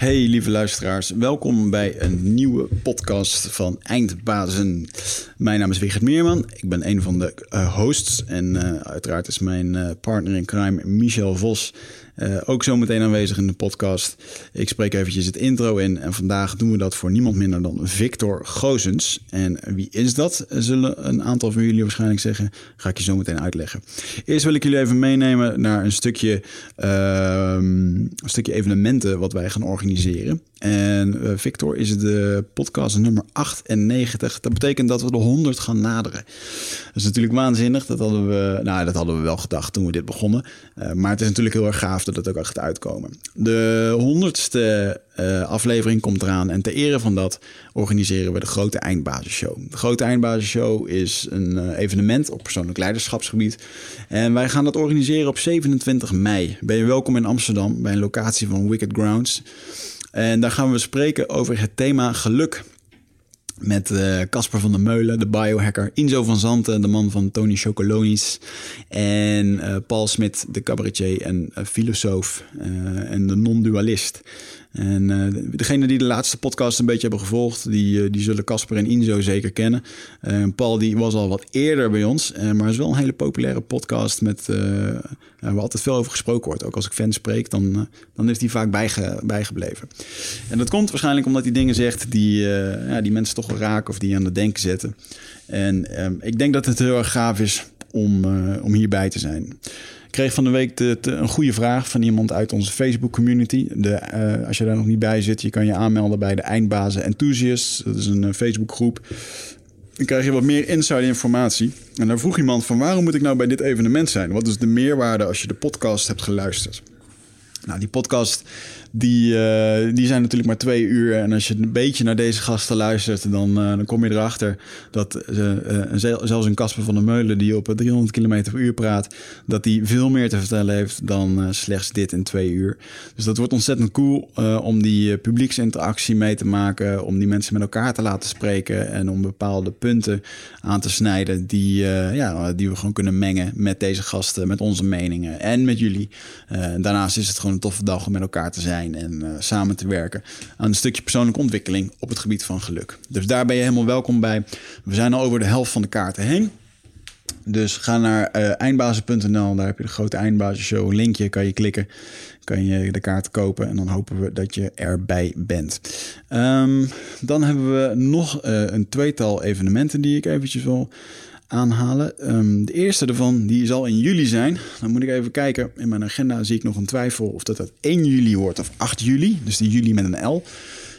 Hey lieve luisteraars, welkom bij een nieuwe podcast van Eindbazen. Mijn naam is Wigert Meerman, ik ben een van de uh, hosts en uh, uiteraard is mijn uh, partner in crime Michel Vos uh, ook zometeen aanwezig in de podcast. Ik spreek eventjes het intro in en vandaag doen we dat voor niemand minder dan Victor Gozens. En wie is dat, zullen een aantal van jullie waarschijnlijk zeggen. Ga ik je zo meteen uitleggen. Eerst wil ik jullie even meenemen naar een stukje, uh, een stukje evenementen wat wij gaan organiseren. En uh, Victor is de podcast nummer 98. Dat betekent dat we de 100 gaan naderen. Dat is natuurlijk waanzinnig. Dat hadden we, nou, dat hadden we wel gedacht toen we dit begonnen. Uh, maar het is natuurlijk heel erg gaaf dat het ook echt uitkomen. De honderdste uh, aflevering komt eraan. En ter ere van dat organiseren we de Grote Eindbasisshow. De Grote Eindbasisshow is een uh, evenement op persoonlijk leiderschapsgebied. En wij gaan dat organiseren op 27 mei. Ben je welkom in Amsterdam bij een locatie van Wicked Grounds. En daar gaan we spreken over het thema geluk. Met Casper uh, van der Meulen, de biohacker. Inzo van Zanten, de man van Tony Chocolonis. En uh, Paul Smit, de cabaretier en uh, filosoof. en de non-dualist. En uh, degenen die de laatste podcast een beetje hebben gevolgd, die, uh, die zullen Casper en Inzo zeker kennen. Uh, Paul die was al wat eerder bij ons, maar is wel een hele populaire podcast met waar altijd veel over gesproken wordt. Ook als ik fans spreek, dan, dan is die vaak bijge, bijgebleven. En dat komt waarschijnlijk omdat hij dingen zegt die, ja, die mensen toch wel raken of die aan het denken zetten. En ik denk dat het heel erg gaaf is om, om hierbij te zijn. Kreeg van de week een goede vraag van iemand uit onze Facebook community. De, uh, als je daar nog niet bij zit, je kan je aanmelden bij de Eindbazen Enthusiasts. Dat is een uh, Facebookgroep. Dan krijg je wat meer inside informatie. En daar vroeg iemand van waarom moet ik nou bij dit evenement zijn? Wat is de meerwaarde als je de podcast hebt geluisterd? Nou, die podcast die, uh, die zijn natuurlijk maar twee uur. En als je een beetje naar deze gasten luistert, dan, uh, dan kom je erachter dat uh, zelfs een Casper van der Meulen die op 300 km per uur praat, dat die veel meer te vertellen heeft dan slechts dit in twee uur. Dus dat wordt ontzettend cool om die publieksinteractie mee te maken, om die mensen met elkaar te laten spreken en om bepaalde punten aan te snijden die, ja, die we gewoon kunnen mengen met deze gasten, met onze meningen en met jullie. daarnaast is het gewoon een toffe dag om met elkaar te zijn en uh, samen te werken aan een stukje persoonlijke ontwikkeling op het gebied van geluk. Dus daar ben je helemaal welkom bij. We zijn al over de helft van de kaarten heen. Dus ga naar uh, eindbazen.nl, daar heb je de grote eindbazenshow. Linkje kan je klikken, kan je de kaart kopen en dan hopen we dat je erbij bent. Um, dan hebben we nog uh, een tweetal evenementen die ik eventjes wil aanhalen. Um, de eerste daarvan die zal in juli zijn. Dan moet ik even kijken. In mijn agenda zie ik nog een twijfel of dat het 1 juli wordt of 8 juli. Dus die juli met een L.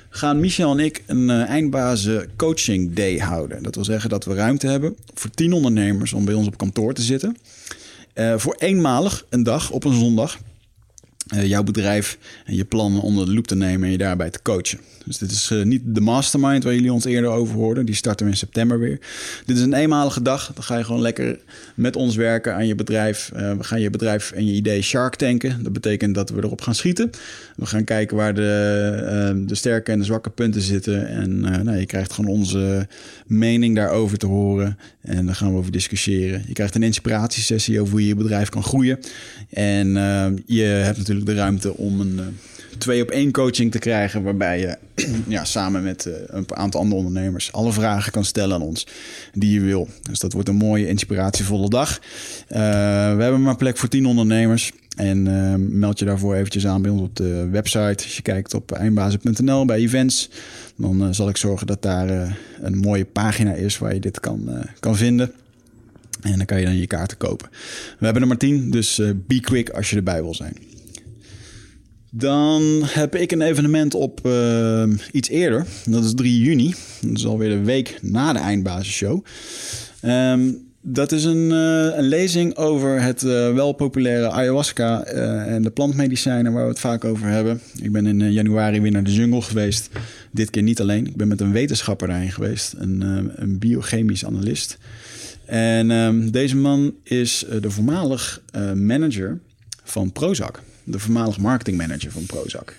Gaan Michel en ik een uh, coaching day houden. Dat wil zeggen dat we ruimte hebben voor 10 ondernemers om bij ons op kantoor te zitten. Uh, voor eenmalig een dag op een zondag. Uh, jouw bedrijf en je plannen onder de loep te nemen en je daarbij te coachen. Dus dit is uh, niet de mastermind waar jullie ons eerder over hoorden. Die starten we in september weer. Dit is een eenmalige dag. Dan ga je gewoon lekker met ons werken aan je bedrijf. Uh, we gaan je bedrijf en je idee shark tanken. Dat betekent dat we erop gaan schieten. We gaan kijken waar de, de sterke en de zwakke punten zitten. En nou, je krijgt gewoon onze mening daarover te horen. En daar gaan we over discussiëren. Je krijgt een inspiratiesessie over hoe je je bedrijf kan groeien. En je hebt natuurlijk de ruimte om een twee op één coaching te krijgen. Waarbij je ja, samen met uh, een aantal andere ondernemers alle vragen kan stellen aan ons die je wil. Dus dat wordt een mooie, inspiratievolle dag. Uh, we hebben maar plek voor tien ondernemers. En uh, meld je daarvoor eventjes aan bij ons op de website. Als je kijkt op eindbazen.nl bij events, dan zal ik zorgen dat daar een mooie pagina is waar je dit kan, kan vinden. En dan kan je dan je kaarten kopen. We hebben er maar tien, dus be quick als je erbij wil zijn. Dan heb ik een evenement op uh, iets eerder. Dat is 3 juni. Dat is alweer de week na de eindbasisshow. Um, dat is een, uh, een, lezing over het uh, wel populaire ayahuasca en de plantmedicijnen waar we het vaak over hebben. Ik ben in januari weer naar de jungle geweest. Dit keer niet alleen. Ik ben met een wetenschapper daarheen geweest, een, een biochemisch analist. En um, deze man is de voormalig manager van Prozac de voormalig marketingmanager van Prozac.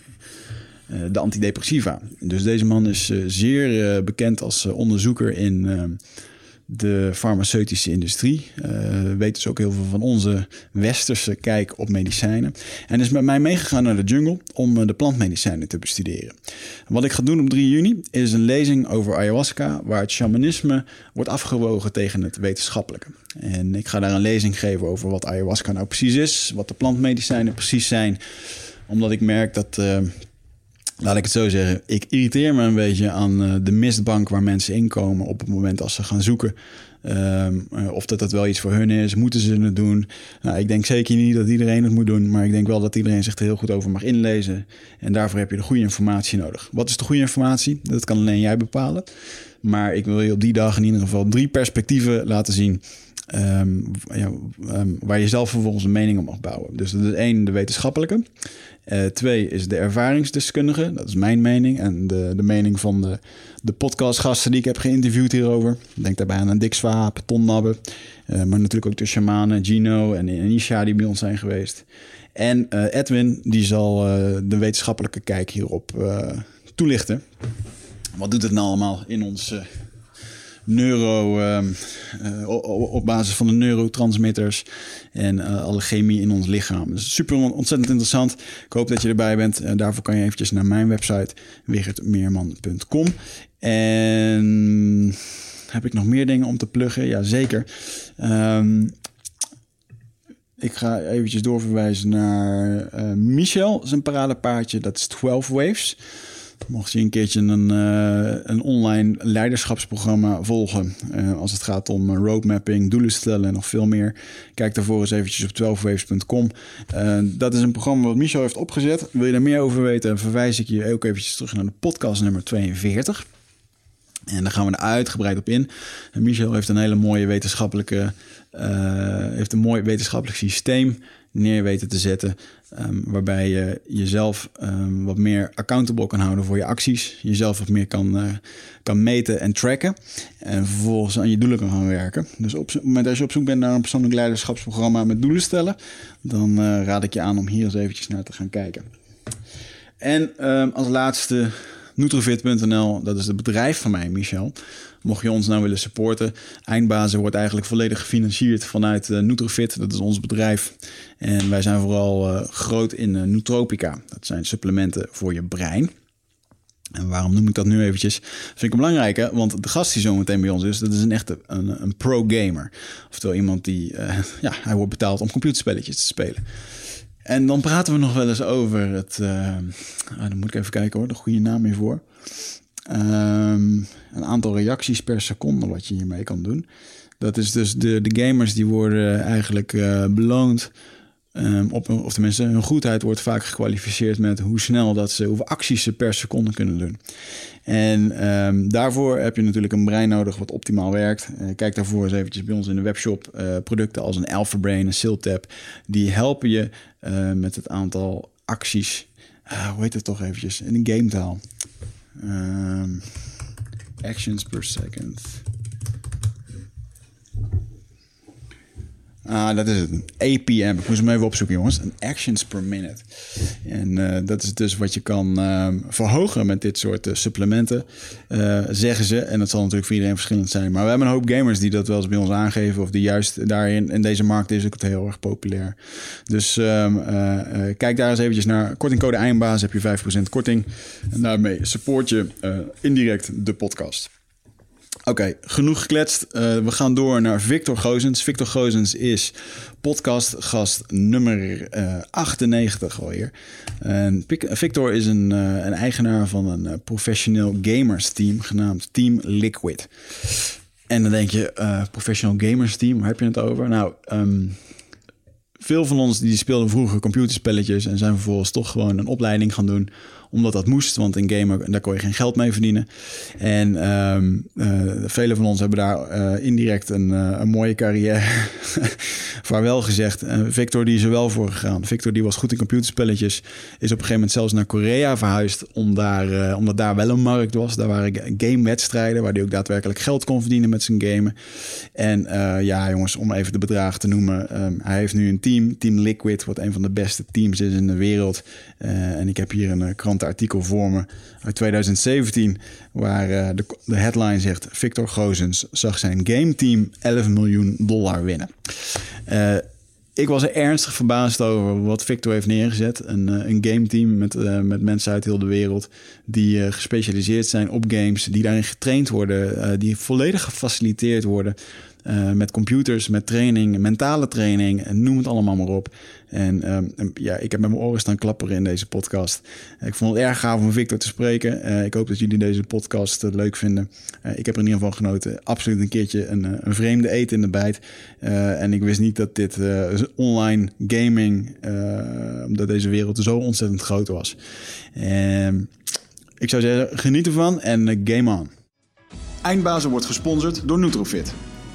Uh, de antidepressiva. Dus deze man is uh, zeer uh, bekend als onderzoeker in de farmaceutische industrie. Uh, weet dus ook heel veel van onze westerse kijk op medicijnen. En is met mij meegegaan naar de jungle om uh, de plantmedicijnen te bestuderen. Wat ik ga doen op 3 juni is een lezing over ayahuasca, waar het shamanisme wordt afgewogen tegen het wetenschappelijke. En ik ga daar een lezing geven over wat ayahuasca nou precies is, wat de plantmedicijnen precies zijn, omdat ik merk dat. Uh, laat ik het zo zeggen, ik irriteer me een beetje aan uh, de mistbank waar mensen inkomen op het moment als ze gaan zoeken. Um, uh, of dat dat wel iets voor hun is, moeten ze het doen? Nou, ik denk zeker niet dat iedereen het moet doen, maar ik denk wel dat iedereen zich er heel goed over mag inlezen. En daarvoor heb je de goede informatie nodig. Wat is de goede informatie? Dat kan alleen jij bepalen. Maar ik wil je op die dag in ieder geval drie perspectieven laten zien. Um, ja, um, waar je zelf vervolgens een mening op mag bouwen. Dus dat is één, de wetenschappelijke. Uh, twee is de ervaringsdeskundige. Dat is mijn mening. En de, de mening van de, de podcastgasten die ik heb geïnterviewd hierover. Denk daarbij aan Dick Swaap, Ton Nabbe. Uh, maar natuurlijk ook de shamanen Gino en Anisha die bij ons zijn geweest. En uh, Edwin, die zal de wetenschappelijke kijk hierop toelichten. Wat doet het nou allemaal in ons neuro, uh, op basis van de neurotransmitters en uh, alle chemie in ons lichaam. Dus super ontzettend interessant. Ik hoop dat je erbij bent. Uh, daarvoor kan je eventjes naar mijn website wigertmeerman.com. En heb ik nog meer dingen om te pluggen? Ja, zeker. Um, ik ga eventjes doorverwijzen naar Michel, zijn paradepaardje. Dat is 12 Waves. Mocht je een keertje een, uh, een online leiderschapsprogramma volgen. Uh, als het gaat om roadmapping, doelen stellen en nog veel meer. Kijk daarvoor eens eventjes op 12waves.com. Uh, dat is een programma wat Michel heeft opgezet. Wil je daar meer over weten, verwijs ik je ook eventjes terug naar de podcast nummer 42. En daar gaan we er uitgebreid op in. Michel heeft een hele mooie wetenschappelijke, heeft een mooi wetenschappelijk systeem neer weten te zetten. Um, waarbij je jezelf um, wat meer accountable kan houden voor je acties. Jezelf wat meer kan, uh, kan meten en tracken. En vervolgens aan je doelen kan gaan werken. Dus op moment als je op zoek bent naar een persoonlijk leiderschapsprogramma met doelen stellen, dan uh, raad ik je aan om hier eens eventjes naar te gaan kijken. En um, als laatste Nutrifit.nl, dat is het bedrijf van mij, Michel. Mocht je ons nou willen supporten, Eindbazen wordt eigenlijk volledig gefinancierd vanuit uh. Dat is ons bedrijf. En wij zijn vooral uh, groot in uh, Nootropica. Dat zijn supplementen voor je brein. En waarom noem ik dat nu eventjes? Vind ik een belangrijke, want de gast die zo meteen bij ons is, dat is een echte een, een pro-gamer. Oftewel iemand die, ja, hij wordt betaald om computerspelletjes te spelen. En dan praten we nog wel eens over het. Uh, dan moet ik even kijken hoor, de goede naam hiervoor. Um, een aantal reacties per seconde wat je hiermee kan doen. Dat is dus de, de gamers die worden eigenlijk uh, beloond. Um, op, of tenminste, hun goedheid wordt vaak gekwalificeerd met hoe snel dat ze, hoeveel acties ze per seconde kunnen doen. En um, daarvoor heb je natuurlijk een brein nodig wat optimaal werkt. Uh, kijk daarvoor eens eventjes bij ons in de webshop. Producten als een Alpha Brain, een Siltap, die helpen je uh, met het aantal acties. hoe heet het toch eventjes? In een gametaal. Um, actions per second. Ah, dat is het. Een APM. Ik moest hem even opzoeken, jongens. Een actions per minute. En uh, dat is dus wat je kan uh, verhogen met dit soort uh, supplementen, uh, zeggen ze. En dat zal natuurlijk voor iedereen verschillend zijn. Maar we hebben een hoop gamers die dat wel eens bij ons aangeven. Of die juist daarin, in deze markt is ook het heel erg populair. Dus um, kijk daar eens eventjes naar. Kortingcode Eindbaas heb je 5% korting. En daarmee support je indirect de podcast. Oké, genoeg gekletst. Uh, we gaan door naar Victor Gozens. Victor Gozens is podcastgast nummer uh, 98 alweer. En Victor is een, uh, een eigenaar van een professioneel gamers team genaamd Team Liquid. En dan denk je, professional gamers team, waar heb je het over? Nou, um, veel van ons die speelden vroeger computerspelletjes en zijn vervolgens toch gewoon een opleiding gaan doen omdat dat moest, want in gamer daar kon je geen geld mee verdienen. En um, velen van ons hebben daar uh, indirect een, uh, een mooie carrière vaarwel gezegd. Victor die is er wel voor gegaan. Victor die was goed in computerspelletjes, is op een gegeven moment zelfs naar Korea verhuisd, om daar, omdat daar wel een markt was. Daar waren gamewedstrijden waar hij ook daadwerkelijk geld kon verdienen met zijn gamen. En ja, jongens, om even de bedragen te noemen. Um, hij heeft nu een team, Team Liquid, wat een van de beste teams is in de wereld. en ik heb hier een krant krantenartikel voor me uit 2017, waar uh, de, de, headline zegt: Victor Gozens zag zijn gameteam 11 miljoen dollar winnen. Uh, ik was er ernstig verbaasd over wat Victor heeft neergezet. Een, uh, een gameteam met, met mensen uit heel de wereld die gespecialiseerd zijn op games, die daarin getraind worden, die volledig gefaciliteerd worden. Uh, met computers, met training, mentale training, noem het allemaal maar op. En um, ja, ik heb met mijn oren staan klapperen in deze podcast. Ik vond het erg gaaf om Victor te spreken. Uh, ik hoop dat jullie deze podcast leuk vinden. ik heb er in ieder geval genoten. Absoluut een keertje een, een vreemde eten in de bijt. en ik wist niet dat dit online gaming, dat deze wereld zo ontzettend groot was. ik zou zeggen, geniet ervan en game on. Eindbazen wordt gesponsord door Nutrofit.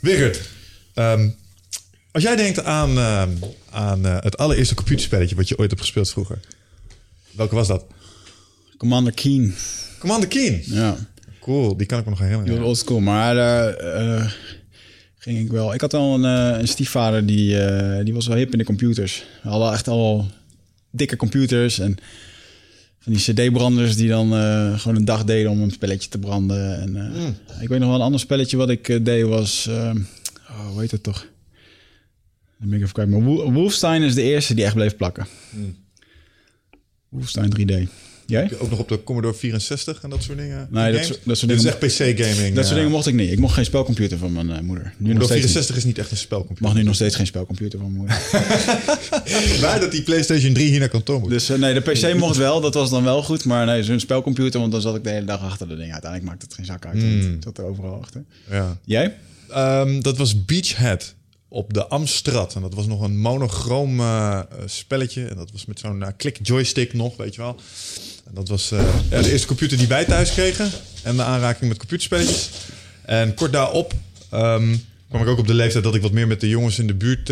Wigert, um, als jij denkt aan, uh, aan uh, het allereerste computerspelletje wat je ooit hebt gespeeld vroeger. Welke was dat? Commander Keen. Commander Keen? Ja. Cool, die kan ik me nog herinneren. Heel old school, maar uh, ging ik wel. Ik had al een, een stiefvader die, die was wel hip in de computers. We hadden echt al dikke computers en van die cd-branders die dan uh, gewoon een dag deden om een spelletje te branden. En, uh, mm. Ik weet nog wel een ander spelletje wat ik uh, deed was... oh, hoe heet het toch? Dan ben ik even kwijt. Maar Wolfstein is de eerste die echt bleef plakken. Mm. Wolfenstein 3D. Jij? Ook nog op de Commodore 64 en dat soort dingen? Nee, dat, soort, dat soort dingen... is echt PC-gaming. Dat soort dingen mocht ik niet. Ik mocht geen spelcomputer van mijn uh, moeder. Nu nog 64 is niet echt een spelcomputer. Mag nu nog steeds geen spelcomputer van mijn moeder. Waar dat die PlayStation 3 hier naar kantoor moet. Dus uh, nee, de PC mocht wel. Dat was dan wel goed. Maar nee, zo'n spelcomputer, want dan zat ik de hele dag achter de ding. Uiteindelijk maakte het geen zak uit. Mm. Het zat er overal achter. Ja. Jij? Um, dat was Beachhead op de Amstrad. En dat was nog een monochroom uh, spelletje. En dat was met zo'n uh, klik joystick nog, weet je wel. Dat was uh, de eerste computer die wij thuis kregen. En de aanraking met computerspelletjes. En kort daarop um, kwam ik ook op de leeftijd dat ik wat meer met de jongens in de buurt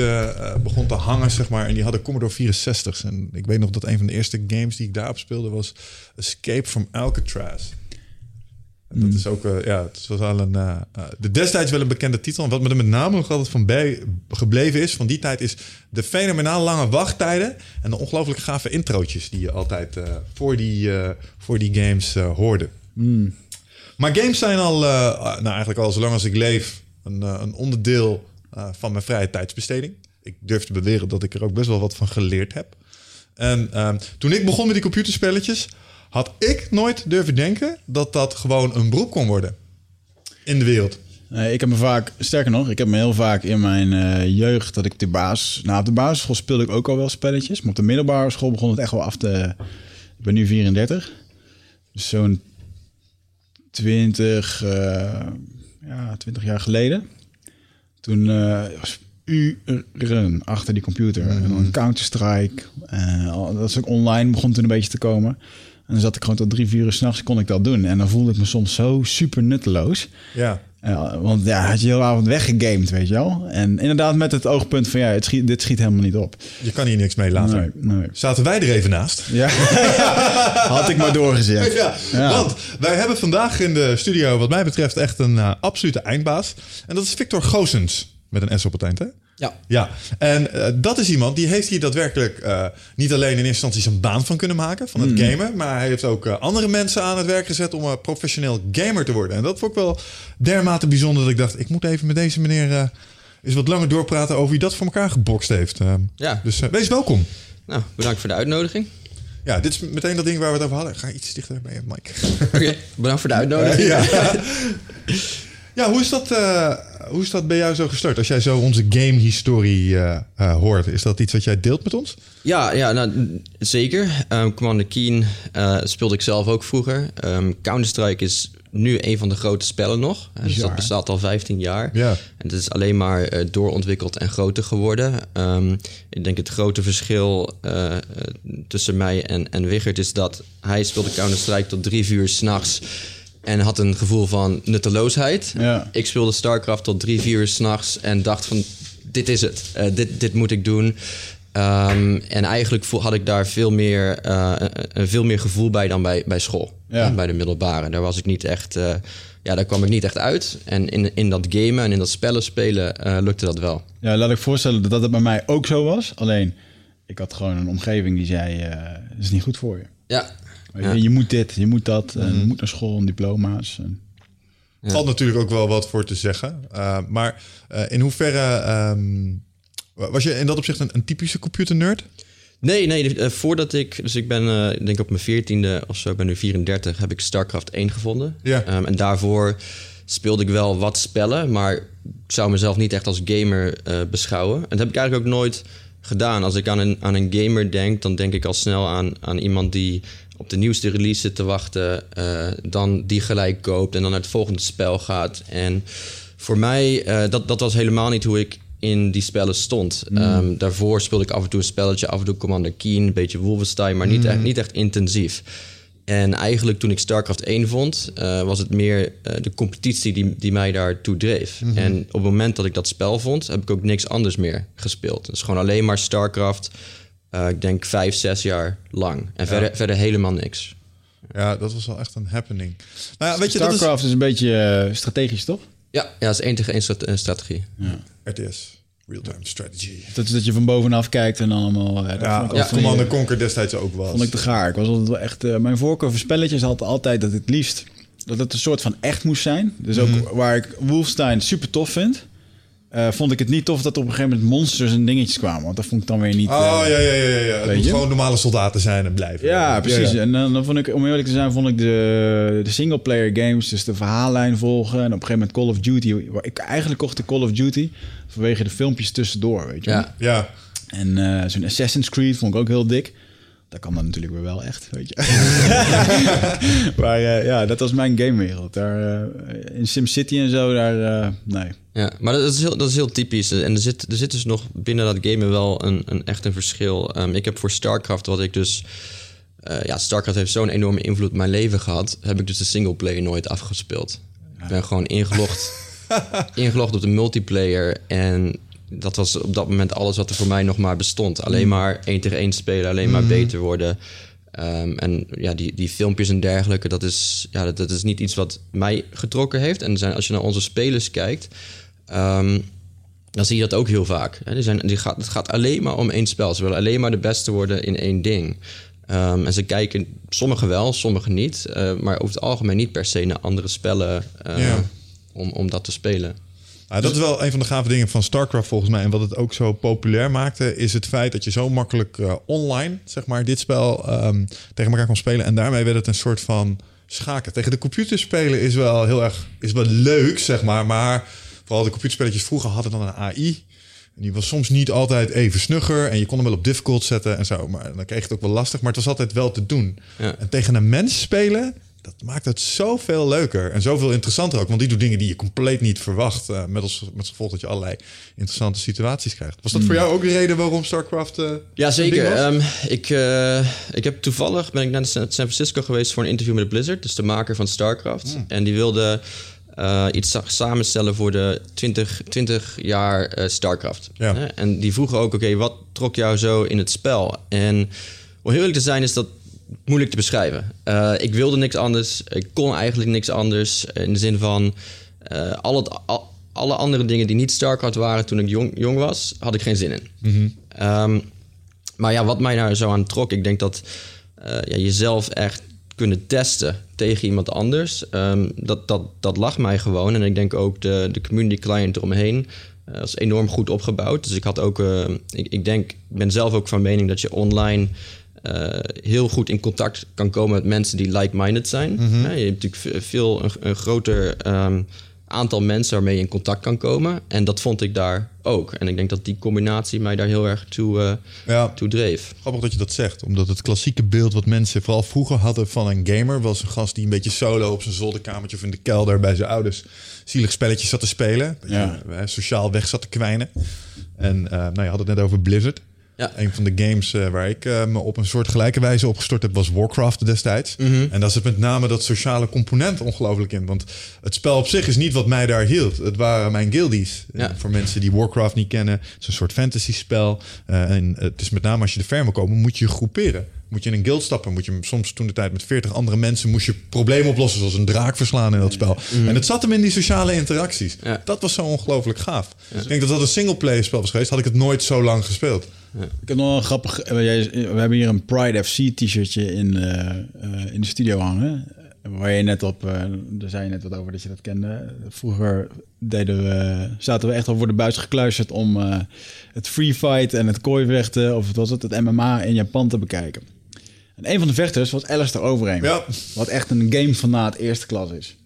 begon te hangen, zeg maar. En die hadden Commodore 64's. En ik weet nog dat een van de eerste games die ik daarop speelde was Escape from Alcatraz. En dat is ook, uh, ja, het was wel een, uh, de destijds wel een bekende titel. En wat me er met name nog altijd van bij gebleven is van die tijd, is de fenomenaal lange wachttijden en de ongelooflijk gave introotjes die je altijd voor, die, voor die games hoorde. Mm. Maar games zijn al, nou eigenlijk al zolang als ik leef, een, een onderdeel van mijn vrije tijdsbesteding. Ik durf te beweren dat ik er ook best wel wat van geleerd heb. En ehm, toen ik begon met die computerspelletjes, had ik nooit durven denken dat dat gewoon een beroep kon worden in de wereld. Nee, ik heb me vaak, sterker nog, ik heb me heel vaak in mijn uh, jeugd dat ik de basis, nou op de basisschool speelde ik ook al wel spelletjes, maar op de middelbare school begon het echt wel af te. Ik ben nu 34, dus zo'n 20, uh, ja, 20 jaar geleden. Toen uh, was uren achter die computer mm. en dan Counter Strike, dat is ook online begon toen een beetje te komen. En dan zat ik gewoon tot drie, vier uur s'nachts kon ik dat doen. En dan voelde ik me soms zo super nutteloos. Ja. ja want ja, had je heel avond weggegamed, weet je wel. En inderdaad met het oogpunt van ja, het schiet, dit schiet helemaal niet op. Je kan hier niks mee laten. Nee, nee. Zaten wij er even naast? Ja, had ik maar doorgezet. Ja, ja, Want wij hebben vandaag in de studio wat mij betreft echt een uh, absolute eindbaas. En dat is Victor Goosens. Met een S op het eind, hè? Ja. ja. En uh, dat is iemand die heeft hier daadwerkelijk uh, niet alleen in eerste instantie zijn baan van kunnen maken, van het mm. gamen, maar hij heeft ook uh, andere mensen aan het werk gezet om een professioneel gamer te worden. En dat vond ik wel dermate bijzonder dat ik dacht, ik moet even met deze meneer eens wat langer doorpraten over wie dat voor elkaar gebokst heeft. ja. Dus wees welkom. Nou, bedankt voor de uitnodiging. Ja, dit is meteen dat ding waar we het over hadden. Ga iets dichter bij je mic. Oké, okay, bedankt voor de uitnodiging. ja. ja, hoe is dat hoe is dat bij jou zo gestart? Als jij zo onze game-historie eh, eh, hoort, is dat iets wat jij deelt met ons? Ja, ja nou, zeker. Um, Commander Keen uh, speelde ik zelf ook vroeger. Um, Counter-Strike is nu een van de grote spellen nog. Dus dat bestaat al 15 jaar. Ja. En het is alleen maar doorontwikkeld en groter geworden. Um, ik denk het grote verschil uh, tussen mij en, en Wigert is dat hij speelde Counter-Strike tot drie uur s'nachts en had een gevoel van nutteloosheid. Ja. Ik speelde StarCraft tot drie, vier uur s'nachts en dacht van dit is het. Uh, dit, dit moet ik doen. Um, en eigenlijk had ik daar veel meer, uh, een veel meer gevoel bij dan bij, bij school. Ja. Bij de middelbare. Daar was ik niet echt. Uh, ja, daar kwam ik niet echt uit. En in, in dat gamen en in dat spellen spelen lukte dat wel. Ja, laat ik voorstellen dat het bij mij ook zo was. Alleen, ik had gewoon een omgeving die zei: het is niet goed voor je. Ja, ja. Je, je, moet dit, je moet dat, mm -hmm. en je moet naar school en diploma's. En... Ja. valt natuurlijk ook wel wat voor te zeggen. Uh, maar uh, in hoeverre um, was je in dat opzicht een, een typische computernerd? Nee, nee. Uh, voordat ik, dus ik ben, ik denk op mijn veertiende of zo, ik ben nu 34, heb ik StarCraft 1 gevonden. Ja. Um, en daarvoor speelde ik wel wat spellen, maar ik zou mezelf niet echt als gamer beschouwen. En dat heb ik eigenlijk ook nooit gedaan. Als ik aan een, aan een gamer denk, dan denk ik al snel aan, aan iemand die op de nieuwste release zit te wachten, uh, dan die gelijk koopt en dan naar het volgende spel gaat. En voor mij, uh, dat, dat was helemaal niet hoe ik in die spellen stond. Mm. Um, daarvoor speelde ik af en toe een spelletje, af en toe Commander Keen, een beetje Wolfenstein, maar niet, Mm. echt, niet echt intensief. En eigenlijk toen ik StarCraft 1 vond, uh, was het meer de competitie die, die mij daartoe dreef. Mm -hmm. En op het moment dat ik dat spel vond, heb ik ook niks anders meer gespeeld. Dus gewoon alleen maar StarCraft. Uh, ik denk vijf, zes jaar lang. En ja. verder, verder helemaal niks. Ja, dat was wel echt een happening. Nou ja, weet je, StarCraft dat is... is... een beetje uh, strategisch, toch? Ja, ja, dat is één tegen één strate strategie. Ja. RTS. Real-time strategy. Dat is dat je van bovenaf kijkt en dan allemaal... Uh, ja, ja. Commander Conquer destijds ook was. Vond ik te gaar. Ik was altijd wel echt... Uh, mijn voorkeur voor spelletjes had altijd dat het liefst... dat het een soort van echt moest zijn. Dus ook mm -hmm. waar ik Wolfenstein super tof vind... Uh, vond ik het niet tof dat er op een gegeven moment monsters en dingetjes kwamen. Want dat vond ik dan weer niet... Oh, uh, ja, ja, ja. ja. Het moet je? gewoon normale soldaten zijn en blijven. Ja, precies. Ja, ja. En dan, dan, vond ik, om eerlijk te zijn, vond ik de, de singleplayer games... dus de verhaallijn volgen. En op een gegeven moment Call of Duty... Waar ik eigenlijk kocht de Call of Duty... vanwege de filmpjes tussendoor, weet je Ja. ja. En uh, zo'n Assassin's Creed vond ik ook heel dik. Dat kan dan natuurlijk weer wel echt, weet je. maar uh, ja, dat was mijn gamewereld. Daar, uh, in SimCity en zo, daar, uh, nee. Ja, maar dat is heel, dat is heel typisch. En er zit, er zit dus nog binnen dat gamen wel een, een echt een verschil. Um, ik heb voor StarCraft, wat ik dus... Ja, StarCraft heeft zo'n enorme invloed op mijn leven gehad... heb ik dus de singleplayer nooit afgespeeld. Ja. Ik ben gewoon ingelogd, ingelogd op de multiplayer... en dat was op dat moment alles wat er voor mij nog maar bestond. Alleen mm. maar één tegen één spelen, alleen maar mm. beter worden. Um, en ja, die, die filmpjes en dergelijke, dat is, ja, dat, dat, is niet iets wat mij getrokken heeft. En zijn, als je naar onze spelers kijkt, um, dan zie je dat ook heel vaak. Hè. Die zijn, die gaat, het gaat alleen maar om één spel. Ze willen alleen maar de beste worden in één ding. Um, en ze kijken, sommigen wel, sommigen niet. Uh, maar over het algemeen niet per se naar andere spellen uh, Ja. om, om dat te spelen. Nou, dat is wel een van de gave dingen van StarCraft volgens mij. En wat het ook zo populair maakte, is het feit dat je zo makkelijk uh, online, zeg maar, dit spel um, tegen elkaar kon spelen. En daarmee werd het een soort van schaken. Tegen de computer spelen is wel heel erg is wel leuk, zeg maar. Maar vooral de computerspelletjes vroeger hadden dan een AI. En die was soms niet altijd even snugger. En je kon hem wel op difficult zetten en zo. Maar dan kreeg je het ook wel lastig. Maar het was altijd wel te doen. Ja. En tegen een mens spelen, dat maakt het zoveel leuker. En zoveel interessanter ook. Want die doet dingen die je compleet niet verwacht. Uh, met, als, met gevolg dat je allerlei interessante situaties krijgt. Was dat voor jou ook de reden waarom StarCraft... Uh, Ja, zeker. Um, ik, uh, ik heb toevallig ben ik naar San Francisco geweest voor een interview met Blizzard. Dus de maker van StarCraft. Mm. En die wilde uh, iets samenstellen voor de 20, 20 jaar uh, StarCraft. Ja. Hè? En die vroegen ook, oké, okay, wat trok jou zo in het spel? En om heel eerlijk te zijn is dat moeilijk te beschrijven. Uh, ik wilde niks anders. Ik kon eigenlijk niks anders. In de zin van uh, al het, al, alle andere dingen die niet StarCraft waren toen ik jong, jong was, had ik geen zin in. Mm -hmm. um, maar ja, wat mij nou zo aan trok, ik denk dat uh, ja, jezelf echt kunnen testen tegen iemand anders, um, dat, dat, dat lag mij gewoon. En ik denk ook de, de community client eromheen is enorm goed opgebouwd. Dus ik had ook, ik, ik denk, ik ben zelf ook van mening dat je online heel goed in contact kan komen met mensen die like-minded zijn. Mhm. Ja, je hebt natuurlijk veel een, een groter um, aantal mensen waarmee je in contact kan komen. En dat vond ik daar ook. En ik denk dat die combinatie mij daar heel erg toe, eh, Ja. toe dreef. Grappig dat je dat zegt, omdat het klassieke beeld wat mensen vooral vroeger hadden van een gamer was een gast die een beetje solo op zijn zolderkamertje of in de kelder bij zijn ouders zielig spelletjes zat te spelen, Ja. eh, sociaal weg zat te kwijnen. En eh, nou, je had het net over Blizzard. Ja. Een van de games eh, waar ik eh, me op een soort gelijke wijze opgestort heb was Warcraft destijds. En daar zit met name dat sociale component ongelooflijk in. Want het spel op zich is niet wat mij daar hield. Het waren mijn guildies. Ja. Eh, voor mensen die Warcraft niet kennen. Het is een soort fantasy spel. En het is met name als je er ver wil komen, moet je je groeperen. Moet je in een guild stappen. Moet je soms toen de tijd met 40 andere mensen moest je problemen oplossen. Zoals een draak verslaan in dat spel. En het zat hem in die sociale interacties. Ja. Dat was zo ongelooflijk gaaf. Ik denk dat dat een singleplayer spel was geweest. Had ik het nooit zo lang gespeeld. Ik heb nog een grappig... eh, We hebben hier een Pride FC t-shirtje in, eh, eh, in de studio hangen. Waar je net op... daar zei je net wat over dat je dat kende. Vroeger deden we, zaten we echt al voor de buis gekluisterd... om het free fight en het kooivechten... of wat was het, het MMA in Japan te bekijken. En een van de vechters was Alistair Overeem. Ja. Wat echt een gamefanaat eerste klas is.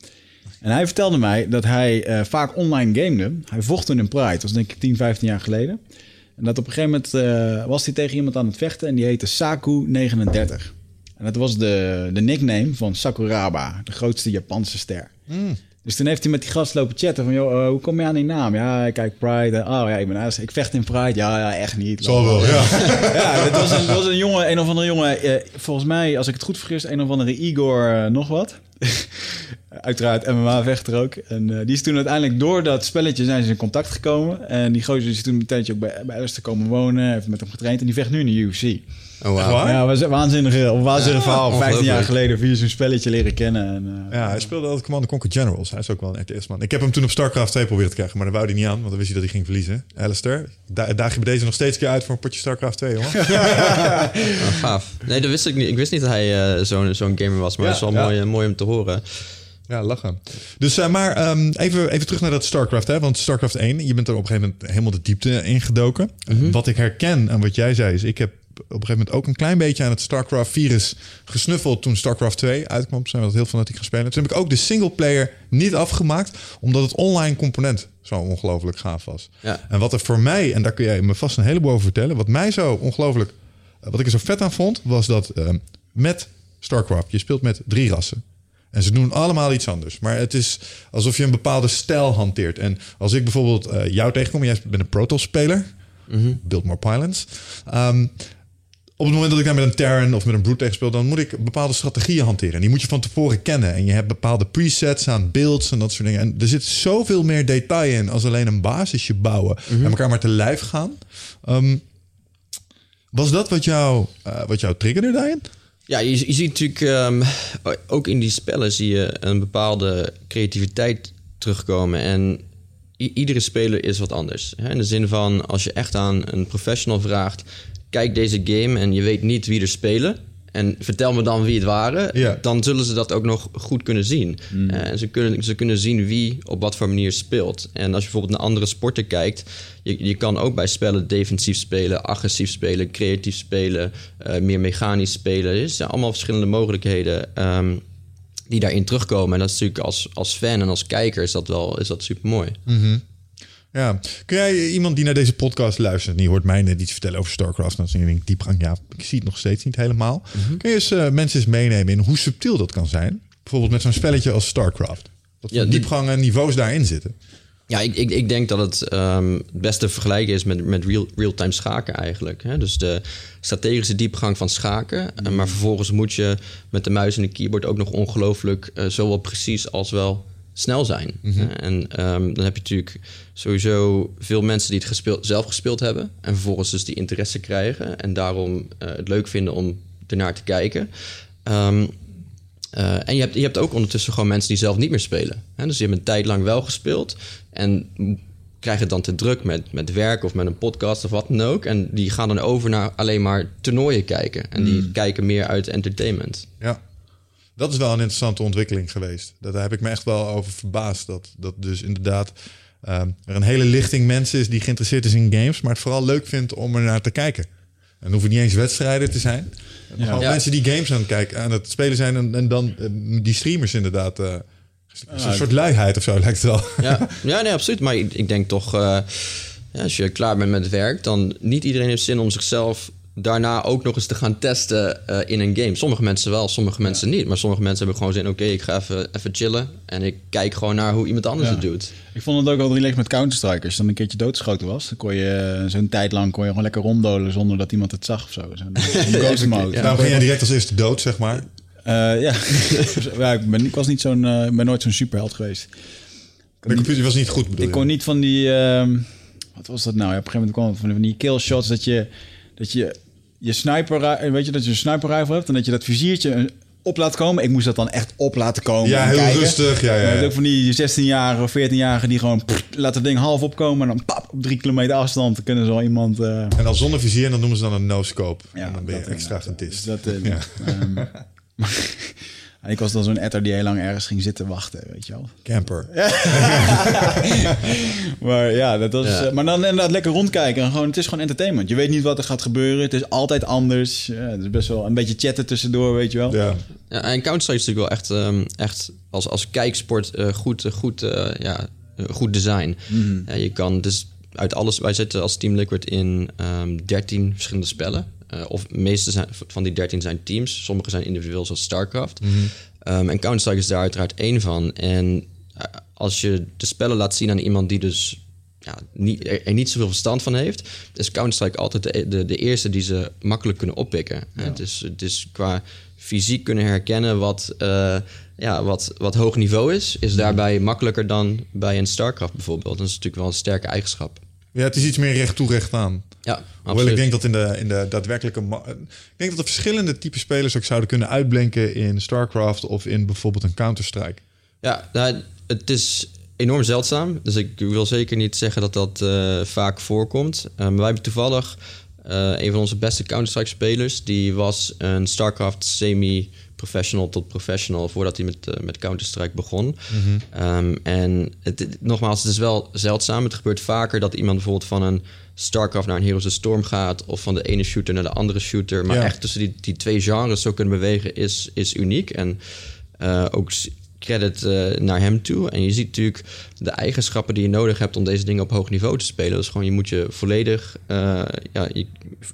En hij vertelde mij dat hij vaak online gamede. Hij vocht toen in Pride. Dat was denk ik 10, 15 jaar geleden. En dat op een gegeven moment eh, was hij tegen iemand aan het vechten. En die heette Saku39. En dat was de, de nickname van Sakuraba. De grootste Japanse ster. Dus toen heeft hij met die gast lopen chatten van... Joh, eh, hoe kom je aan die naam? Ja, ik kijk Pride. Eh, oh ja, ik ben Alistair. Ik vecht in Pride. Ja, ja, echt niet. Zal wel, ja. Ja, het was een, het was een jongen, een of andere jongen. volgens mij, als ik het goed vergis, een of andere Igor nog wat. Uiteraard MMA-vechter ook. En eh, die is toen uiteindelijk door dat spelletje zijn ze in contact gekomen. En die gozer is toen een tijdje ook bij, bij Alistair komen wonen. Heeft met hem getraind en die vecht nu in de UFC. Oh, wow. Ja, was een waanzinnige, een waanzinnig verhaal. 15 jaar geleden via zo'n spelletje leren kennen. En, eh, Ja, hij speelde altijd Command Conquer Generals. Hij is ook wel een RTS-man. Ik heb hem toen op StarCraft 2 proberen te krijgen, maar daar wou hij niet aan, want dan wist hij dat hij ging verliezen. Alistair, da daag je bij deze nog steeds een keer uit voor een potje StarCraft 2, jongen. Oh, gaaf. Nee, dat wist ik niet. Ik wist niet dat hij eh, zo'n zo'n gamer was. Maar Ja, het is wel ja. mooi, eh, mooi om te horen. Ja, lachen. Dus, eh, maar ehm, even, even terug naar dat StarCraft, hè? Want StarCraft 1, je bent er op een gegeven moment helemaal de diepte ingedoken. Wat ik herken aan wat jij zei, is ik heb op een gegeven moment ook een klein beetje aan het StarCraft-virus gesnuffeld toen StarCraft 2 uitkwam. Zijn we dat heel fanatiek gaan spelen. Toen heb ik ook de singleplayer niet afgemaakt, omdat het online component zo ongelooflijk gaaf was. Ja. En wat er voor mij, en daar kun jij me vast een heleboel over vertellen, wat mij zo ongelooflijk, eh, wat ik er zo vet aan vond, was dat ehm, met StarCraft, je speelt met drie rassen. En ze doen allemaal iets anders. Maar het is alsof je een bepaalde stijl hanteert. En als ik bijvoorbeeld eh, jou tegenkom, en jij bent een Protoss-speler, Build More Pylons. Ehm, op het moment dat ik daar met een Terran of met een Brute speel, dan moet ik bepaalde strategieën hanteren. En die moet je van tevoren kennen. En je hebt bepaalde presets aan builds en dat soort dingen. En er zit zoveel meer detail in als alleen een basisje bouwen en elkaar maar te lijf gaan. Ehm, was dat wat jou, eh, wat jou triggerde daarin? Ja, je, je ziet natuurlijk ehm, ook in die spellen zie je een bepaalde creativiteit terugkomen. En iedere speler is wat anders. Hè? In de zin van, als je echt aan een professional vraagt... kijk deze game en je weet niet wie er spelen... en vertel me dan wie het waren... Ja. dan zullen ze dat ook nog goed kunnen zien. Eh, en ze kunnen, ze kunnen zien wie op wat voor manier speelt. En als je bijvoorbeeld naar andere sporten kijkt... je, je kan ook bij spellen defensief spelen, agressief spelen... creatief spelen, eh, meer mechanisch spelen. Er zijn allemaal verschillende mogelijkheden... ehm, die daarin terugkomen. En dat is natuurlijk als, als fan en als kijker is dat wel is dat super mooi. Ja, kun jij iemand die naar deze podcast luistert, die hoort mij net iets vertellen over StarCraft, dan denk ik diepgang, ja, ik zie het nog steeds niet helemaal. Kun je eens, eh, mensen eens meenemen in hoe subtiel dat kan zijn? Bijvoorbeeld met zo'n spelletje als StarCraft. Wat voor Ja, die- diepgang en niveaus daarin zitten. Ja, ik, ik, ik denk dat het ehm, het beste vergelijken is met, met real, real-time schaken eigenlijk. Hè? Dus de strategische diepgang van schaken. Eh, Maar vervolgens moet je met de muis en de keyboard ook nog ongelooflijk eh, zowel precies als wel snel zijn. Hè? En ehm, dan heb je natuurlijk sowieso veel mensen die het gespeeld, zelf gespeeld hebben. En vervolgens dus die interesse krijgen. En daarom eh, het leuk vinden om ernaar te kijken. Ehm, eh, en je hebt, je hebt ook ondertussen gewoon mensen die zelf niet meer spelen. Hè? Dus die hebben een tijd lang wel gespeeld en krijgen het dan te druk met, met werk of met een podcast of wat dan ook. En die gaan dan over naar alleen maar toernooien kijken. En die kijken meer uit entertainment. Ja. Dat is wel een interessante ontwikkeling geweest. Dat- Daar heb ik me echt wel over verbaasd. Dat, dat dus inderdaad ehm, er een hele lichting mensen is die geïnteresseerd is in games, maar het vooral leuk vindt om er naar te kijken. En dan hoeven niet eens wedstrijden te zijn. Maar Gewoon Ja. mensen die games aan het kijken, aan het spelen zijn en, en dan eh, die streamers inderdaad eh, een soort luiheid of zo lijkt het wel. Ja, ja nee, absoluut. Maar ik, ik denk toch, eh, ja, als je klaar bent met werk, dan niet iedereen heeft zin om zichzelf daarna ook nog eens te gaan testen eh, in een game. Sommige mensen wel, sommige mensen niet. Maar sommige mensen hebben gewoon zin, oké, ik ga even, even chillen. En ik kijk gewoon naar hoe iemand anders Ja. het doet. Ik vond het ook wel relaxed met Counter-Strike. Als je dan een keertje doodgeschoten was, dan kon je eh, zo'n tijd lang kon je gewoon lekker ronddolen zonder dat iemand het zag of zo. Zo'n ghost mode. Daarom ging jij direct als eerste dood, zeg maar. Eh, ja. ja, ik, ben, ik was niet zo'n, ben nooit zo'n superheld geweest. De computer was niet goed, bedoel Ik kon niet van die, ehm, wat was dat nou? Ja, op een gegeven moment kwam het van die kill shots dat je, dat je je sniper, ri- weet je, dat je een sniper rifle hebt en dat je dat viziertje eh, op laat komen. Ik moest dat dan echt op laten komen. Ja, heel kijken. rustig. Ja, ja, ook van die 16-jarigen of 14-jarigen die gewoon pff, laat het ding half opkomen en dan pap, op drie kilometer afstand dan kunnen ze al iemand. eh, En dan zonder vizier, en dan noemen ze dan een no-scope. ja, en dan ben je extra. Dus dat, eh, Ja. ehm, ik was dan zo'n etter die heel lang ergens ging zitten wachten, weet je wel. Camper. Maar ja, dat was. Ja. maar dan inderdaad lekker rondkijken. En gewoon, het is gewoon entertainment. Je weet niet wat er gaat gebeuren. Het is altijd anders. Ja, het is best wel een beetje chatten tussendoor, weet je wel. Ja. Ja, en Counter-Strike is natuurlijk wel echt, ehm, echt als, als kijksport eh, goed, eh, goed, eh, ja, goed design. Ja, je kan dus uit alles... Wij zitten als Team Liquid in ehm 13 verschillende spellen. Eh, of de meeste zijn, van die 13 zijn teams. Sommige zijn individueel, zoals StarCraft. Ehm, en Counter-Strike is daar uiteraard één van. En eh, als je de spellen laat zien aan iemand die dus ja, niet, er, er niet zoveel verstand van heeft, is Counter-Strike altijd de, de, de eerste die ze makkelijk kunnen oppikken. Het, is, het is qua fysiek kunnen herkennen wat, eh, ja, wat, wat hoog niveau is, is daarbij makkelijker dan bij een StarCraft bijvoorbeeld. Dat is natuurlijk wel een sterke eigenschap. Ja, het is iets meer recht toe, recht aan. Ja, Hoewel absoluut. ik denk dat in de, in de daadwerkelijke... Ik denk dat er verschillende type spelers ook zouden kunnen uitblinken in StarCraft of in bijvoorbeeld een Counter-Strike. Ja, nou, het is enorm zeldzaam. Dus ik wil zeker niet zeggen dat dat eh, vaak voorkomt. Eh, maar wij hebben toevallig eh, een van onze beste Counter-Strike-spelers... die was een StarCraft semi-professional tot professional... voordat hij met, eh, met Counter-Strike begon. Ehm, en het, nogmaals, het is wel zeldzaam. Het gebeurt vaker dat iemand bijvoorbeeld van een StarCraft naar een Heroes of Storm gaat... of van de ene shooter naar de andere shooter. Maar Ja. echt tussen die, die twee genres zo kunnen bewegen is, is uniek. En eh, ook credit eh, naar hem toe. En je ziet natuurlijk de eigenschappen die je nodig hebt om deze dingen op hoog niveau te spelen. Dus gewoon je moet je volledig, eh, ja, je,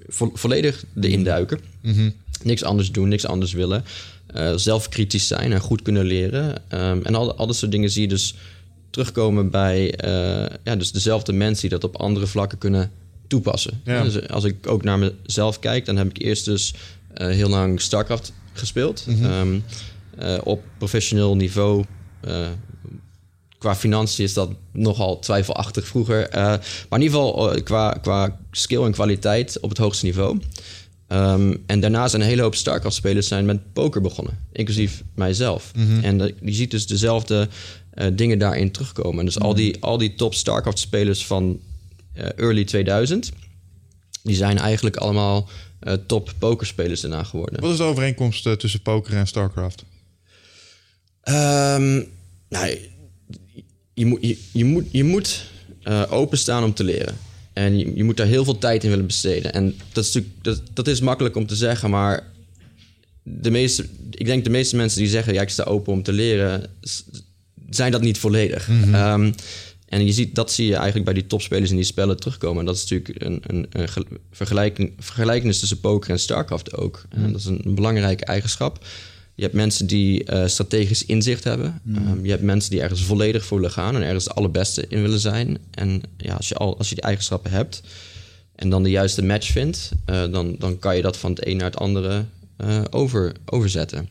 vo- volledig erin duiken. Niks anders doen, niks anders willen. Eh, zelfkritisch zijn en goed kunnen leren. Ehm, en al, al dat soort dingen zie je dus terugkomen bij eh, ja, dus dezelfde mensen die dat op andere vlakken kunnen toepassen. Ja. Dus als ik ook naar mezelf kijk, dan heb ik eerst dus eh, heel lang StarCraft gespeeld. Ehm, eh, op professioneel niveau. qua financiën is dat nogal twijfelachtig vroeger. Maar in ieder geval qua, qua skill en kwaliteit op het hoogste niveau. Ehm, en daarna zijn een hele hoop StarCraft-spelers zijn met poker begonnen. Inclusief mijzelf. En eh, je ziet dus dezelfde eh, dingen daarin terugkomen. Dus al, die, al die top StarCraft-spelers van eh, early 2000... die zijn eigenlijk allemaal eh, top pokerspelers daarna geworden. Wat is de overeenkomst tussen poker en StarCraft? Ehm, nou, je, moet, je, je moet, je moet openstaan om te leren. En je, je moet daar heel veel tijd in willen besteden. En dat is, natuurlijk, dat, dat is makkelijk om te zeggen, maar de meeste, ik denk de meeste mensen die zeggen: ja, ik sta open om te leren, zijn dat niet volledig. Ehm, en je ziet, dat zie je eigenlijk bij die topspelers in die spellen terugkomen. En dat is natuurlijk een, een, een ge- vergelijking, vergelijkenis tussen poker en StarCraft ook. En dat is een belangrijke eigenschap. Je hebt mensen die eh, strategisch inzicht hebben. Ehm, je hebt mensen die ergens volledig voor willen gaan en ergens de allerbeste in willen zijn. En ja, als je, al, als je die eigenschappen hebt en dan de juiste match vindt, eh, dan, dan kan je dat van het een naar het andere eh, over, overzetten.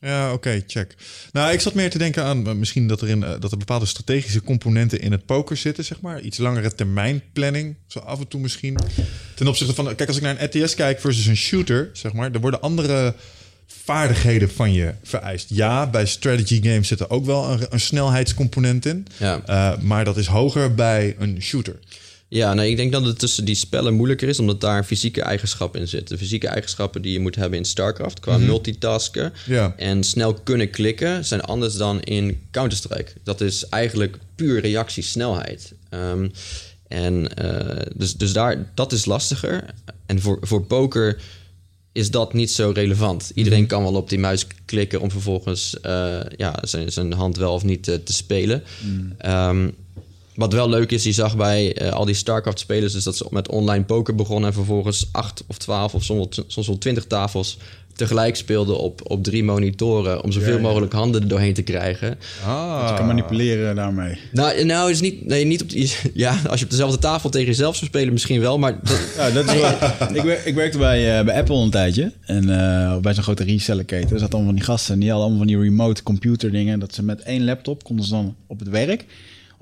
Ja, oké, check. Nou, ik zat meer te denken aan misschien dat er, in, dat er bepaalde strategische componenten in het poker zitten, zeg maar. Iets langere termijn planning, zo af en toe misschien. Ten opzichte van, kijk, als ik naar een RTS kijk versus een shooter, zeg maar, er worden andere vaardigheden van je vereist. Ja, bij strategy games zit er ook wel een, een snelheidscomponent in. Ja. Eh, maar dat is hoger bij een shooter. Ja, nou, ik denk dat het tussen die spellen moeilijker is, omdat daar fysieke eigenschappen in zitten. Fysieke eigenschappen die je moet hebben in StarCraft qua multitasken Ja. en snel kunnen klikken zijn anders dan in Counter-Strike. Dat is eigenlijk puur reactiesnelheid. Ehm, en eh, dus, dus daar, dat is lastiger. En voor, voor poker is dat niet zo relevant. Iedereen kan wel op die muis klikken om vervolgens eh, ja, zijn, zijn hand wel of niet eh, te spelen. Ehm, wat wel leuk is, je zag bij eh, al die StarCraft-spelers... is dat ze met online poker begonnen... en vervolgens acht of twaalf of soms wel, soms wel twintig tafels... tegelijk speelden op, op drie monitoren... om zoveel Ja, ja. mogelijk handen er doorheen te krijgen. Ah. Je kan manipuleren daarmee. Nou, nou is niet, nee, niet op die, ja, als je op dezelfde tafel tegen jezelf zou spelen, misschien wel, maar dat, Ja, dat is wel, ik, wer- ik werkte bij, eh, bij Apple een tijdje. En eh, bij zo'n grote resellerketen. Er zaten allemaal van die gasten. En die hadden allemaal van die remote computer dingen. Dat ze met één laptop konden ze dan op het werk.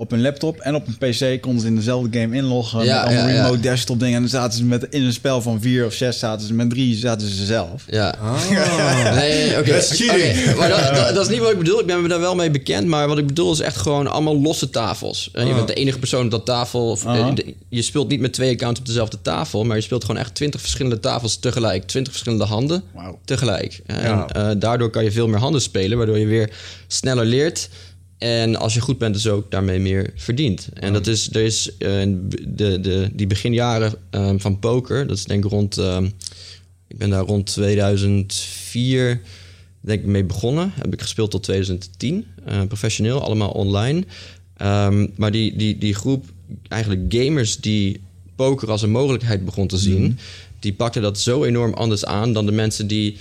Op een laptop en op een pc konden ze in dezelfde game inloggen. Ja, met allemaal ja, ja. remote desktop dingen. En dan zaten ze met, in een spel van vier of zes zaten ze met drie zaten ze zelf. ja. Ah. Nee, oké. That's cheating. Oké, Maar dat, dat, dat is niet wat ik bedoel. Ik ben me daar wel mee bekend. Maar wat ik bedoel is echt gewoon allemaal losse tafels. En je Ah. bent de enige persoon op dat tafel. Of, eh, de- je speelt niet met twee accounts op dezelfde tafel. Maar je speelt gewoon echt twintig verschillende tafels tegelijk. Twintig verschillende handen Wauw. tegelijk. En Ja. eh, daardoor kan je veel meer handen spelen. Waardoor je weer sneller leert. En als je goed bent, dus ook daarmee meer verdient. En dat is, er is eh, de, de, die beginjaren eh, van poker. Dat is denk ik rond... eh, ik ben daar rond 2004 denk ik mee begonnen. Heb ik gespeeld tot 2010. eh, professioneel, allemaal online. Ehm, maar die, die, die groep eigenlijk gamers die poker als een mogelijkheid begon te zien... die pakten dat zo enorm anders aan dan de mensen die...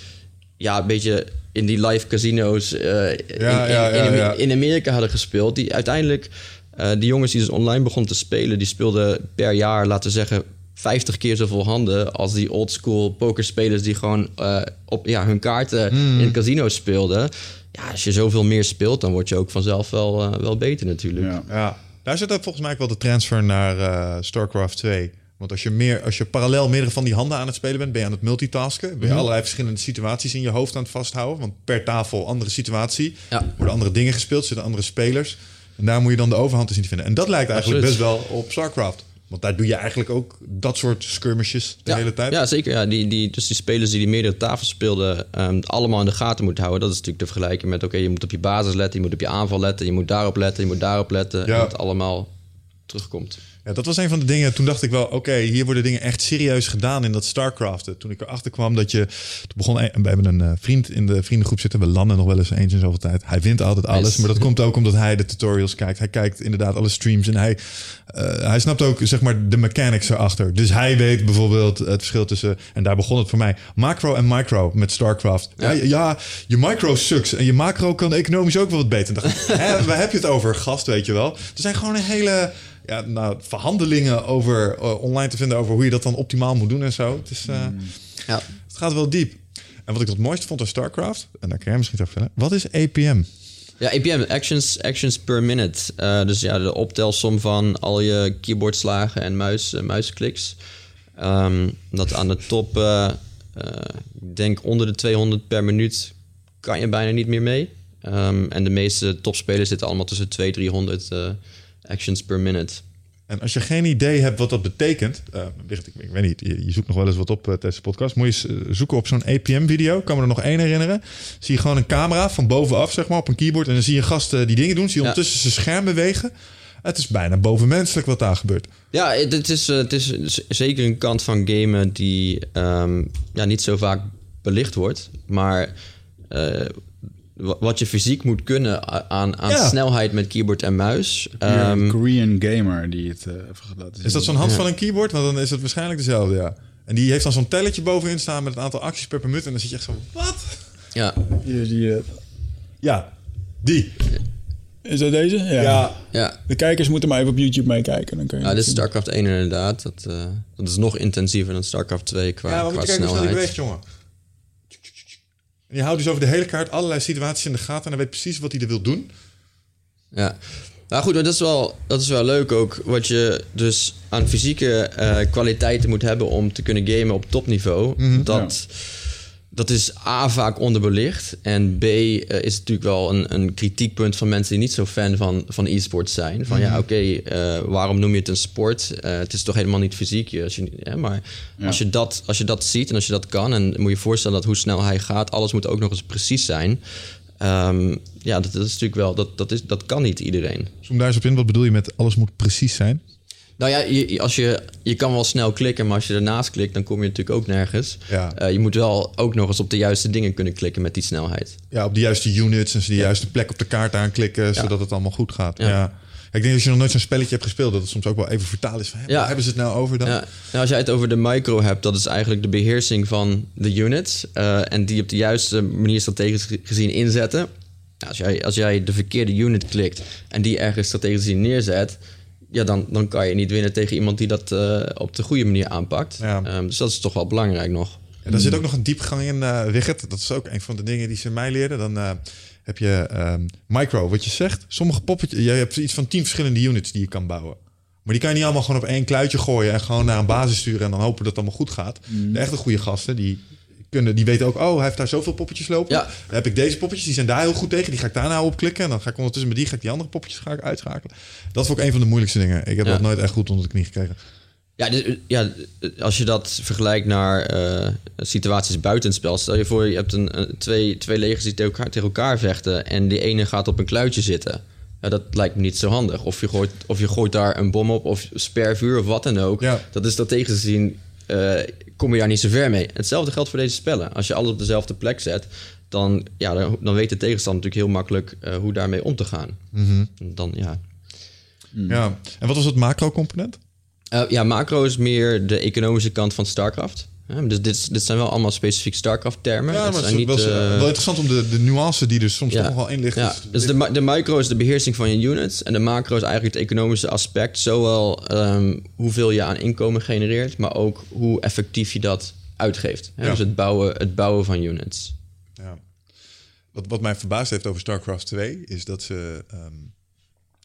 ja, een beetje in die live casino's eh, in, Ja, in, in, in Amerika hadden gespeeld. Die uiteindelijk, eh die jongens die dus online begonnen te spelen, die speelden per jaar, laten we zeggen, 50 keer zoveel handen als die oldschool pokerspelers die gewoon eh, op ja, hun kaarten Hmm. in casino's speelden. Ja, als je zoveel meer speelt, dan word je ook vanzelf wel, wel beter natuurlijk. Ja. Ja, daar zit ook volgens mij ook wel de transfer naar eh, StarCraft 2. Want als je, meer, als je parallel meerdere van die handen aan het spelen bent, ben je aan het multitasken. Mhm. Ben je allerlei verschillende situaties in je hoofd aan het vasthouden. Want per tafel andere situatie. Ja. Worden andere dingen gespeeld, zitten andere spelers. En daar moet je dan de overhand in zien te vinden. En dat lijkt eigenlijk Absoluut. best wel op StarCraft. Want daar doe je eigenlijk ook dat soort skirmishes de ja, hele tijd. Ja, zeker. Ja, die, die, dus die spelers die die meerdere tafels speelden, ehm, allemaal in de gaten moeten houden. Dat is natuurlijk te vergelijken met, oké, je moet op je basis letten, je moet op je aanval letten, je moet daarop letten, je moet daarop letten. Ja. En dat het allemaal terugkomt. Ja, dat was een van de dingen. Toen dacht ik wel, oké, hier worden dingen echt serieus gedaan in dat StarCraft. Toen ik erachter kwam dat je... Toen begon we hebben een eh, vriend in de vriendengroep zitten. We landen nog wel eens eens in zoveel tijd. Hij wint altijd alles. Maar dat komt ook omdat hij de tutorials kijkt. Hij kijkt inderdaad alle streams. En hij, eh, hij snapt ook, zeg maar, de mechanics erachter. Dus hij weet bijvoorbeeld het verschil tussen... En daar begon het voor mij. Macro en micro met StarCraft. Ja, Ja. ja je micro sucks. En je macro kan economisch ook wel wat beter. En dacht ik, hè, waar heb je het over, gast, weet je wel? Er zijn gewoon een hele ja, nou, verhandelingen over eh, online te vinden over hoe je dat dan optimaal moet doen en zo. Het, is, eh, Ja. het gaat wel diep. En wat ik het mooiste vond aan StarCraft, en daar kan jij misschien over vertellen. Wat is APM? Ja, APM, actions, actions per minute. Eh, dus ja, de optelsom van al je keyboardslagen en muis, muiskliks. Ehm, dat aan de top, eh, eh, ik denk onder de 200 per minuut, kan je bijna niet meer mee. Ehm, en de meeste topspelers zitten allemaal tussen 200 300 eh, actions per minute. En als je geen idee hebt wat dat betekent, Birgit, ik, ik weet niet, je, je zoekt nog wel eens wat op eh, tijdens de podcast. Moet je eens eh, zoeken op zo'n APM-video. Kan me er nog één herinneren. Zie je gewoon een camera van bovenaf, zeg maar, op een keyboard. En dan zie je gasten die dingen doen. Zie je Ja. ondertussen zijn scherm bewegen. Het is bijna bovenmenselijk wat daar gebeurt. Ja, het is, het is zeker een kant van gamen die ehm, ja, niet zo vaak belicht wordt. Maar wat je fysiek moet kunnen aan, aan Ja. snelheid met keyboard en muis. Hier een ehm, Korean gamer die het even laten zien. Is dat zo'n hand van een keyboard? Want dan is het waarschijnlijk dezelfde, ja. En die heeft dan zo'n telletje bovenin staan met het aantal acties per minuut. En dan zit je echt zo, wat? ja, Hier, die, eh, Ja, die. is dat deze? Ja. Ja. ja. De kijkers moeten maar even op YouTube meekijken. Dan kun je Ja, dit is. StarCraft 1 inderdaad. Dat, eh, dat is nog intensiever dan StarCraft 2 qua, Ja, maar moet qua je kijken hoe snel die snelheid. beweegt, jongen. En je houdt dus over de hele kaart allerlei situaties in de gaten. En dan weet precies wat hij er wil doen. Ja. Nou goed, maar dat is, wel, dat is wel leuk ook. Wat je dus aan fysieke eh, kwaliteiten moet hebben om te kunnen gamen op topniveau. dat, dat is A, vaak onderbelicht. En B, eh, is het natuurlijk wel een, een kritiekpunt van mensen die niet zo fan van, van e-sports zijn. Van ja, oké, eh, waarom noem je het een sport? Eh, het is toch helemaal niet fysiek. Als je, hè, maar als, je dat, als je dat ziet en als je dat kan... en moet je voorstellen dat hoe snel hij gaat... alles moet ook nog eens precies zijn... Ehm, ja, dat, dat is natuurlijk wel, dat, dat, is, dat kan niet iedereen. Zoom daar eens op in. Wat bedoel je met alles moet precies zijn? Nou ja, je, als je, je kan wel snel klikken, maar als je ernaast klikt, dan kom je natuurlijk ook nergens. Ja. Eh, je moet wel ook nog eens op de juiste dingen kunnen klikken met die snelheid. Ja, op de juiste units en ze de juiste plek op de kaart aanklikken, zodat het allemaal goed gaat. Ja. Ik denk als je nog nooit zo'n spelletje hebt gespeeld, dat het soms ook wel even vertaal is van, Ja. hebben ze het nou over dan? Ja, nou, als jij het over de micro hebt, dat is eigenlijk de beheersing van de units. eh, en die op de juiste manier strategisch ge- gezien inzetten. Nou, als, jij, als jij de verkeerde unit klikt en die ergens strategisch gezien neerzet, ja, dan, dan kan je niet winnen tegen iemand die dat eh, op de goede manier aanpakt. Ja. Ehm, dus dat is toch wel belangrijk nog. En daar zit ook nog een diepgang in, Wigert. Dat is ook een van de dingen die ze mij leerden. Dan eh, heb je ehm, micro, wat je zegt. Sommige poppetjes, je hebt iets van tien verschillende units die je kan bouwen. Maar die kan je niet allemaal gewoon op één kluitje gooien en gewoon naar een basis sturen en dan hopen dat het allemaal goed gaat. De echte goede gasten, die, kunnen, die weten ook, oh, hij heeft daar zoveel poppetjes lopen. Ja. Dan heb ik deze poppetjes, die zijn daar heel goed tegen. Die ga ik daar nou op klikken. En dan ga ik ondertussen met die, ga ik die andere poppetjes ga ik uitschakelen. Dat is ook een van de moeilijkste dingen. Ik heb Ja. dat nooit echt goed onder de knie gekregen. Ja, dus, ja, als je dat vergelijkt naar eh, situaties buiten het spel. Stel je voor, je hebt een, een- twee, twee legers die tegen elkaar, tegen elkaar vechten... en die ene gaat op een kluitje zitten. Ja, dat lijkt me niet zo handig. Of je gooit, of je gooit daar een bom op, of spervuur, of wat dan ook. Ja. Dat is strategisch gezien, eh, kom je daar niet zo ver mee. Hetzelfde geldt voor deze spellen. Als je alles op dezelfde plek zet... dan, ja, dan, dan weet de tegenstander natuurlijk heel makkelijk eh, hoe daarmee om te gaan. Dan, ja, Ja. En wat was het macro-component? Eh, ja, macro is meer de economische kant van StarCraft. Hè, dus dit, dit zijn wel allemaal specifiek StarCraft-termen. Ja, maar het is wel, eh, wel interessant om de, de nuance die er soms toch nog wel in ligt. Ja, dus de, de micro is de beheersing van je units. En de macro is eigenlijk het economische aspect. Zowel ehm, hoeveel je aan inkomen genereert, maar ook hoe effectief je dat uitgeeft. Hè? Ja. Dus het bouwen, het bouwen van units. Ja. Wat, wat mij verbaasd heeft over StarCraft 2 is dat ze, ehm,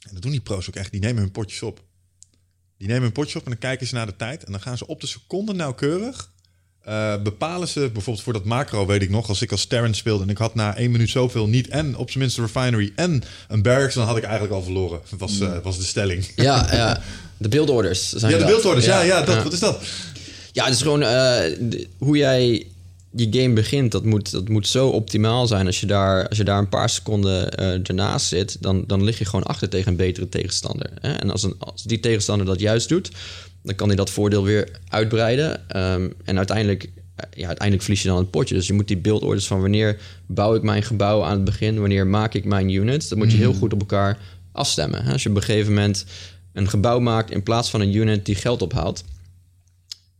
en dat doen die pro's ook echt, die nemen hun potjes op. Die nemen hun potjes op en dan kijken ze naar de tijd en dan gaan ze op de seconde nauwkeurig. Eh, bepalen ze bijvoorbeeld voor dat macro, weet ik nog, als ik als Terran speelde en ik had na één minuut zoveel niet en op zijn minst een refinery en een barracks, dan had ik eigenlijk al verloren. Was, eh, was de stelling. Ja, ja. De buildorders zijn Ja, de dat. beeldorders, ja, ja, dat, wat is dat? Ja, het is gewoon eh, hoe jij je game begint. Dat moet, dat moet zo optimaal zijn. Als je daar, als je daar een paar seconden ernaast zit, dan, dan lig je gewoon achter tegen een betere tegenstander. Hè? En als, een, als die tegenstander dat juist doet, dan kan hij dat voordeel weer uitbreiden. Ehm, en uiteindelijk, eh, ja, uiteindelijk verlies je dan het potje. Dus je moet die beeldorders van wanneer bouw ik mijn gebouw aan het begin, wanneer maak ik mijn units, dat moet je heel goed op elkaar afstemmen. Als je op een gegeven moment een gebouw maakt in plaats van een unit die geld ophaalt,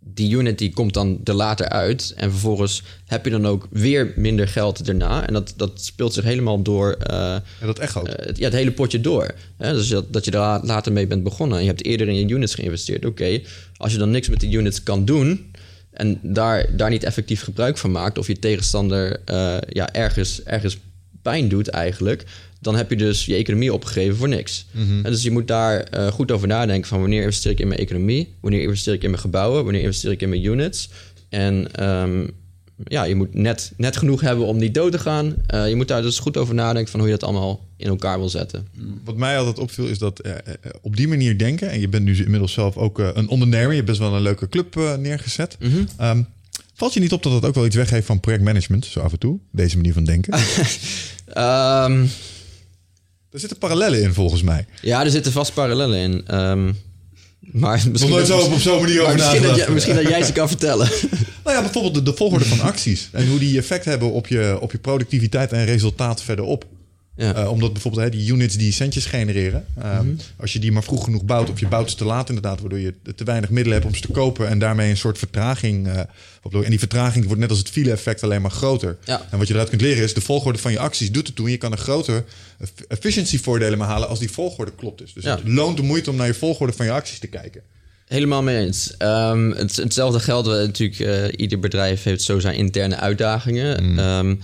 die unit die komt dan er later uit. En vervolgens heb je dan ook weer minder geld erna. En dat, dat speelt zich helemaal door eh, dat echo. eh, het, ja, het hele potje door. Hè? Dus dat, dat je daar later mee bent begonnen. En je hebt eerder in je units geïnvesteerd. Oké, als je dan niks met die units kan doen... en daar, daar niet effectief gebruik van maakt... of je tegenstander eh, ja, ergens, ergens pijn doet eigenlijk... dan heb je dus je economie opgegeven voor niks. En dus je moet daar eh, goed over nadenken... van wanneer investeer ik in mijn economie... wanneer investeer ik in mijn gebouwen... wanneer investeer ik in mijn units... En ehm, ja, je moet net, net genoeg hebben om niet dood te gaan. Eh, je moet daar dus goed over nadenken van hoe je dat allemaal in elkaar wil zetten. Wat mij altijd opviel is dat eh, op die manier denken, en je bent nu inmiddels zelf ook een ondernemer, je hebt best wel een leuke club neergezet. Ehm, valt je niet op dat het ook wel iets weggeeft van projectmanagement, zo af en toe, deze manier van denken? Ehm, er zitten parallellen in volgens mij. ja, er zitten vast parallellen in. Ehm, maar misschien, nooit zo op, op zo'n manier over misschien, dat, jij- misschien dat jij ze kan vertellen. Nou ja, bijvoorbeeld de, de volgorde van acties en hoe die effect hebben op je, op je productiviteit en resultaat verderop. Ja. Eh, omdat bijvoorbeeld hè, die units die centjes genereren, ehm, als je die maar vroeg genoeg bouwt, of je bouwt ze te laat inderdaad, waardoor je te weinig middelen hebt om ze te kopen en daarmee een soort vertraging. eh, en die vertraging wordt net als het file-effect alleen maar groter. Ja. En wat je eruit kunt leren is de volgorde van je acties doet het toe. En je kan een groter eff- efficiency-voordelen maar halen als die volgorde klopt is. Dus Ja. het loont de moeite om naar je volgorde van je acties te kijken. Helemaal mee eens. Ehm, het, hetzelfde geldt natuurlijk. eh, ieder bedrijf heeft zo zijn interne uitdagingen. Ehm,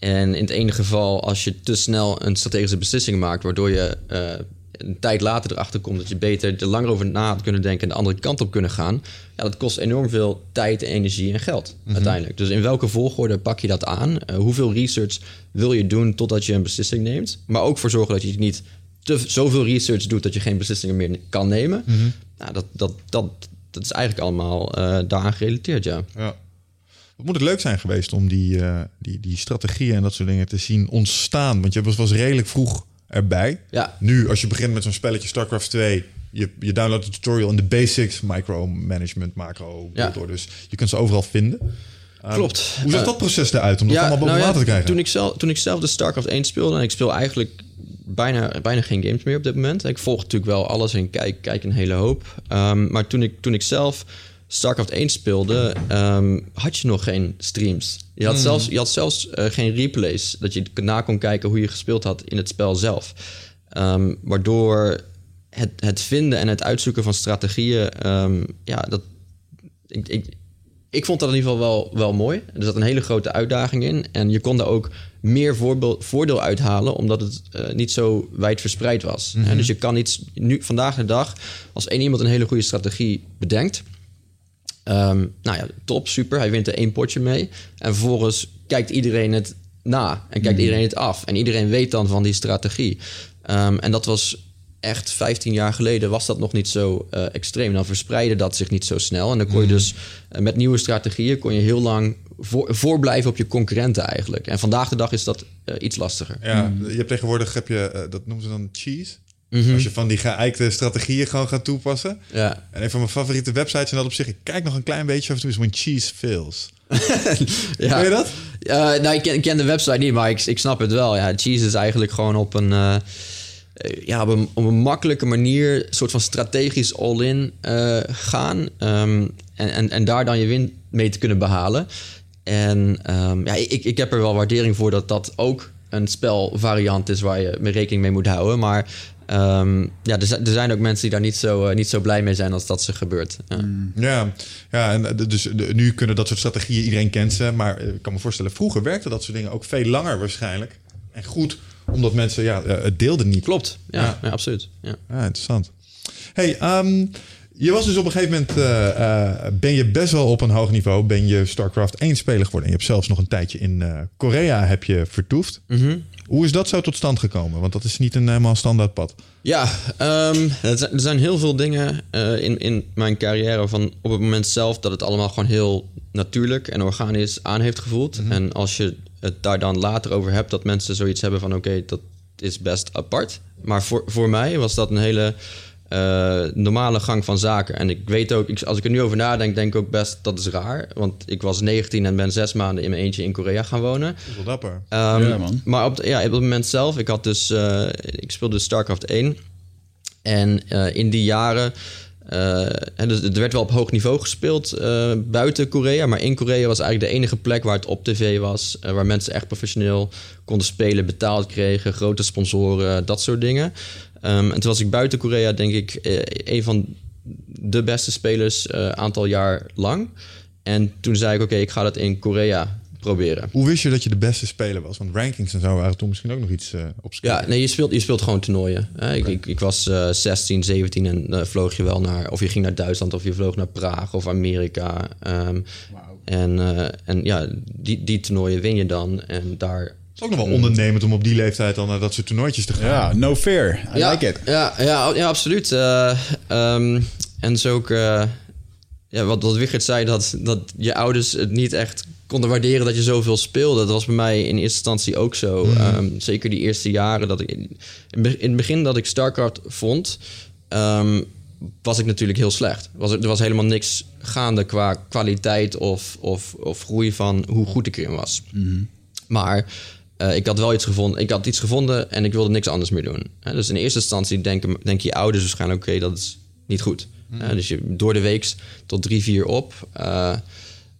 en in het ene geval, als je te snel een strategische beslissing maakt, waardoor je eh, een tijd later erachter komt dat je beter er langer over na had kunnen denken en de andere kant op kunnen gaan. Ja, dat kost enorm veel tijd, energie en geld uiteindelijk. Dus in welke volgorde pak je dat aan? Eh, hoeveel research wil je doen totdat je een beslissing neemt? Maar ook voor zorgen dat je niet te zoveel research doet dat je geen beslissingen meer kan nemen. Nou, dat, dat, dat, dat is eigenlijk allemaal eh, daaraan gerelateerd, ja. Ja. Wat moet het leuk zijn geweest om die, eh, die, die strategieën en dat soort dingen te zien ontstaan? Want je was, was redelijk vroeg erbij. Ja. Nu, als je begint met zo'n spelletje StarCraft 2, je, je downloadt de tutorial in de basics, micromanagement, macro, Ja. door. Dus je kunt ze overal vinden. Um, Klopt. Hoe zag Eh, dat proces eruit om dat allemaal boven nou ja, water te krijgen? Toen ik, zelf, toen ik zelf de StarCraft 1 speelde, en ik speel eigenlijk bijna, bijna geen games meer op dit moment. Ik volg natuurlijk wel alles en kijk, kijk een hele hoop. Ehm, maar toen ik, toen ik zelf StarCraft 1 speelde, ehm, had je nog geen streams. Je had zelfs, je had zelfs eh, geen replays, dat je na kon kijken hoe je gespeeld had in het spel zelf. Ehm, waardoor het, het vinden en het uitzoeken van strategieën, ehm, ja, dat, ik, ik, ik vond dat in ieder geval wel, wel mooi. Er zat een hele grote uitdaging in. En je kon daar ook meer voorbeeld, voordeel uithalen, omdat het eh, niet zo wijd verspreid was. Mhm. En dus je kan iets nu, vandaag de dag, als één iemand een hele goede strategie bedenkt. Ehm, nou ja, top, super. Hij wint er één potje mee. En vervolgens kijkt iedereen het na en Mhm. kijkt iedereen het af. En iedereen weet dan van die strategie. Ehm, en dat was echt 15 jaar geleden was dat nog niet zo eh, extreem. Dan verspreidde dat zich niet zo snel. En dan kon je dus eh, met nieuwe strategieën kon je heel lang voor, voorblijven op je concurrenten eigenlijk. En vandaag de dag is dat eh, iets lastiger. Ja, je hebt tegenwoordig, heb je, dat noemen ze dan cheese. Mhm. Als je van die geëikte strategieën gewoon gaat toepassen. Ja. En een van mijn favoriete websites en dat op zich, ik kijk nog een klein beetje af en toe, is When Cheese Fails. ja. Ken je dat? Eh, nou, ik ken, ik ken de website niet, maar ik, ik snap het wel. Ja, cheese is eigenlijk gewoon op een, eh, eh, ja, op een, op een makkelijke manier... een soort van strategisch all-in gaan. Ehm, en, en, en daar dan je win mee te kunnen behalen. En ehm, ja, ik, ik heb er wel waardering voor dat dat ook een spelvariant is... waar je mee rekening mee moet houden. Maar ehm, ja, er, zijn- er zijn ook mensen die daar niet zo, eh, niet zo blij mee zijn als dat ze gebeurt. Ja. Ja, ja en eh, dus de- nu kunnen dat soort strategieën, iedereen kent ze. Maar eh, ik kan me voorstellen, vroeger werkte dat soort dingen ook veel langer waarschijnlijk. En goed, omdat mensen, ja, het deelden niet. Klopt, ja, Ja. ja. absoluut. Ja. Ja, interessant. Hey, ehm, je was dus op een gegeven moment, eh, eh, ben je best wel op een hoog niveau, ben je StarCraft 1 speler geworden. En je hebt zelfs nog een tijdje in eh, Korea heb je vertoefd. Hoe is dat zo tot stand gekomen? Want dat is niet een helemaal standaard pad. Ja, ehm, er zijn- heel veel dingen in, in mijn carrière van op het moment zelf dat het allemaal gewoon heel natuurlijk en organisch aan heeft gevoeld. En als je het daar dan later over hebt, dat mensen zoiets hebben van oké, dat is best apart. Maar voor, voor mij was dat een hele eh, normale gang van zaken. En ik weet ook, ik, als ik er nu over nadenk, denk ik ook best dat is raar. Want ik was 19 en ben zes maanden in mijn eentje in Korea gaan wonen. Dat is wel dapper. Ehm, Ja, man. Maar op, de- ja, op het moment zelf, ik had dus, eh, ik speelde StarCraft 1. En eh, in die jaren, eh, en dus er werd wel op hoog niveau gespeeld eh, buiten Korea. Maar in Korea was eigenlijk de enige plek waar het op tv was. waar mensen echt professioneel konden spelen, betaald kregen, grote sponsoren, dat soort dingen. Ehm, en toen was ik buiten Korea, denk ik, eh, een van de beste spelers eh aantal jaar lang. En toen zei ik, oké, ik ga dat in Korea proberen. Hoe wist je dat je de beste speler was? Want rankings en zo waren toen misschien ook nog iets eh op Ja, nee, je speelt, je speelt gewoon toernooien. hè. Ik, ik, ik was eh 16, 17 en vloog je wel naar... of je ging naar Duitsland of je vloog naar Praag of Amerika. Ehm, en, eh, en ja, die, die toernooien win je dan. En daar... Is ook nog wel ondernemend om op die leeftijd dan naar dat soort toernooitjes te gaan. Ja, no fair. I ja, like it. Ja, ja, ja absoluut. Eh, ehm, en zo ook... eh, ja, wat, wat Wigert zei, dat, dat je ouders het niet echt konden waarderen dat je zoveel speelde. Dat was bij mij in eerste instantie ook zo. Ehm, zeker die eerste jaren dat ik... In, in het begin dat ik StarCraft vond... ehm, was ik natuurlijk heel slecht. Was, er er was helemaal niks gaande qua kwaliteit of, of, of groei van hoe goed ik erin was. Maar eh, ik had wel iets gevonden. Ik had iets gevonden en ik wilde niks anders meer doen. Dus in eerste instantie denken, denken je ouders waarschijnlijk... oké, dat is niet goed. Hè, dus je door de week tot drie, vier op. eh,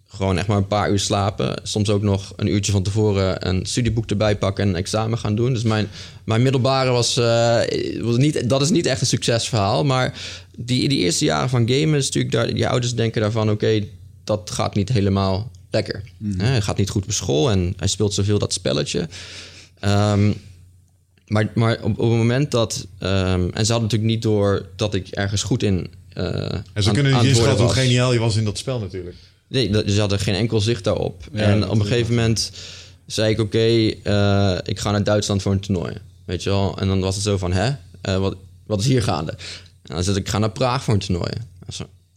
gewoon echt maar een paar uur slapen. Soms ook nog een uurtje van tevoren een studieboek erbij pakken... en een examen gaan doen. Dus mijn, mijn middelbare was, eh, was niet... dat is niet echt een succesverhaal. Maar die, die eerste jaren van gamen is natuurlijk... Daar, je ouders denken daarvan... oké, dat gaat niet helemaal lekker. Hè, Hij gaat niet goed op school en hij speelt zoveel dat spelletje. Ehm, maar maar op, op het moment dat... ehm, en ze hadden natuurlijk niet door dat ik ergens goed in... eh, En ze aan- kunnen niet inschatten hoe geniaal je was in dat spel natuurlijk. Nee, dat- ze hadden geen enkel zicht daarop. Ja, en op een gegeven moment zei ik... oké, eh, ik ga naar Duitsland voor een toernooi. Weet je wel? En dan was het zo van, hè? Eh, wat, wat is hier gaande? En dan zei ik, ik ga naar Praag voor een toernooi.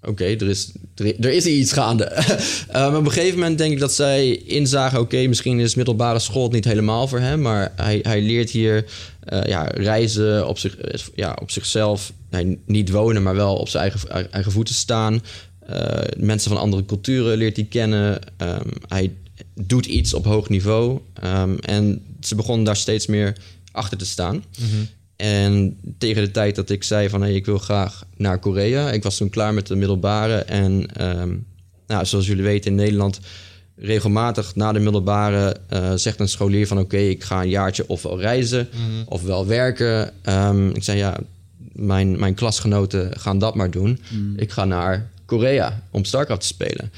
Oké, er, is, er, er is iets gaande. maar op een gegeven moment denk ik dat zij inzagen... oké, misschien is middelbare school niet helemaal voor hem... maar hij, hij leert hier uh, ja, reizen op, zich, ja, op zichzelf... Nee, niet wonen, maar wel op zijn eigen, eigen voeten staan... Uh, mensen van andere culturen leert hij kennen. Um, hij doet iets op hoog niveau. Um, en ze begonnen daar steeds meer achter te staan. -hmm. En tegen de tijd dat ik zei van... Hey, ik wil graag naar Korea. Ik was toen klaar met de middelbare. En um, nou, zoals jullie weten in Nederland... regelmatig na de middelbare uh, zegt een scholier van... oké, okay, ik ga een jaartje ofwel reizen mm -hmm. ofwel werken. ik zei ja, mijn, mijn klasgenoten gaan dat maar doen. Mm. Ik ga naar Korea om StarCraft te spelen.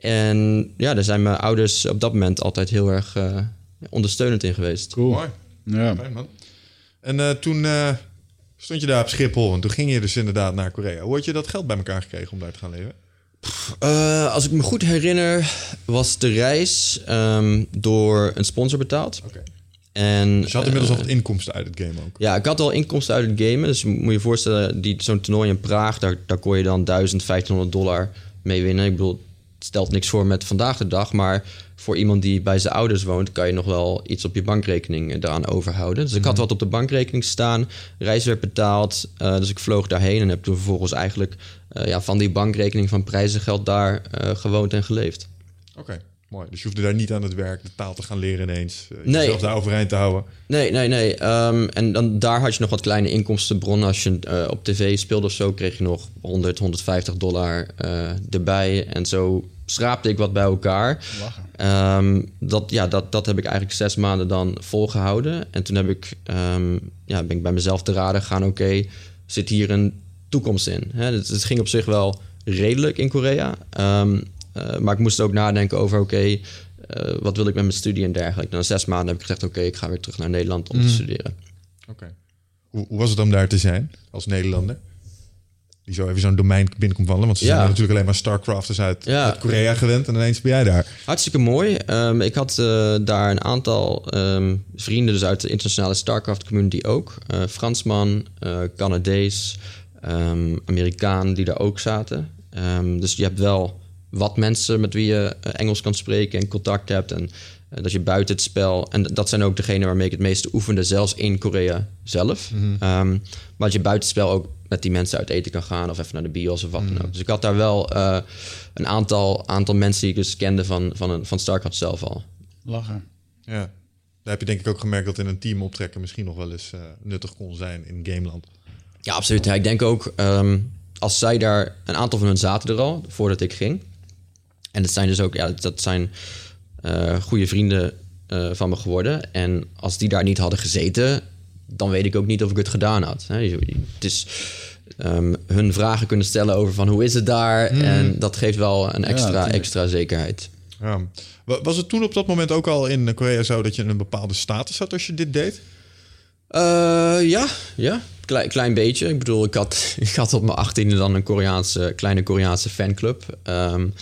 En ja, daar zijn mijn ouders op dat moment altijd heel erg uh, ondersteunend in geweest. Cool. Mooi. Ja. Fijn, man. En uh, toen uh, stond je daar op Schiphol en toen ging je dus inderdaad naar Korea. Hoe had je dat geld bij elkaar gekregen om daar te gaan leven? Uh, als ik me goed herinner, was de reis um, door een sponsor betaald. Okay. En, dus je had inmiddels al wat inkomsten uit het game ook? Ja, ik had al inkomsten uit het game. Dus moet je je voorstellen, die, zo'n toernooi in Praag... Daar, daar kon je dan 1000, 1500 dollar mee winnen. Ik bedoel, stelt niks voor met vandaag de dag... maar voor iemand die bij zijn ouders woont... kan je nog wel iets op je bankrekening eraan overhouden. Dus ik had wat op de bankrekening staan. Reis werd betaald, uh, dus ik vloog daarheen... en heb toen vervolgens eigenlijk uh, ja, van die bankrekening van prijzengeld... daar uh, gewoond en geleefd. Oké. Okay. Mooi. Dus je hoefde daar niet aan het werk de taal te gaan leren ineens. Uh, nee. Jezelf daar overeind te houden. Nee, nee, nee. Um, en dan, daar had je nog wat kleine inkomstenbronnen. Als je uh, op tv speelde of zo, kreeg je nog 100, 150 dollar uh, erbij. En zo schraapte ik wat bij elkaar. Um, dat, ja, dat, dat heb ik eigenlijk zes maanden dan volgehouden. En toen heb ik, um, ja, ben ik bij mezelf te raden gegaan... oké, okay, zit hier een toekomst in? Hè, het, het, ging op zich wel redelijk in Korea... Uh, maar ik moest ook nadenken over, oké, okay, uh, wat wil ik met mijn studie en dergelijke. Na zes maanden heb ik gezegd, oké, okay, ik ga weer terug naar Nederland om mm. te studeren. Oké. Okay. Hoe, hoe, was het om daar te zijn als Nederlander? Die zo even zo'n domein binnenkomt wandelen. Want ze ja. zijn natuurlijk alleen maar StarCrafters uit, ja. uit, Korea gewend. En ineens ben jij daar. Hartstikke mooi. Um, ik had uh, daar een aantal um, vrienden dus uit de internationale StarCraft community ook. Fransman, Canadees, um, Amerikaan die daar ook zaten. dus je hebt wel wat mensen met wie je eh, Engels kan spreken en contact hebt. En uh, dat je buiten het spel. En dat zijn ook degenen waarmee ik het meeste oefende, zelfs in Korea zelf. Mm -hmm. um, maar dat je buiten het spel ook met die mensen uit eten kan gaan of even naar de bios of wat mm -hmm. dan ook. Dus ik had daar wel uh, een aantal, aantal mensen die ik dus kende van, van, een, van StarCraft zelf al. Lachen. Ja. Daar heb je denk ik ook gemerkt dat in een team optrekken misschien nog wel eens uh, nuttig kon zijn in Gameland. Ja, absoluut. Ja, ik denk ook, um, als zij daar, een aantal van hun zaten er al, voordat ik ging. En dat zijn dus ook, ja, dat zijn uh, goede vrienden uh, van me geworden. En als die daar niet hadden gezeten, dan weet ik ook niet of ik het gedaan had. Hè. Het is um, hun vragen kunnen stellen over van hoe is het daar. Hmm. En dat geeft wel een extra, ja, extra zekerheid. Ja. Was het toen op dat moment ook al in Korea zo dat je een bepaalde status had als je dit deed? Uh, ja, ja. Klein, klein beetje. Ik bedoel, ik had, ik had op mijn achttiende dan een Koreaanse, kleine Koreaanse fanclub. Um,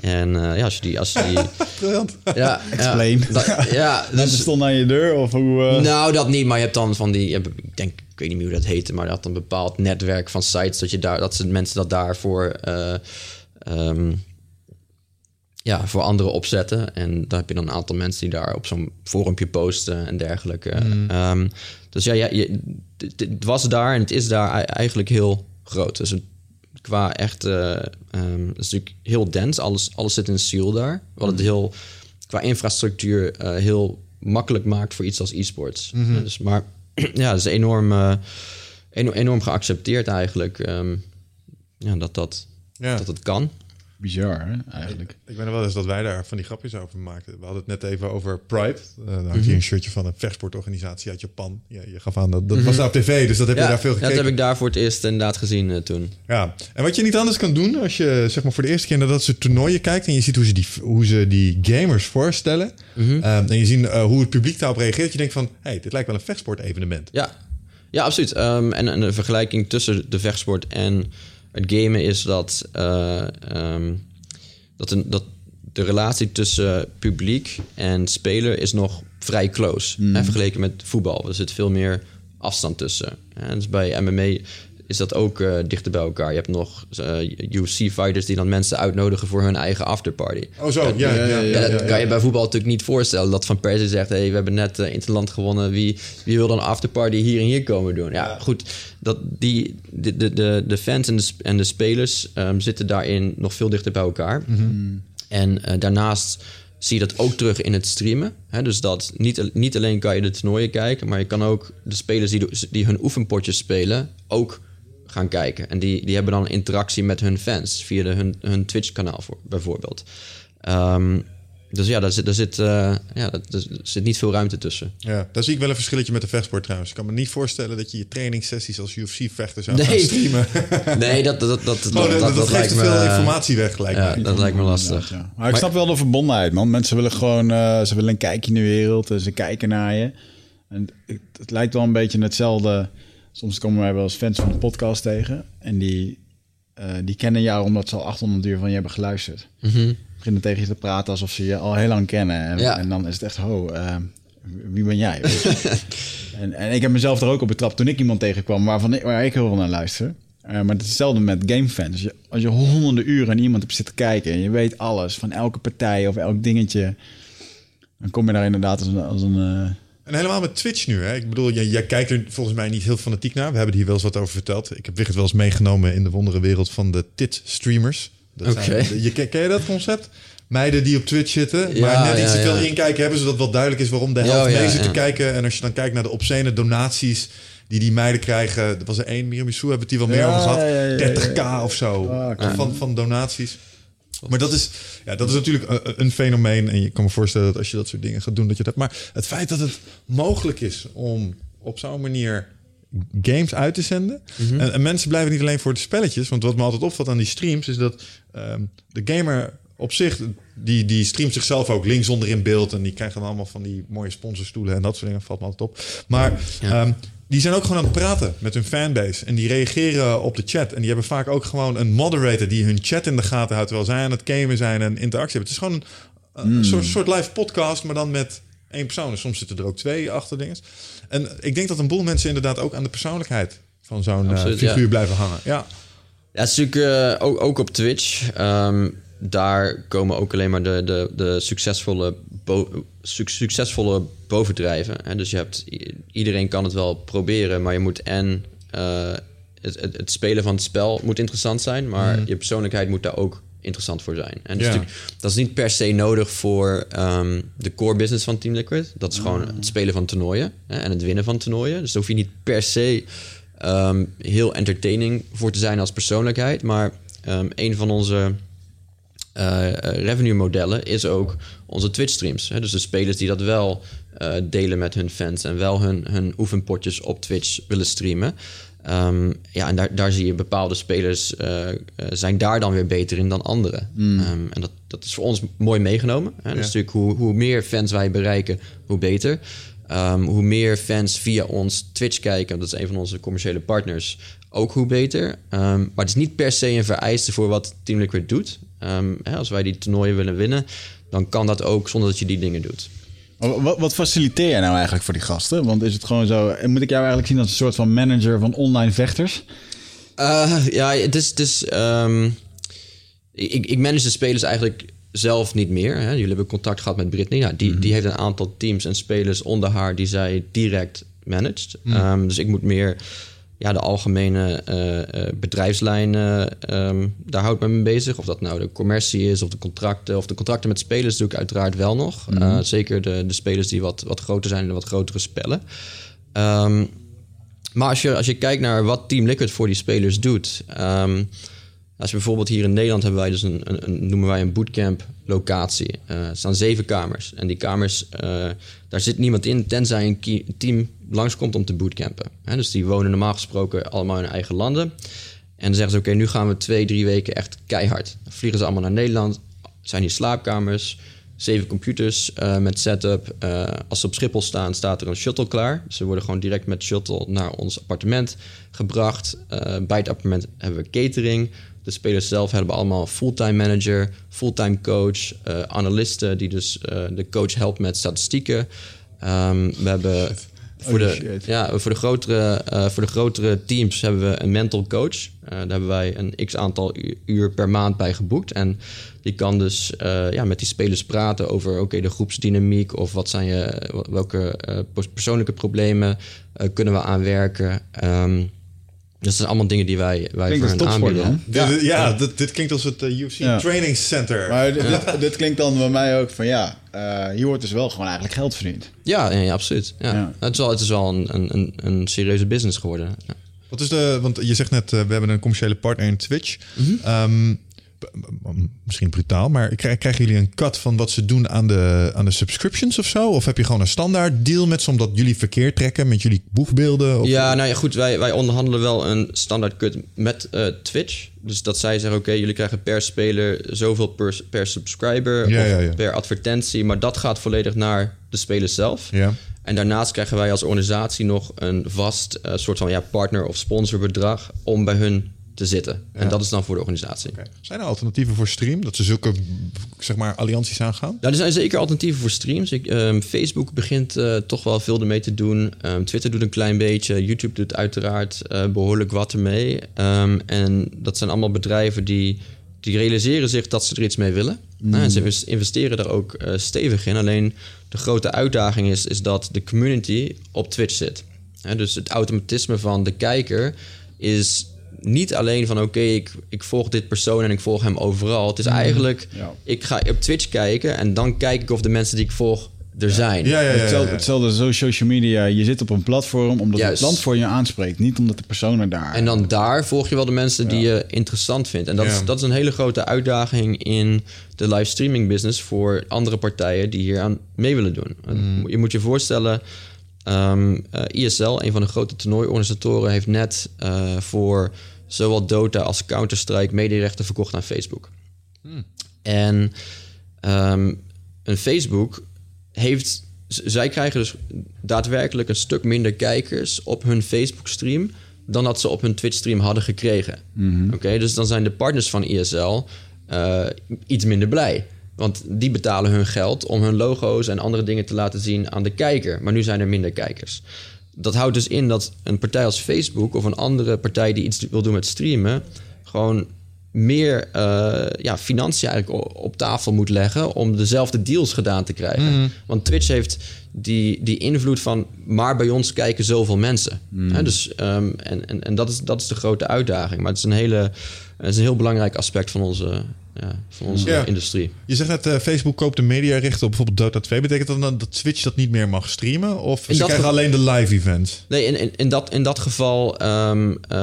en uh, ja, als je die... Als je die Briljant. Ja, Explain. Ja, dat, ja dus, stond aan je deur of hoe... Uh... Nou, dat niet. Maar je hebt dan van die... Ik denk, ik weet niet meer hoe dat heette, maar je had een bepaald netwerk van sites dat je daar... Dat ze mensen dat daarvoor... Uh, um, ja, voor anderen opzetten. En daar heb je dan een aantal mensen die daar op zo'n forumpje posten en dergelijke. Mm. Um, dus ja, ja je, het was daar en het is daar eigenlijk heel groot. Dus het, qua echt, uh, um, het is natuurlijk heel dens. Alles, alles zit in Seoul daar. Wat het heel, qua infrastructuur uh, heel makkelijk maakt voor iets als e-sports. Mm -hmm. dus, maar ja, het is enorm, uh, enorm, enorm geaccepteerd eigenlijk. Um, ja, dat, dat, ja. dat het kan. Bizar, hè, eigenlijk. Ik, ik weet nog wel eens dat wij daar van die grapjes over maakten. We hadden het net even over Pride. Uh, dan had je mm een shirtje van een vechtsportorganisatie uit Japan. Ja, je gaf aan, dat, dat mm -hmm. was op tv, dus dat heb ja, je daar veel gekeken. Ja, dat heb ik daar voor het eerst inderdaad gezien uh, toen. Ja, en wat je niet anders kan doen als je zeg maar voor de eerste keer naar dat soort toernooien kijkt... en je ziet hoe ze die, hoe ze die gamers voorstellen... Mm -hmm. um, en je ziet uh, hoe het publiek daarop reageert... je denkt van, hey, dit lijkt wel een vechtsportevenement. Ja, ja absoluut. Um, en, en een vergelijking tussen de vechtsport en het gamen is dat... Um, dat, een, dat de relatie tussen publiek en speler is nog vrij close. Mm. vergeleken met voetbal. Er zit veel meer afstand tussen. En dus bij MMA is dat ook eh, dichter bij elkaar. Je hebt nog uh, UFC-fighters die dan mensen uitnodigen voor hun eigen afterparty. Oh zo, ja. ja, ja, ja, dat kan je bij voetbal natuurlijk niet voorstellen. Dat Van Persie zegt, hey, we hebben net uh, Interland gewonnen. Wie, wie wil dan een afterparty hier en hier komen doen? Ja, goed. Dat die, de, de, de, de fans en de, en de spelers um, zitten daarin nog veel dichter bij elkaar. Mm. En daarnaast zie je dat ook terug in het streamen. He, dus dat niet, niet alleen kan je de toernooien kijken, maar je kan ook de spelers die, die hun oefenpotjes spelen ook gaan kijken. En die, die hebben dan interactie met hun fans via de, hun, hun Twitch-kanaal bijvoorbeeld. Um, dus ja, daar zit, daar, zit, uh, ja, daar zit niet veel ruimte tussen. Ja, daar zie ik wel een verschilletje met de vechtsport trouwens. Ik kan me niet voorstellen dat je je trainingssessies als UFC-vechter zou nee. gaan streamen. Nee, dat, dat, dat, dat, oh, dat, dat, dat geeft te veel informatie weg gelijk. Ja, dat lijkt me lastig. Ja, ja. Maar ik snap wel de verbondenheid, man. Mensen willen gewoon uh, ze willen een kijkje in de wereld. En ze kijken naar je. En het, het lijkt wel een beetje hetzelfde... Soms komen wij wel eens fans van de podcast tegen. En die, uh, die kennen jou omdat ze al 800 uur van je hebben geluisterd. Mm -hmm. Beginnen tegen je te praten alsof ze je al heel lang kennen. En, Ja. en dan is het echt, ho, uh, wie ben jij? En, en ik heb mezelf er ook op betrapt toen ik iemand tegenkwam waarvan ik, waar ik heel veel naar luister. Uh, maar het is hetzelfde met gamefans. Als je, als je honderden uren naar iemand hebt zitten kijken... en je weet alles van elke partij of elk dingetje... dan kom je daar inderdaad als een... Als een en helemaal met Twitch nu. Hè? Ik bedoel, jij, jij, kijkt er volgens mij niet heel fanatiek naar. We hebben hier wel eens wat over verteld. Ik heb Wigert wel eens meegenomen in de wondere wereld van de tit-streamers. Oké. Okay. Je, ken je dat concept? Meiden die op Twitch zitten, Ja, maar net ja, iets te veel ja. inkijken hebben... zodat wel duidelijk is waarom de helft oh, ja, mee zit te kijken. En als je dan kijkt naar de obscene donaties die die meiden krijgen... Er was er één, Miriam Sue, hebben we het hier wel meer Ja, over gehad. ja, ja, ja, 30k of zo Ah, van, van donaties. Maar dat is, ja, dat is natuurlijk een, een fenomeen. En je kan me voorstellen dat als je dat soort dingen gaat doen, dat je dat. Maar het feit dat het mogelijk is om op zo'n manier games uit te zenden. Mhm. en, en mensen blijven niet alleen voor de spelletjes. Want wat me altijd opvalt aan die streams is dat ehm, de gamer op zich, die, die streamt zichzelf ook links onder in beeld. En die krijgen dan allemaal van die mooie sponsorstoelen en dat soort dingen. Valt me altijd op. Maar Ja. ehm, die zijn ook gewoon aan het praten met hun fanbase. En die reageren op de chat. En die hebben vaak ook gewoon een moderator die hun chat in de gaten houdt. Terwijl zij aan het gamen zijn en interactie hebben. Het is gewoon een, een soort, soort live podcast, maar dan met één persoon. En soms zitten er ook twee achter dingen. En ik denk dat een boel mensen inderdaad ook aan de persoonlijkheid van zo'n eh, figuur ja. blijven hangen. Ja. Ja, het is natuurlijk eh, ook, ook op Twitch. Ehm, daar komen ook alleen maar de, de, de succesvolle, bo- suc- succesvolle bovendrijven. Hè? Dus je hebt, iedereen kan het wel proberen, maar je moet en eh, het, het, het spelen van het spel moet interessant zijn, maar je persoonlijkheid moet daar ook interessant voor zijn. En dat, is Ja. dat is niet per se nodig voor ehm, de core business van Team Liquid. Dat is gewoon het spelen van toernooien hè, en het winnen van toernooien. Dus daar hoef je niet per se ehm, heel entertaining voor te zijn als persoonlijkheid. Maar ehm, een van onze eh, eh, revenue modellen is ook onze Twitch streams. Hè? Dus de spelers die dat wel eh, delen met hun fans en wel hun, hun oefenpotjes op Twitch willen streamen. Ehm, ja, en daar, daar zie je bepaalde spelers zijn daar dan weer beter in dan anderen. Ehm, en dat, dat is voor ons mooi meegenomen. Hè? Dus natuurlijk hoe, hoe meer fans wij bereiken, hoe beter. Ehm, hoe meer fans via ons Twitch kijken, dat is een van onze commerciële partners, ook hoe beter. Maar het is niet per se een vereiste voor wat Team Liquid doet. Ehm, hè, als wij die toernooien willen winnen, dan kan dat ook zonder dat je die dingen doet. Wat, wat faciliteer jij nou eigenlijk voor die gasten? Want is het gewoon zo... en Moet ik jou eigenlijk zien als een soort van manager van online vechters? Eh, ja, het is. Het is ehm, ik, ik manage de spelers eigenlijk zelf niet meer. Hè. Jullie hebben contact gehad met Britney. Ja, die, die heeft een aantal teams en spelers onder haar die zij direct managt. Ehm, dus ik moet meer ja, de algemene eh, eh, bedrijfslijnen, ehm, daar houd ik me mee bezig. Of dat nou de commercie is of de contracten. Of de contracten met spelers doe ik uiteraard wel nog. Eh, zeker de, de spelers die wat, wat groter zijn en wat grotere spellen. Ehm, maar als je, als je kijkt naar wat Team Liquid voor die spelers doet. ehm, als we bijvoorbeeld hier in Nederland hebben wij dus een, een, een- noemen wij een bootcamp locatie. Eh, er staan zeven kamers. En die kamers, eh, daar zit niemand in tenzij een team langskomt om te bootcampen. Dus die wonen normaal gesproken allemaal in hun eigen landen. En dan zeggen ze, oké, nu gaan we twee, drie weken echt keihard. Vliegen ze allemaal naar Nederland. Zijn hier slaapkamers, zeven computers eh, met setup. Eh, als ze op Schiphol staan, staat er een shuttle klaar. Ze worden gewoon direct met shuttle naar ons appartement gebracht. Bij het appartement hebben we catering. De spelers zelf hebben allemaal een fulltime manager, fulltime coach, eh, analisten die dus eh, de coach helpt met statistieken. Ehm, we hebben voor, de, shit. ja, voor, de grotere, eh, voor de grotere teams hebben we een mental coach. Daar hebben wij een x aantal uur per maand bij geboekt. En die kan dus ja, met die spelers praten over oké, de groepsdynamiek of wat zijn je, welke pers- persoonlijke problemen kunnen we aanwerken. Ehm, dat zijn allemaal dingen die wij, wij Klinkt voor hen aanbieden. Dit, ja, Dit, dit klinkt als het eh, UFC Ja. Training Center. Maar dit, dit, dit klinkt dan bij mij ook van ja, eh, hier wordt dus wel gewoon eigenlijk geld verdiend. Ja, ja, ja, absoluut. Ja. Ja. Het, is wel, het is wel een, een, een, een serieuze business geworden. Ja. Wat is de, want je zegt net, eh, we hebben een commerciële partner in Twitch. B- misschien brutaal, maar krij- krijgen jullie een cut van wat ze doen aan de, aan de subscriptions of zo? Of heb je gewoon een standaard deal met ze omdat jullie verkeer trekken met jullie boegbeelden? Of, Ja, nou ja, goed. Wij, wij onderhandelen wel een standaard cut met eh, Twitch. Dus dat zij zeggen, oké, jullie krijgen per speler zoveel per, per subscriber Ja, of ja, ja. per advertentie. Maar dat gaat volledig naar de spelers zelf. Ja. En daarnaast krijgen wij als organisatie nog een vast eh, soort van ja, partner- of sponsorbedrag om bij hun te zitten. En dat is dan voor de organisatie. Zijn er alternatieven voor stream? Dat ze zulke zeg maar, allianties aangaan? Ja, er zijn zeker alternatieven voor streams. Ik, ehm, Facebook begint eh, toch wel veel ermee te doen. Ehm, Twitter doet een klein beetje. YouTube doet uiteraard eh, behoorlijk wat ermee. Ehm, en dat zijn allemaal bedrijven die, die realiseren zich dat ze er iets mee willen. Nou, en ze invest- investeren daar ook eh, stevig in. Alleen de grote uitdaging is, is dat de community op Twitch zit. Hè, dus het automatisme van de kijker is niet alleen van oké, ik, ik volg dit persoon en ik volg hem overal. Het is eigenlijk, Ja. ik ga op Twitch kijken en dan kijk ik of de mensen die ik volg er zijn. Ja, ja, ja. Hetzelfde, ja. hetzelfde zo social media. Je zit op een platform omdat Juist. het platform je aanspreekt. Niet omdat de personen daar... En dan daar volg je wel de mensen die je interessant vindt. En dat, Ja. is, dat is een hele grote uitdaging in de livestreaming business voor andere partijen die hier aan mee willen doen. Je moet je voorstellen, ehm, eh, ISL, een van de grote toernooiorganisatoren, heeft net eh, voor zowel Dota als Counter-Strike medierechten verkocht aan Facebook. En ehm, een Facebook heeft. Zij krijgen dus daadwerkelijk een stuk minder kijkers op hun Facebook-stream. dan dat ze op hun Twitch-stream hadden gekregen. Oké, dus dan zijn de partners van ISL eh, iets minder blij. Want die betalen hun geld om hun logo's en andere dingen te laten zien aan de kijker. Maar nu zijn er minder kijkers. Dat houdt dus in dat een partij als Facebook of een andere partij die iets wil doen met streamen, gewoon meer eh, ja, financiën eigenlijk op tafel moet leggen om dezelfde deals gedaan te krijgen. Want Twitch heeft die, die invloed van, maar bij ons kijken zoveel mensen. Hè, dus, ehm, en en, en dat, is, dat is de grote uitdaging. Maar het is een, hele, het is een heel belangrijk aspect van onze, ja, van onze Ja. industrie. Je zegt net, eh, Facebook koopt de mediarechten op bijvoorbeeld Dota 2. Betekent dat dan dat Twitch dat niet meer mag streamen? Of In ze krijgen geval- alleen de live events? Nee, in, in, in, dat, in dat geval. ehm, eh,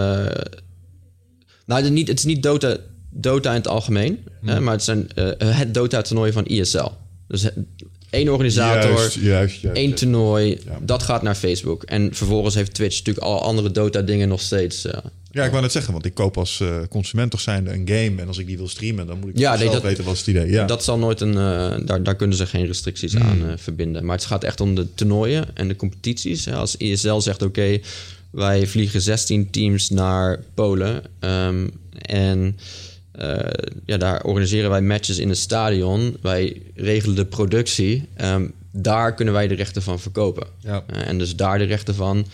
nou, het, niet, het is niet Dota, Dota in het algemeen, hè, maar het zijn eh, het Dota-toernooi van ISL. Dus het- één organisator, Juist, juist, juist. één toernooi, Ja. dat gaat naar Facebook. En vervolgens heeft Twitch natuurlijk al andere Dota-dingen nog steeds. Ja, ik wou net zeggen, want ik koop als eh, consument toch zijnde een game. En als ik die wil streamen, dan moet ik Ja, zelf dat- weten wat is het idee. Ja. Dat zal nooit een. eh, daar, daar kunnen ze geen restricties Hmm. aan eh, verbinden. Maar het gaat echt om de toernooien en de competities. Als ISL zegt: oké, wij vliegen 16 teams naar Polen. ehm, en ja, daar organiseren wij matches in een stadion. Wij regelen de productie. ehm, daar kunnen wij de rechten van verkopen. Ja. En dus daar de rechten van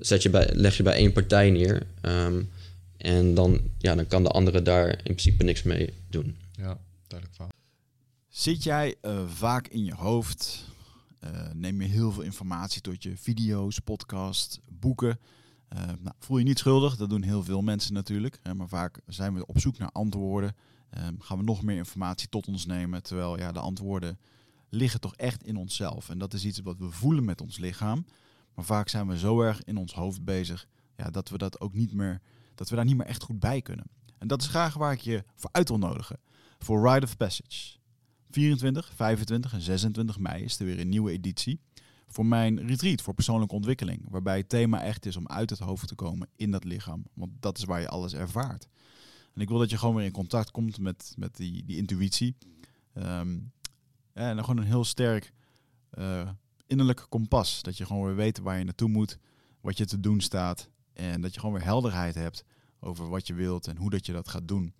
zet je bij, leg je bij één partij neer. Ehm, en dan, ja, dan kan de andere daar in principe niks mee doen. ja, duidelijk verhaal. Zit jij eh, vaak in je hoofd? Eh, neem je heel veel informatie tot je video's, podcasts, boeken? Eh, nou, voel je niet schuldig, dat doen heel veel mensen natuurlijk. Maar vaak zijn we op zoek naar antwoorden. Eh, gaan we nog meer informatie tot ons nemen, terwijl ja, de antwoorden liggen toch echt in onszelf. En dat is iets wat we voelen met ons lichaam. Vaak zijn we zo erg in ons hoofd bezig ja, dat we dat ook niet meer, dat we daar niet meer echt goed bij kunnen. En dat is graag waar ik je voor uit wil nodigen. Voor Rite of Passage. 24, 25 en 26 mei is er weer een nieuwe editie. Voor mijn retreat voor persoonlijke ontwikkeling. Waarbij het thema echt is om uit het hoofd te komen in dat lichaam. Want dat is waar je alles ervaart. En ik wil dat je gewoon weer in contact komt met, met die, die intuïtie. Ehm, en dan gewoon een heel sterk eh, innerlijk kompas. Dat je gewoon weer weet waar je naartoe moet. Wat je te doen staat. En dat je gewoon weer helderheid hebt over wat je wilt en hoe dat je dat gaat doen.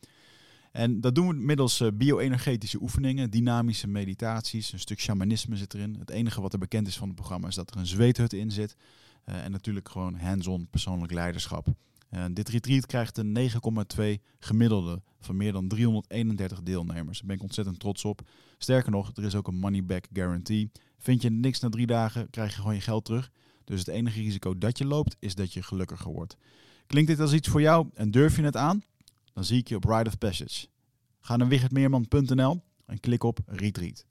En dat doen we middels eh, bio-energetische oefeningen, dynamische meditaties, een stuk shamanisme zit erin. Het enige wat er bekend is van het programma is dat er een zweethut in zit. Eh, en natuurlijk gewoon hands-on persoonlijk leiderschap. Uh, dit retreat krijgt een 9,2 gemiddelde van meer dan 331 deelnemers. Daar ben ik ontzettend trots op. Sterker nog, er is ook een money back guarantee. Vind je niks na drie dagen, krijg je gewoon je geld terug. Dus het enige risico dat je loopt, is dat je gelukkiger wordt. Klinkt dit als iets voor jou en durf je het aan? Dan zie ik je op Ride of Passage. Ga naar wichertmeerman.nl en klik op Retreat.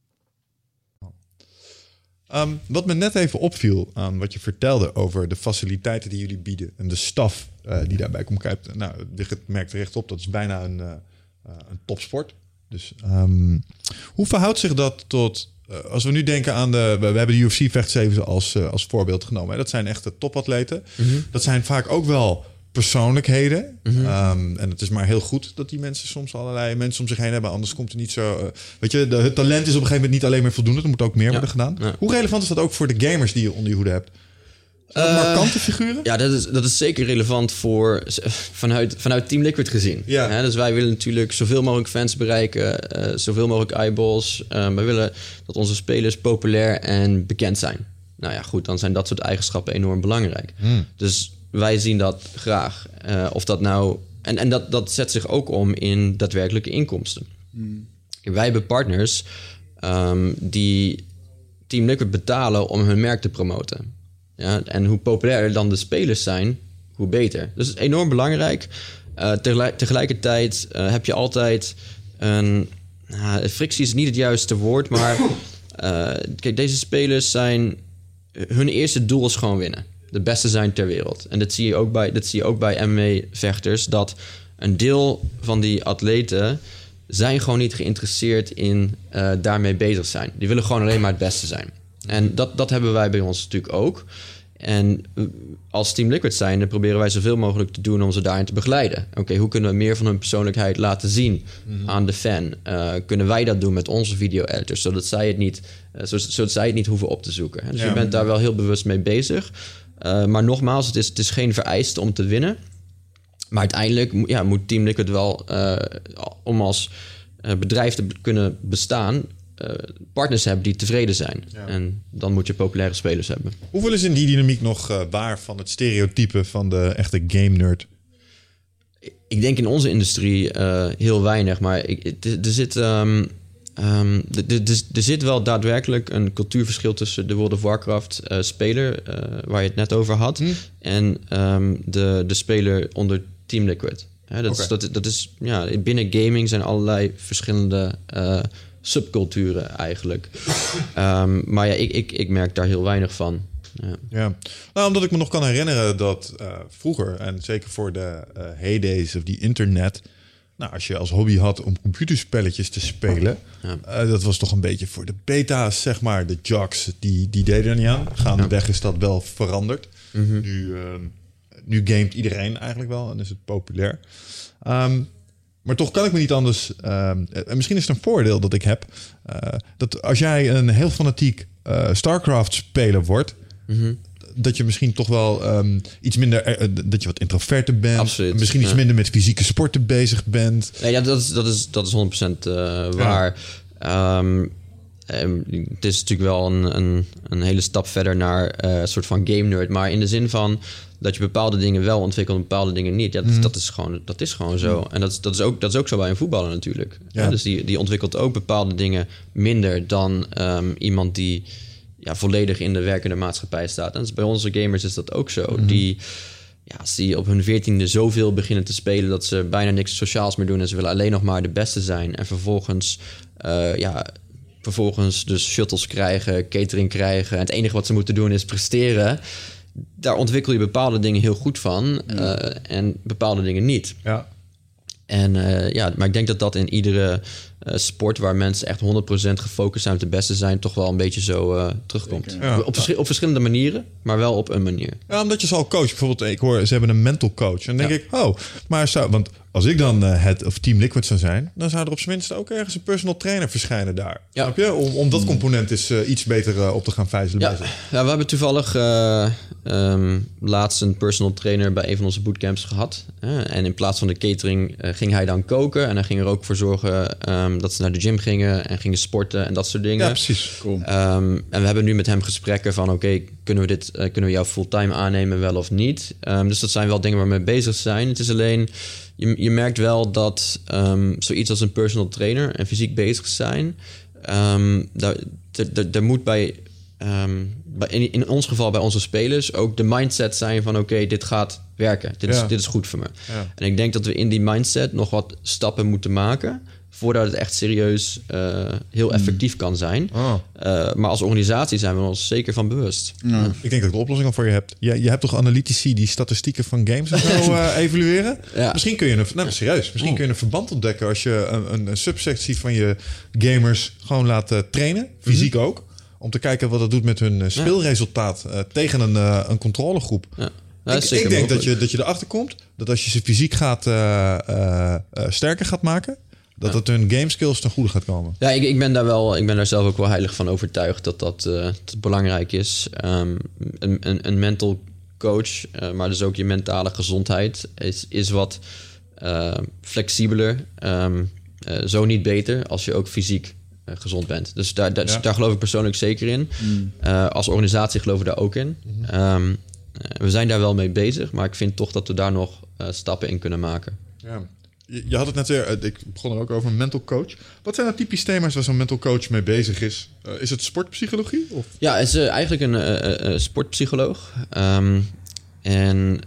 Um, wat me net even opviel aan wat je vertelde over de faciliteiten die jullie bieden en de staf uh, die daarbij komt kijken. Nou, Wigert merkt terecht op, dat is bijna een, uh, een topsport. Dus um, hoe verhoudt zich dat tot als we nu denken aan de. We, hebben de UFC vechtzeven als, uh, als voorbeeld genomen. Hè? Dat zijn echte topatleten. Mm -hmm. Dat zijn vaak ook wel persoonlijkheden. Mm -hmm. um, en het is maar heel goed dat die mensen soms allerlei mensen om zich heen hebben. Anders komt er niet zo. Uh, weet je, de, het talent is op een gegeven moment niet alleen maar voldoende. Er moet ook meer ja. worden gedaan. Ja. Hoe relevant is dat ook voor de gamers die je onder je hoede hebt? Dat markante figuren? Ja, dat is, dat is zeker relevant voor, vanuit, vanuit Team Liquid gezien. Ja. Ja, dus wij willen natuurlijk zoveel mogelijk fans bereiken, uh, zoveel mogelijk eyeballs. Uh, we willen dat onze spelers populair en bekend zijn. Nou ja, goed, dan zijn dat soort eigenschappen enorm belangrijk. Hmm. Dus wij zien dat graag. Uh, of dat nou. En, en dat, dat zet zich ook om in daadwerkelijke inkomsten. Hmm. Wij hebben partners um, die Team Liquid betalen om hun merk te promoten. Ja, en hoe populairder dan de spelers zijn, hoe beter. Dus het is enorm belangrijk. Uh, tegelijk, tegelijkertijd uh, heb je altijd een. Uh, frictie is niet het juiste woord, maar. uh, kijk, deze spelers zijn. Hun eerste doel is gewoon winnen. De beste zijn ter wereld. En dat zie je ook bij, dat zie je ook bij MMA-vechters. Dat een deel van die atleten. zijn gewoon niet geïnteresseerd in daarmee bezig zijn. Die willen gewoon alleen maar het beste zijn. En dat, dat hebben wij bij ons natuurlijk ook. En als Team Liquid zijn, dan proberen wij zoveel mogelijk te doen om ze daarin te begeleiden. Oké, okay, hoe kunnen we meer van hun persoonlijkheid laten zien mm-hmm. aan de fan? Uh, kunnen wij dat doen met onze video-editors, zodat zij het niet, uh, zodat zij het niet hoeven op te zoeken? Dus ja. je bent daar wel heel bewust mee bezig. Uh, maar nogmaals, het is, het is geen vereiste om te winnen. Maar uiteindelijk ja, moet Team Liquid wel, om als bedrijf te kunnen bestaan, uh, partners hebben die tevreden zijn. Ja. En dan moet je populaire spelers hebben. Hoeveel is in die dynamiek nog uh, waar van het stereotype van de echte game nerd? Ik denk in onze industrie uh, heel weinig, maar ik, er zit. Um, um, er zit wel daadwerkelijk een cultuurverschil tussen de World of Warcraft speler, waar je het net over had, Hmm. en um, de, de speler onder Team Liquid. Hè, dat, okay. is, dat, dat is, ja, binnen gaming zijn allerlei verschillende subculturen eigenlijk. um, maar ja, ik, ik, ik merk daar heel weinig van. Ja. ja. Nou, omdat ik me nog kan herinneren dat uh, vroeger, en zeker voor de uh, heydays of die internet, nou, als je als hobby had om computerspelletjes te spelen, ja. uh, dat was toch een beetje voor de beta's, zeg maar. De jocks, die, die deden er niet aan. Gaandeweg ja. is dat wel veranderd. Mm -hmm. Nu, nu gamet iedereen eigenlijk wel en is het populair. Um, maar toch kan ik me niet anders. Uh, en misschien is het een voordeel dat ik heb. Uh, dat als jij een heel fanatiek uh, StarCraft-speler wordt. Mm -hmm. Dat je misschien toch wel um, iets minder. Uh, dat je wat introverter bent. Absoluut, misschien iets minder met fysieke sporten bezig bent. Nee, ja, dat is, dat is, dat is 100% waar. Ja. Um, het is natuurlijk wel een, een, een hele stap verder naar een soort van game nerd. Maar in de zin van dat je bepaalde dingen wel ontwikkelt en bepaalde dingen niet. Ja, dat, mm. dat, is, gewoon, dat is gewoon zo. Mm. En dat, dat, is ook, dat is ook zo bij een voetballer natuurlijk. Ja. Ja, dus die, die ontwikkelt ook bepaalde dingen minder dan um, iemand die ja, volledig in de werkende maatschappij staat. En dus bij onze gamers is dat ook zo. Mm. Die, ja, als die op hun veertiende zoveel beginnen te spelen... dat ze bijna niks sociaals meer doen... en ze willen alleen nog maar de beste zijn... en vervolgens... Uh, ja, vervolgens dus shuttles krijgen, catering krijgen... en het enige wat ze moeten doen is presteren daar ontwikkel je bepaalde dingen heel goed van uh, en bepaalde dingen niet. Ja. En uh, ja, maar ik denk dat dat in iedere uh, sport waar mensen echt 100% gefocust zijn op de beste zijn, toch wel een beetje zo uh, terugkomt. Ja. Op, vers op, verschillende manieren, maar wel op een manier. Ja, omdat je ze al coach. Bijvoorbeeld, ik hoor, ze hebben een mental coach. En dan denk ja. ik, oh, maar zou, want als ik dan uh, het of Team Liquid zou zijn, dan zou er op zijn minst ook ergens een personal trainer verschijnen daar. Ja. Snap je? Om, om dat component is uh, iets beter uh, op te gaan vijzelen. Ja. ja, we hebben toevallig um, laatst een personal trainer bij een van onze bootcamps gehad. en in plaats van de catering ging hij dan koken en hij ging er ook voor zorgen. Um, Ehm, dat ze naar de gym gingen en gingen sporten en dat soort dingen. Ja, precies. Cool. Ehm, en we hebben nu met hem gesprekken van... oké, kunnen we dit, eh, kunnen we jou fulltime aannemen, wel of niet? Ehm, dus dat zijn wel dingen waar we mee bezig zijn. Het is alleen, je, je merkt wel dat ehm, zoiets als een personal trainer... en fysiek bezig zijn... ehm, daar, daar- daar- daar moet bij, ehm, bij in, in ons geval bij onze spelers... ook de mindset zijn van... oké, dit gaat werken. Dit, Ja. is, dit is goed voor me. Ja. En ik denk dat we in die mindset nog wat stappen moeten maken... voordat het echt serieus eh, heel effectief kan zijn... Oh. Uh, maar als organisatie zijn we ons zeker van bewust. Ik denk dat ik de oplossing al voor je heb. Je, je hebt toch analytici die statistieken van games en zo eh, evalueren? Ja. Misschien kun je een, nou, serieus, misschien kun je een verband ontdekken als je een, een, een subsectie van je gamers gewoon laat eh, trainen, fysiek ook. Om te kijken wat dat doet met hun eh, speelresultaat eh, tegen een, eh, een controlegroep. Ja. Ik denk dat je, dat je erachter komt dat als je ze fysiek gaat, eh, eh, eh, sterker gaat maken, dat het hun game skills ten goede gaat komen. Ja, ik, ik, ben daar wel, ik ben daar zelf ook wel heilig van overtuigd dat dat, eh, dat belangrijk is. Ehm, een, een, een mental coach, eh, maar dus ook je mentale gezondheid, is, is wat eh, flexibeler. Ehm, eh, zo niet beter als je ook fysiek gezond bent. Dus daar, daar, Ja. daar geloof ik persoonlijk zeker in. Eh, als organisatie geloven we daar ook in. Ehm, eh, we zijn daar wel mee bezig, maar ik vind toch dat we daar nog eh, stappen in kunnen maken. Ja. Je, had het net weer, eh, ik begon er ook over, een mental coach. Wat zijn nou typisch thema's waar zo'n mental coach mee bezig is? Eh, is het sportpsychologie? Of? Ja, is eh, eigenlijk een sportpsycholoog. Ehm, en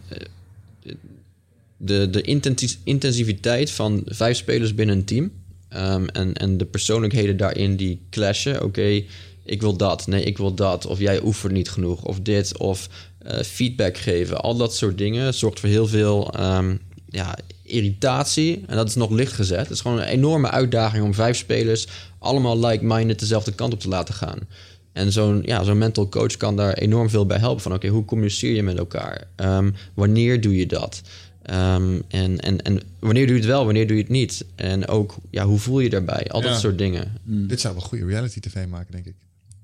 de, de intensi- intensiviteit van vijf spelers binnen een team... ehm, en, en de persoonlijkheden daarin die clashen. Oké, ik wil dat. Nee, ik wil dat. Of jij oefent niet genoeg. Of dit. Of feedback geven. Al dat soort dingen zorgt voor heel veel ehm, ja, irritatie. En dat is nog licht gezet. Het is gewoon een enorme uitdaging om vijf spelers... allemaal like-minded dezelfde kant op te laten gaan. En zo'n ja, zo'n mental coach kan daar enorm veel bij helpen. Van oké, hoe communiceer je met elkaar? Ehm, wanneer doe je dat? Ehm, en, en, en wanneer doe je het wel, wanneer doe je het niet? En ook, ja, hoe voel je daarbij? Al dat Ja. soort dingen. Dit zou wel goede reality tv maken, denk ik.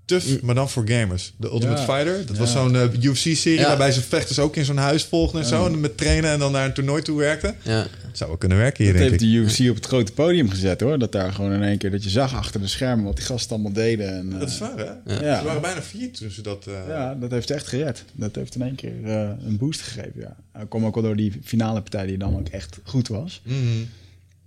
Tough, maar dan voor gamers. De Ultimate Ja. Fighter. Dat Ja. was zo'n eh, UFC-serie Ja. waarbij ze vechters ook in zo'n huis volgden en zo. En met trainen en dan naar een toernooi toe werkten. Ja, Het zou wel kunnen werken hier, Dat denk heeft ik. de UFC op het grote podium gezet hoor. Dat daar gewoon in één keer dat je zag achter de schermen wat die gasten allemaal deden. En, eh, Dat is waar, hè? Ja. Ze waren bijna vier toen ze dat... eh, ja, dat heeft echt gered. Dat heeft in één keer eh, een boost gegeven. Ja. Dat kwam ook wel door die finale partij die dan ook echt goed was. mhm.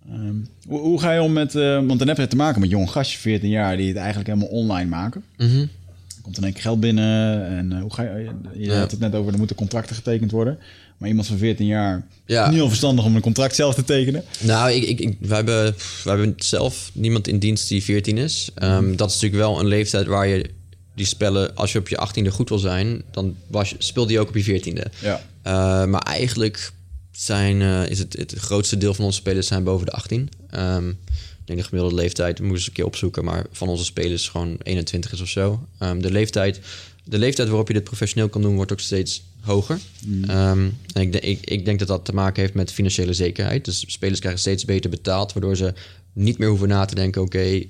Ehm, hoe, hoe ga je om met... eh, want dan heb je te maken met jong gastje, 14 jaar, die het eigenlijk helemaal online maken. Mhm. Er komt in één keer geld binnen en eh, hoe ga je... Je Ja. had het net over, er moeten contracten getekend worden. Maar iemand van 14 jaar, Ja. niet heel verstandig om een contract zelf te tekenen. Nou, ik, ik, hebben, hebben zelf niemand in dienst die 14 is. Ehm, dat is natuurlijk wel een leeftijd waar je die spellen, als je op je 18e goed wil zijn, dan was je, speelde je ook op je 14e. Ja. Eh, maar eigenlijk zijn, eh, is het, het grootste deel van onze spelers zijn boven de 18. Ehm, ik denk de gemiddelde leeftijd, moeten eens een keer opzoeken, maar van onze spelers gewoon 21 is of zo. Ehm, de, leeftijd, de leeftijd waarop je dit professioneel kan doen, wordt ook steeds hoger. Ehm, en ik, ik, ik denk dat dat te maken heeft met financiële zekerheid. Dus spelers krijgen steeds beter betaald, waardoor ze niet meer hoeven na te denken: oké, eh,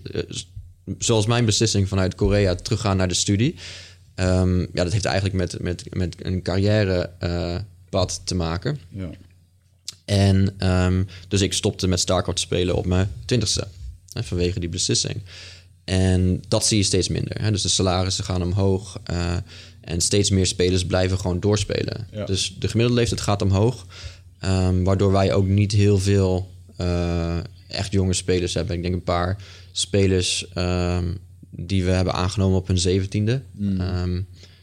zoals mijn beslissing vanuit Korea teruggaan naar de studie. Ja, dat heeft eigenlijk met, met, met een carrièrepad te maken. Ja. En ehm, dus ik stopte met StarCraft spelen op mijn twintigste. Hè, vanwege die beslissing. En dat zie je steeds minder. Hè? Dus de salarissen gaan omhoog. eh, en steeds meer spelers blijven gewoon doorspelen. Ja. Dus de gemiddelde leeftijd gaat omhoog. ehm, waardoor wij ook niet heel veel eh, echt jonge spelers hebben. Ik denk een paar spelers ehm, die we hebben aangenomen op hun zeventiende. Ehm,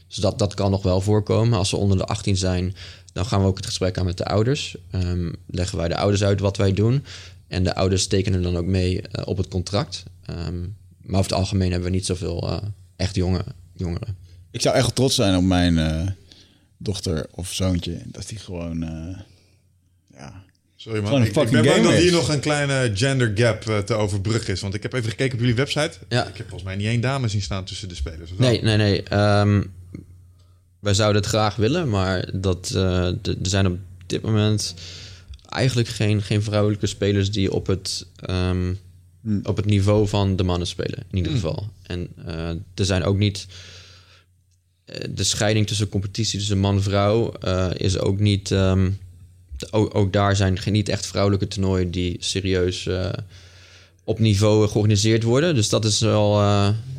dus dat, dat kan nog wel voorkomen. Als ze onder de 18 zijn, dan gaan we ook het gesprek aan met de ouders. Ehm, leggen wij de ouders uit wat wij doen. En de ouders tekenen dan ook mee eh, op het contract. Ehm, maar over het algemeen hebben we niet zoveel eh, echt jonge jongeren. Ik zou echt trots zijn op mijn eh, dochter of zoontje. Dat die gewoon... eh, ja, Sorry man, ik, ik ben bang dat hier nog een kleine gender gap te overbruggen is. Want ik heb even gekeken op jullie website. Ja. Ik heb volgens mij niet één dame zien staan tussen de spelers. of wel? Nee, nee, nee. Ehm, wij zouden het graag willen, maar dat, eh, er zijn op dit moment eigenlijk geen, geen vrouwelijke spelers die op het, ehm, op het niveau van de mannen spelen, in ieder geval. En eh, er zijn ook niet. eh, De scheiding tussen competitie tussen man en vrouw is ook niet. ehm, ook, ook daar zijn geen, niet echt vrouwelijke toernooien die serieus op niveau georganiseerd worden. Dus dat is wel... eh,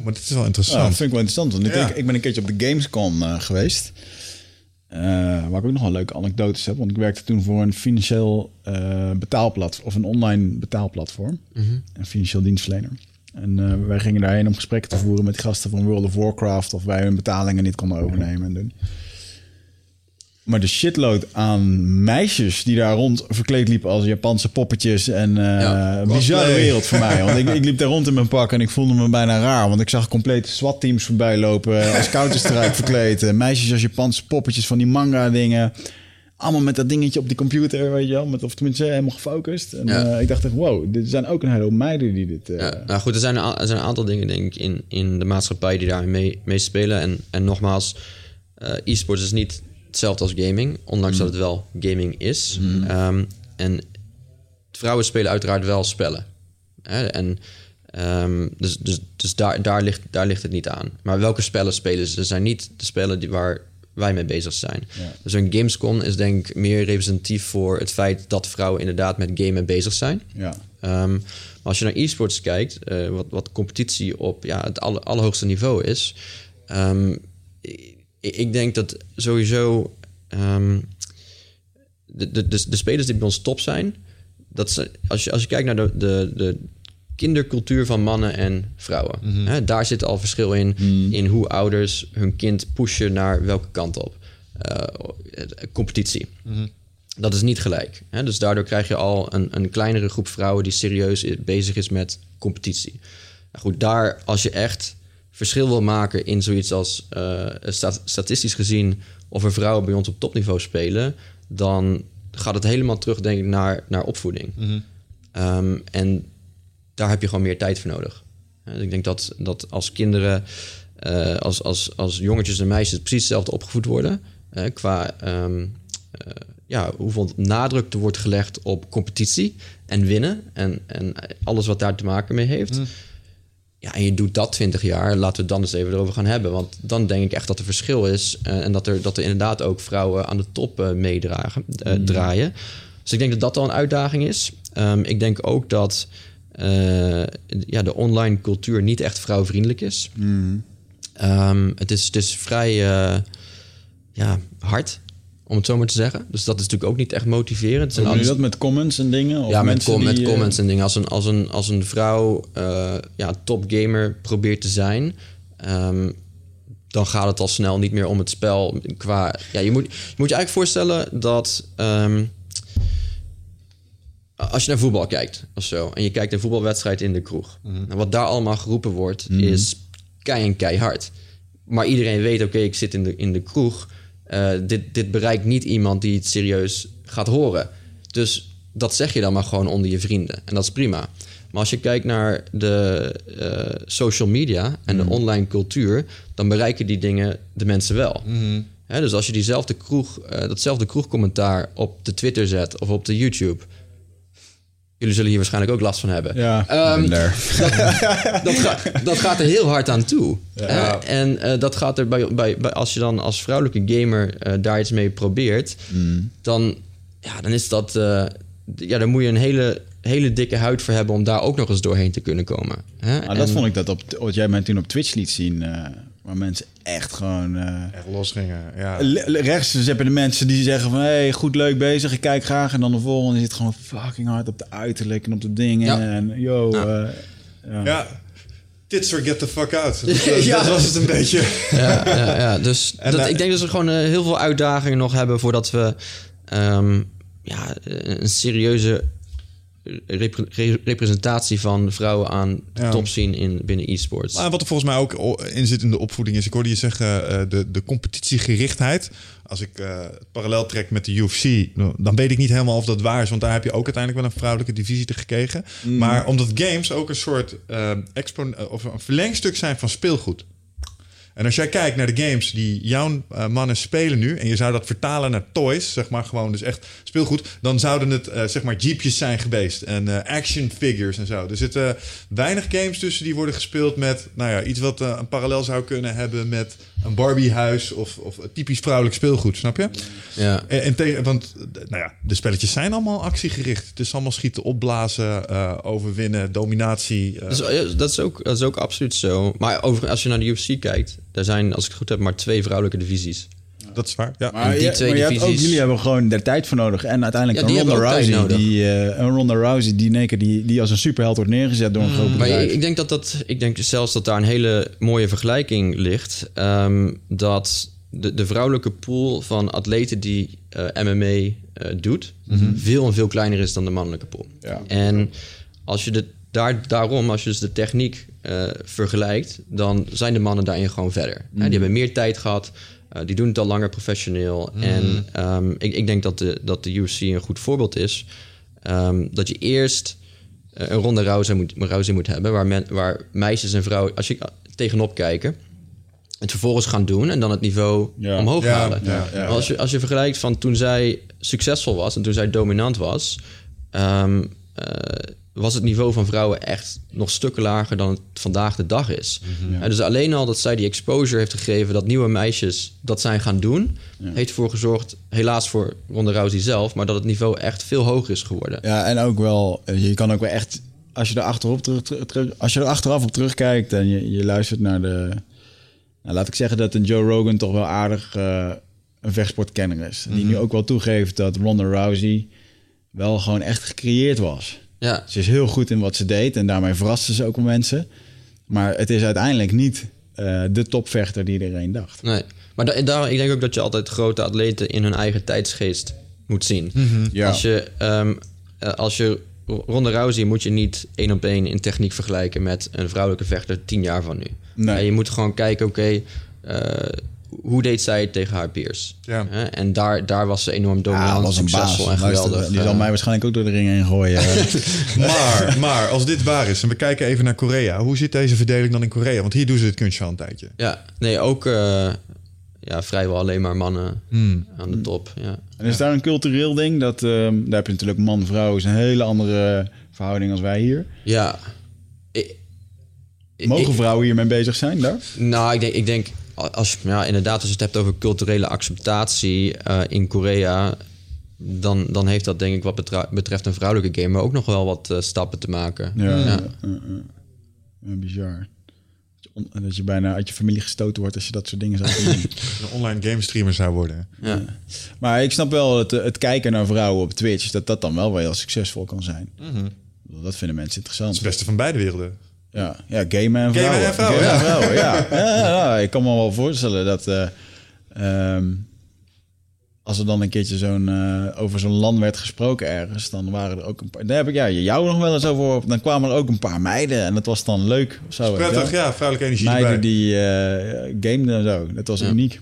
Maar dit is wel Ja, interessant. dat vind ik wel interessant. Want ik, Ja. ik, ik ben een keertje op de Gamescom eh, geweest. Eh, waar ik ook nog wel leuke anekdotes heb. Want ik werkte toen voor een financieel eh betaalplatform. Of een online betaalplatform. Een financieel dienstverlener. En eh, wij gingen daarheen om gesprekken te voeren met gasten van World of Warcraft. Of wij hun betalingen niet konden overnemen en doen. Maar de shitload aan meisjes die daar rond verkleed liepen als Japanse poppetjes. En eh Ja, bizarre wereld voor mij. Want ik, ik liep daar rond in mijn pak en ik voelde me bijna raar. Want ik zag complete SWAT-teams voorbij lopen. Als Counter-Strike verkleed. Eh, Meisjes als Japanse poppetjes van die manga dingen. Allemaal met dat dingetje op die computer, weet je wel. Met, of tenminste helemaal gefocust. En Ja. eh, ik dacht echt, wow, er zijn ook een hele hoop meiden die dit... eh, Ja, nou goed, er zijn, er zijn een aantal dingen denk ik in, in de maatschappij die daarin mee, spelen. En, en nogmaals, eh e-sports is niet hetzelfde als gaming, ondanks dat het wel gaming is. Ehm, en vrouwen spelen uiteraard wel spellen. Hè? En, ehm, dus dus, dus daar, daar, ligt, daar ligt het niet aan. Maar welke spellen spelen ze? Er zijn niet de spellen die, waar wij mee bezig zijn. Ja. Dus een Gamescom is denk ik meer representatief voor het feit dat vrouwen inderdaad met gamen bezig zijn. ja. Ehm, maar als je naar e-sports kijkt, eh, wat, wat competitie op ja, het aller, allerhoogste niveau is. Ik, denk dat sowieso ehm, de, de, de, de spelers die bij ons top zijn, dat ze, als, je, als je kijkt naar de, de, de kindercultuur van mannen en vrouwen, hè, daar zit al verschil in, in hoe ouders hun kind pushen naar welke kant op. Eh, competitie. Dat is niet gelijk. Hè? Dus daardoor krijg je al een, een kleinere groep vrouwen die serieus bezig is met competitie. Nou goed, daar als je echt verschil wil maken in zoiets als eh, sta- statistisch gezien of er vrouwen bij ons op topniveau spelen, dan gaat het helemaal terug, denk ik, naar, naar opvoeding. Ehm, en daar heb je gewoon meer tijd voor nodig. Dus ik denk dat, dat als kinderen, eh, als, als, als jongetjes en meisjes precies hetzelfde opgevoed worden, qua ehm, eh, ja, hoeveel nadruk er wordt gelegd op competitie en winnen en, en alles wat daar te maken mee heeft. Ja, en je doet dat 20 jaar, laten we het dan eens even erover gaan hebben. Want dan denk ik echt dat er verschil is. eh, en dat er, dat er inderdaad ook vrouwen aan de top eh, meedragen, eh, draaien. Dus ik denk dat dat al een uitdaging is. Ehm, ik denk ook dat ja, de online cultuur niet echt vrouwvriendelijk is. Ehm, het, is het is vrij ja, hard, om het zo maar te zeggen. Dus dat is natuurlijk ook niet echt motiverend. Doen jullie alles- dat met comments en dingen? Of ja, met, mensen com- met die, eh, comments en dingen. Als een, als een, als een vrouw eh ja, topgamer probeert te zijn... ehm, dan gaat het al snel niet meer om het spel. Qua, ja, je, moet, je moet je eigenlijk voorstellen dat... ehm, als je naar voetbal kijkt of zo... en je kijkt een voetbalwedstrijd in de kroeg... en wat daar allemaal geroepen wordt, is kei en keihard. Maar iedereen weet, oké, ik zit in de, in de kroeg... eh, dit, dit bereikt niet iemand die het serieus gaat horen. Dus dat zeg je dan maar gewoon onder je vrienden. En dat is prima. Maar als je kijkt naar de eh, social media en de online cultuur... dan bereiken die dingen de mensen wel. Hè, dus als je diezelfde kroeg, eh, datzelfde kroegcommentaar op de Twitter zet of op de YouTube... Jullie zullen hier waarschijnlijk ook last van hebben. Ja, Ehm, dat, ga- dat gaat er heel hard aan toe. En eh, dat gaat er bij, bij, bij, als je dan als vrouwelijke gamer eh, daar iets mee probeert, dan, ja, dan is dat. eh, ja, dan moet je een hele, hele dikke huid voor hebben om daar ook nog eens doorheen te kunnen komen. Hè? Ah, dat En- vond ik dat op, wat jij mij toen op Twitch liet zien. Eh, waar mensen echt gewoon... eh, Echt losgingen, ja. Le- Rechts dus heb je de mensen die zeggen van... hey, goed, leuk bezig, ik kijk graag. En dan de volgende zit gewoon fucking hard op de uiterlijk en op de dingen. Ja. En yo, Ja. eh, ja. Ja. Tits or get the fuck out. Ja. dat was het een beetje. ja, ja, ja. Dus En, dat, eh, ik denk dat we gewoon eh, heel veel uitdagingen nog hebben voordat we ehm, ja, een serieuze repre- re- representatie van vrouwen aan de Ja. top zien in, binnen e-sports. Maar wat er volgens mij ook in zit in de opvoeding is, ik hoorde je zeggen, eh, de, de competitiegerichtheid. Als ik eh, het parallel trek met de UFC, nou, dan weet ik niet helemaal of dat waar is, want daar heb je ook uiteindelijk wel een vrouwelijke divisie te gekregen. Maar omdat games ook een soort expo- of een verlengstuk zijn van speelgoed. En als jij kijkt naar de games die jouw eh, mannen spelen nu... en je zou dat vertalen naar toys, zeg maar gewoon dus echt speelgoed... dan zouden het eh, zeg maar jeepjes zijn geweest en eh, action figures en zo. Er zitten weinig games tussen die worden gespeeld met... nou ja, iets wat een parallel zou kunnen hebben met een Barbie-huis... Of, of typisch vrouwelijk speelgoed, snap je? Ja. En, en tegen, want nou ja, de spelletjes zijn allemaal actiegericht. Het is allemaal schieten, opblazen, overwinnen, dominatie. Dus, eh, dat, is ook, dat is ook absoluut zo. Maar over, als je naar de UFC kijkt, daar zijn, als ik het goed heb, maar twee vrouwelijke divisies. dat is waar. Ja. Maar, die je- twee maar je hebt ook, divisies- jullie hebben gewoon er tijd voor nodig. En uiteindelijk Ja, die een Ronda Rousey. Die, eh, een Ronda Rousey die, keer die, die als een superheld wordt neergezet door een groot Mm, Maar bedrijf. ik, ik denk dat dat, ik denk zelfs dat daar een hele mooie vergelijking ligt. Ehm, dat de, de vrouwelijke pool van atleten die eh, MMA eh, doet, veel en veel kleiner is dan de mannelijke pool. Ja. En als je de, daar, daarom, als je dus de techniek eh, vergelijkt, dan zijn de mannen daarin gewoon verder. Hè, die hebben meer tijd gehad. eh, die doen het al langer professioneel. En ehm, ik, ik denk dat de, dat de UFC een goed voorbeeld is. Ehm, dat je eerst eh, een ronde Rousey moet, moet hebben... Waar, men, waar meisjes en vrouwen, als je tegenop kijken... het vervolgens gaan doen en dan het niveau Ja. omhoog Ja, halen. ja, als, je, als je vergelijkt van toen zij succesvol was... en toen zij dominant was... ehm, eh, was het niveau van vrouwen echt nog stukken lager dan het vandaag de dag is. Mhm. Eh, dus alleen al dat zij die exposure heeft gegeven... dat nieuwe meisjes dat zijn gaan doen... heeft ervoor gezorgd, helaas voor Ronda Rousey zelf... maar dat het niveau echt veel hoger is geworden. Ja, en ook wel, eh, je kan ook wel echt, als je er achterop terug, terug, als je er achteraf op terugkijkt en je, je luistert naar de, nou, laat ik zeggen dat een Joe Rogan toch wel aardig eh, een vechtsportkenner is. Die nu ook wel toegeeft dat Ronda Rousey wel gewoon echt gecreëerd was. Ja, Ze is heel goed in wat ze deed en daarmee verraste ze ook wel mensen. Maar het is uiteindelijk niet eh, de topvechter die iedereen dacht. nee. Maar da- daar, ik denk ook dat je altijd grote atleten in hun eigen tijdsgeest moet zien. Ja. Als je, ehm, eh, als je Ronda Rousey moet je niet één op één in techniek vergelijken met een vrouwelijke vechter tien jaar van nu. Nee. Je moet gewoon kijken, oké, eh, hoe deed zij het tegen haar peers? Ja. En daar, daar was ze enorm Ja, dominant, was een baas. succesvol en Luister, geweldig. die zal eh. mij waarschijnlijk ook door de ring heen gooien. Maar, maar als dit waar is en we kijken even naar Korea, hoe zit deze verdeling dan in Korea? Want hier doen ze het kunstje al een tijdje. Ja, nee, ook eh, ja, vrijwel alleen maar mannen Hmm. aan de top. Ja. En is daar een cultureel ding? Dat, ehm, daar heb je natuurlijk man-vrouw, is een hele andere verhouding als wij hier. Ja. Ik- ik- Mogen vrouwen hiermee bezig zijn daar? Nou, ik denk, ik denk als, ja, inderdaad, als je het hebt over culturele acceptatie eh, in Korea, dan, dan heeft dat denk ik wat betreft een vrouwelijke game ook nog wel wat eh, stappen te maken. Ja, Ja. ja, ja, ja. Ja, bizar. Dat je on- Dat je bijna uit je familie gestoten wordt als je dat soort dingen zou doen. Een online game streamer zou worden. Ja. maar ik snap wel het, het kijken naar vrouwen op Twitch, dat dat dan wel wel heel succesvol kan zijn. Dat vinden mensen Het is interessant. het beste van beide werelden. Ja, ja gamen en Gamen vrouwen. en vrouwen, Gamen ja. en vrouwen, ja. Ja, ja, ja. Ik kan me wel voorstellen dat... eh, ehm, als er dan een keertje zo'n, eh, over zo'n land werd gesproken ergens... dan waren er ook een paar... Daar heb ik ja, jou nog wel eens over... Dan kwamen er ook een paar meiden en dat was dan leuk. Of zo, Prettig, ja, vrouwelijke energie Meiden erbij. die eh gameden en zo. Dat was Ja. uniek.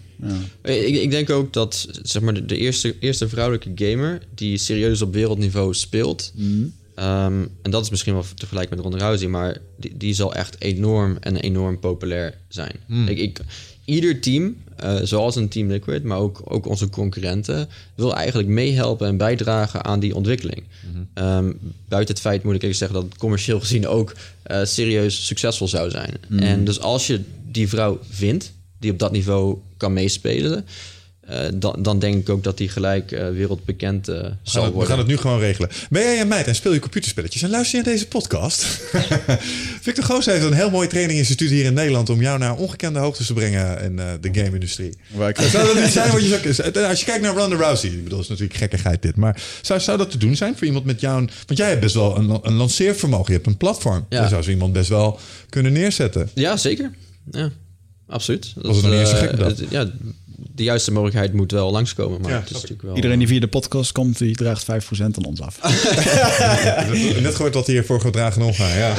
Ja. Ik, ik denk ook dat zeg maar, de, de eerste, eerste vrouwelijke gamer die serieus op wereldniveau speelt. Ehm, en dat is misschien wel te vergelijken met Ronda Rousey, maar die, die zal echt enorm en enorm populair zijn. Ik, ik, ieder team, eh, zoals een Team Liquid, maar ook, ook onze concurrenten, wil eigenlijk meehelpen en bijdragen aan die ontwikkeling. Ehm, buiten het feit moet ik even zeggen dat het commercieel gezien ook eh, serieus succesvol zou zijn. En dus als je die vrouw vindt die op dat niveau kan meespelen, eh, dan, dan denk ik ook dat die gelijk eh, wereldbekend eh, We gaan, zal het, we worden. gaan het nu gewoon regelen. Ben jij een meid en speel je computerspelletjes en luister je naar deze podcast? Victor Goos heeft een heel mooi traininginstituut hier in Nederland... om jou naar ongekende hoogtes te brengen in eh, de game-industrie. Zou dat niet zijn wat je zou... Als je kijkt naar Ronda Rousey, ik bedoel, dat is natuurlijk gekkigheid dit... maar zou, zou dat te doen zijn voor iemand met jou? Want jij hebt best wel een, een lanceervermogen, je hebt een platform. Ja. Je zou zo iemand best wel kunnen neerzetten. Ja, zeker. Ja, absoluut. Dat Was het zo eh, gek Ja, de juiste mogelijkheid moet wel langskomen, maar Ja, het is ik. natuurlijk wel... Iedereen die via de podcast komt, die draagt 5% aan ons af. Net gehoord wat hiervoor gedragen omgaan, ja.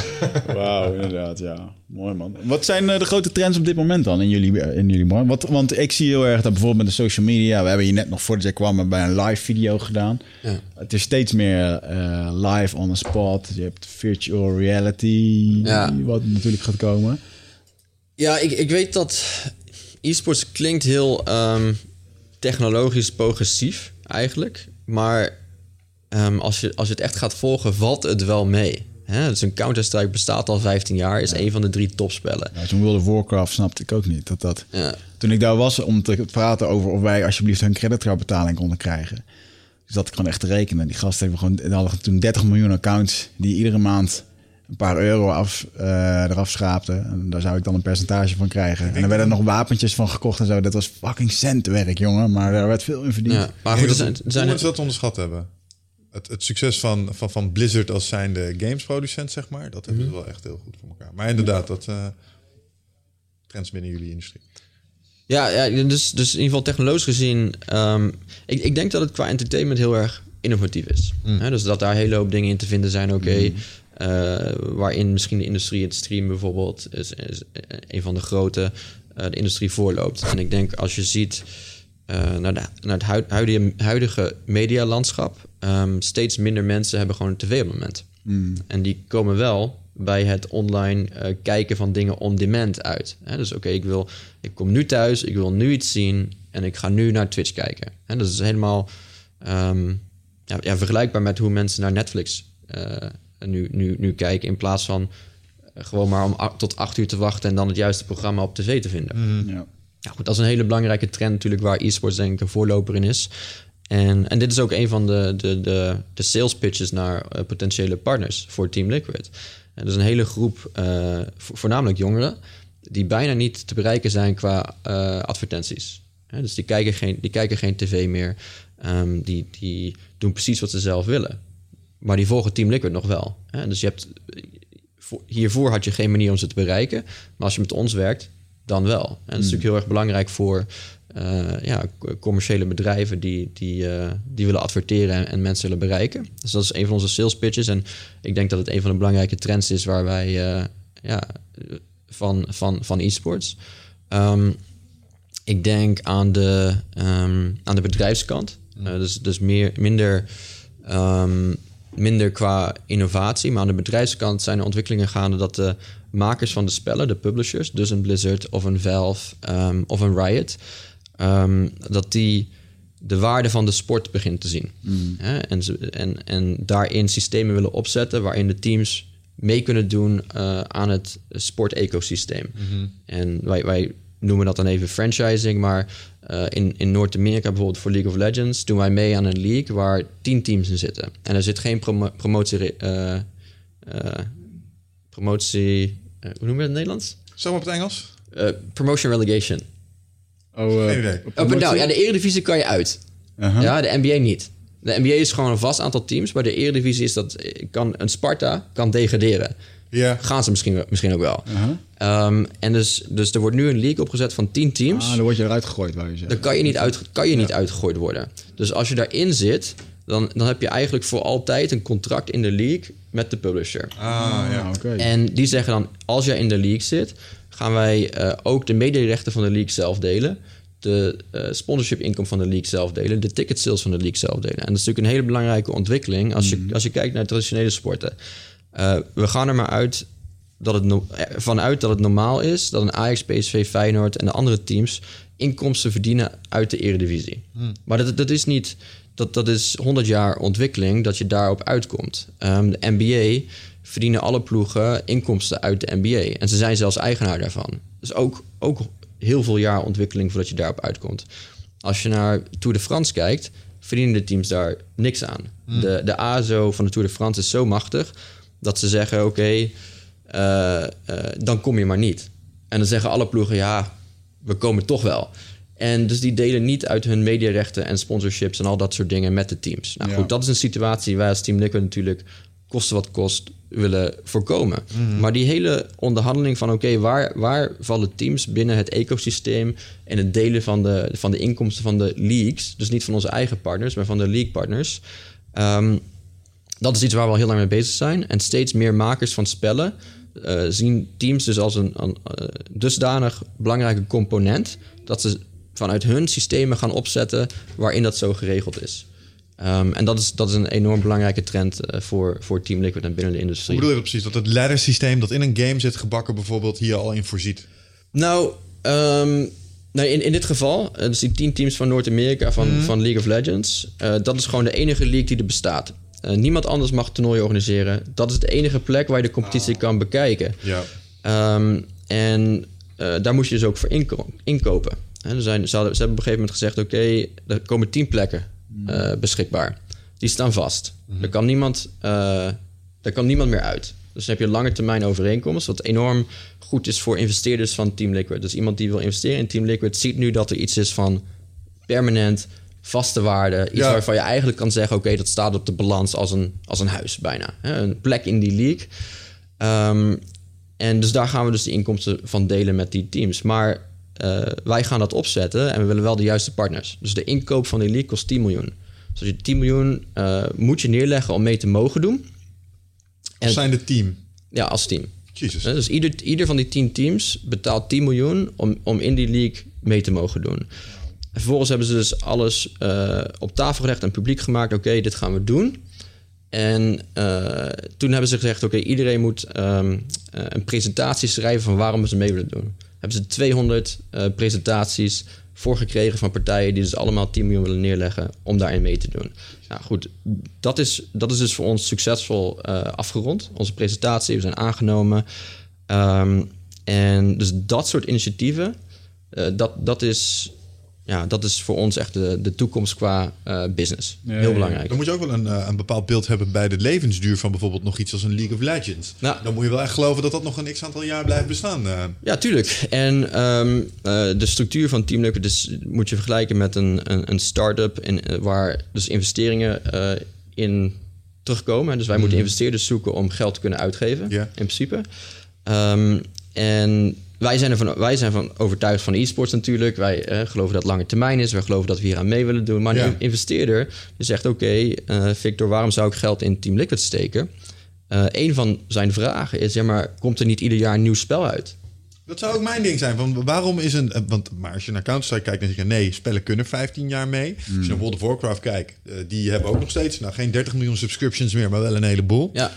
Wauw, inderdaad, ja. Mooi man. Wat zijn eh, de grote trends op dit moment dan in jullie, eh, in jullie markt? Wat, want ik zie heel erg dat bijvoorbeeld met de social media... We hebben hier net nog voordat jij kwam bij een live video gedaan. Ja. Het is steeds meer eh, live on the spot. Je hebt virtual reality, Ja. wat natuurlijk gaat komen. Ja, ik, ik weet dat. E-sports klinkt heel ehm, technologisch progressief eigenlijk. Maar ehm, als, je, als je het echt gaat volgen, valt het wel mee. Hè? Dus een Counter-Strike bestaat al 15 jaar, is een van de drie topspellen. Ja, World of Warcraft snapte ik ook niet. Dat dat... Ja. Toen ik daar was om te praten over of wij alsjeblieft hun creditcardbetaling konden krijgen. Dus dat ik gewoon echt te rekenen. Die gasten hebben gewoon, hadden toen 30 miljoen accounts die iedere maand een paar euro af, eh, eraf schraapten. En daar zou ik dan een percentage van krijgen. En er werden nog wapentjes van gekocht en zo. Dat was fucking centwerk, jongen. Maar daar werd veel in verdiend. Ja, maar goed, er zijn, er Hoe zijn mensen dat onderschat hebben. Het, het succes van, van, van Blizzard als zijnde gamesproducent, zeg maar. Dat hebben ze wel echt heel goed voor elkaar. Maar inderdaad, dat eh, trends binnen jullie industrie. Ja, ja dus, dus in ieder geval technologisch gezien... ehm, ik, ik denk dat het qua entertainment heel erg innovatief is. Hè, dus dat daar een hele hoop dingen in te vinden zijn, oké. eh, waarin misschien de industrie, het stream bijvoorbeeld... is, is een van de grote, eh, de industrie voorloopt. En ik denk als je ziet eh, naar, de, naar het huid- huidige, huidige medialandschap... ehm, steeds minder mensen hebben gewoon een tv op het moment. En die komen wel bij het online eh, kijken van dingen on demand uit. Dus oké, ik wil, ik kom nu thuis, ik wil nu iets zien en ik ga nu naar Twitch kijken. Hè? Dat is helemaal ehm, ja, ja, vergelijkbaar met hoe mensen naar Netflix eh, nu, nu, nu kijken in plaats van eh, gewoon maar om tot acht uur te wachten en dan het juiste programma op tv te vinden. Ja. Ja, goed, dat is een hele belangrijke trend natuurlijk waar e-sports denk ik een voorloper in is. En, en dit is ook een van de, de, de, de sales pitches naar eh, potentiële partners voor Team Liquid. En dat is een hele groep, eh, vo- voornamelijk jongeren, die bijna niet te bereiken zijn qua eh, advertenties. Hè, dus die kijken geen, die kijken geen tv meer. Ehm, die, die doen precies wat ze zelf willen. Maar die volgen Team Liquid nog wel. Hè? Dus je hebt, voor- hiervoor had je geen manier om ze te bereiken. Maar als je met ons werkt, dan wel. En dat is natuurlijk heel erg belangrijk voor eh, ja, commerciële bedrijven die, die, eh, die willen adverteren en, en mensen willen bereiken. Dus dat is een van onze sales pitches. En ik denk dat het een van de belangrijke trends is waar wij eh, ja, van, van, van e-sports. Ehm, ik denk aan de, ehm, aan de bedrijfskant. Eh, dus dus meer, minder, ehm, minder qua innovatie. Maar aan de bedrijfskant zijn er ontwikkelingen gaande dat de makers van de spellen, de publishers, dus een Blizzard of een Valve ehm, of een Riot, ehm, dat die de waarde van de sport begint te zien. Hè? En, ze, en, en daarin systemen willen opzetten waarin de teams mee kunnen doen eh, aan het sportecosysteem. En wij, wij noemen dat dan even franchising, maar eh, in, in Noord-Amerika bijvoorbeeld voor League of Legends doen wij mee aan een league waar tien teams in zitten. En er zit geen promo promotie, eh, eh, promotie, hoe noemen we dat in het Nederlands? Zo op het Engels? Eh, promotion relegation. Oh, eh, Geen idee. op Oh, maar nou, ja, de Eredivisie kan je uit. Uh-huh. Ja, de NBA niet. De NBA is gewoon een vast aantal teams. Maar de Eredivisie is dat kan een Sparta kan degraderen. Ja. Gaan ze misschien, misschien ook wel. Uh-huh. Ehm, en dus, dus er wordt nu een league opgezet van 10 teams. Ah, dan word je eruit gegooid, wou je zeggen. dan kan je niet, uit, kan je niet uitgegooid worden. Dus als je daarin zit, dan, dan heb je eigenlijk voor altijd een contract in de league met de publisher. Ah, ja. Ah, oké. En die zeggen dan, als jij in de league zit, gaan wij eh, ook de mediarechten van de league zelf delen. De eh, sponsorship income van de league zelf delen. De ticket sales van de league zelf delen. En dat is natuurlijk een hele belangrijke ontwikkeling als je, als je kijkt naar traditionele sporten. Eh, we gaan er maar uit dat het no- eh, vanuit dat het normaal is dat een Ajax, PSV, Feyenoord en de andere teams inkomsten verdienen uit de eredivisie. Maar dat, dat is niet, dat, dat is 100 jaar ontwikkeling dat je daarop uitkomt. Ehm, de NBA verdienen alle ploegen inkomsten uit de NBA. En ze zijn zelfs eigenaar daarvan. Dus ook, ook heel veel jaar ontwikkeling voordat je daarop uitkomt. Als je naar Tour de France kijkt, verdienen de teams daar niks aan. De, de ASO van de Tour de France is zo machtig dat ze zeggen: oké, eh, eh, dan kom je maar niet. En dan zeggen alle ploegen: ja, we komen toch wel. En dus die delen niet uit hun mediarechten en sponsorships en al dat soort dingen met de teams. Nou Ja. goed, dat is een situatie waar als Team Liquid natuurlijk koste wat kost willen voorkomen. Maar die hele onderhandeling van oké, waar, waar vallen teams binnen het ecosysteem en het delen van de, van de inkomsten van de leagues, dus niet van onze eigen partners, maar van de league partners. ehm, dat is iets waar we al heel lang mee bezig zijn. En steeds meer makers van spellen eh, zien teams dus als een, een eh, dusdanig belangrijke component dat ze vanuit hun systemen gaan opzetten waarin dat zo geregeld is. Ehm, en dat is, dat is een enorm belangrijke trend eh, voor, voor Team Liquid en binnen de Hoe industrie. bedoel je precies? Dat het ladder systeem dat in een game zit gebakken bijvoorbeeld hier al in voorziet? Nou, Nee, in, in dit geval, dus die tien teams van Noord-Amerika van, Mhm. van League of Legends, dat is gewoon de enige league die er bestaat. Eh, niemand anders mag toernooien organiseren. Dat is de enige plek waar je de competitie kan bekijken. Ja. Ehm, en eh, daar moest je dus ook voor inko- inkopen. Er zijn, ze, hadden, ze hebben op een gegeven moment gezegd: oké, er komen tien plekken eh, beschikbaar. Die staan vast. Er, kan niemand, er kan niemand meer uit. Dus dan heb je lange termijn overeenkomst, wat enorm goed is voor investeerders van Team Liquid. Dus iemand die wil investeren in Team Liquid ziet nu dat er iets is van permanent, vaste waarde. Iets Ja. waarvan je eigenlijk kan zeggen: oké, dat staat op de balans als een, als een huis bijna. Hè, een plek in die league. Ehm, en dus daar gaan we dus de inkomsten van delen met die teams. Maar eh, wij gaan dat opzetten en we willen wel de juiste partners. Dus de inkoop van die league kost 10 miljoen. Dus je 10 miljoen eh, moet je neerleggen om mee te mogen doen. En- Zijn het team. Ja, als team. Jezus. Dus ieder, ieder van die 10 teams betaalt 10 miljoen om, om in die league mee te mogen doen. En vervolgens hebben ze dus alles eh, op tafel gelegd en publiek gemaakt. Oké, dit gaan we doen. En eh, toen hebben ze gezegd: oké, iedereen moet ehm, eh, een presentatie schrijven van waarom ze mee willen doen. Hebben ze 200 eh, presentaties voorgekregen van partijen die dus allemaal 10 miljoen willen neerleggen om daarin mee te doen. Nou goed, dat is, dat is dus voor ons succesvol afgerond. Onze presentatie, we zijn aangenomen. Ehm, en dus dat soort initiatieven, dat, dat, is, ja, dat is voor ons echt de, de toekomst qua eh, business. Ja, Heel belangrijk. Dan moet je ook wel een, eh, een bepaald beeld hebben bij de levensduur van bijvoorbeeld nog iets als een League of Legends. Nou. Dan moet je wel echt geloven dat dat nog een x aantal jaar blijft bestaan. eh. Ja, tuurlijk. En ehm, eh, de structuur van Team Liquid is, moet je vergelijken met een, een, een start-up in, waar dus investeringen eh, in terugkomen. Dus wij moeten investeerders zoeken om geld te kunnen uitgeven, Ja. in principe. Ehm, en wij zijn, ervan, wij zijn van overtuigd van e-sports natuurlijk. Wij eh, geloven dat het lange termijn is. Wij geloven dat we hier aan mee willen doen. Maar Ja. een investeerder die zegt... oké, eh, Victor, waarom zou ik geld in Team Liquid steken? Eh een van zijn vragen is... Ja, maar komt er niet ieder jaar een nieuw spel uit? Dat zou ook mijn ding zijn. Van waarom is een. Want maar als je naar Counter-Strike kijkt, dan zeg je nee, spellen kunnen 15 jaar mee. Als je naar World of Warcraft kijkt, die hebben ook nog steeds nou, geen 30 miljoen subscriptions meer, maar wel een heleboel. Ja,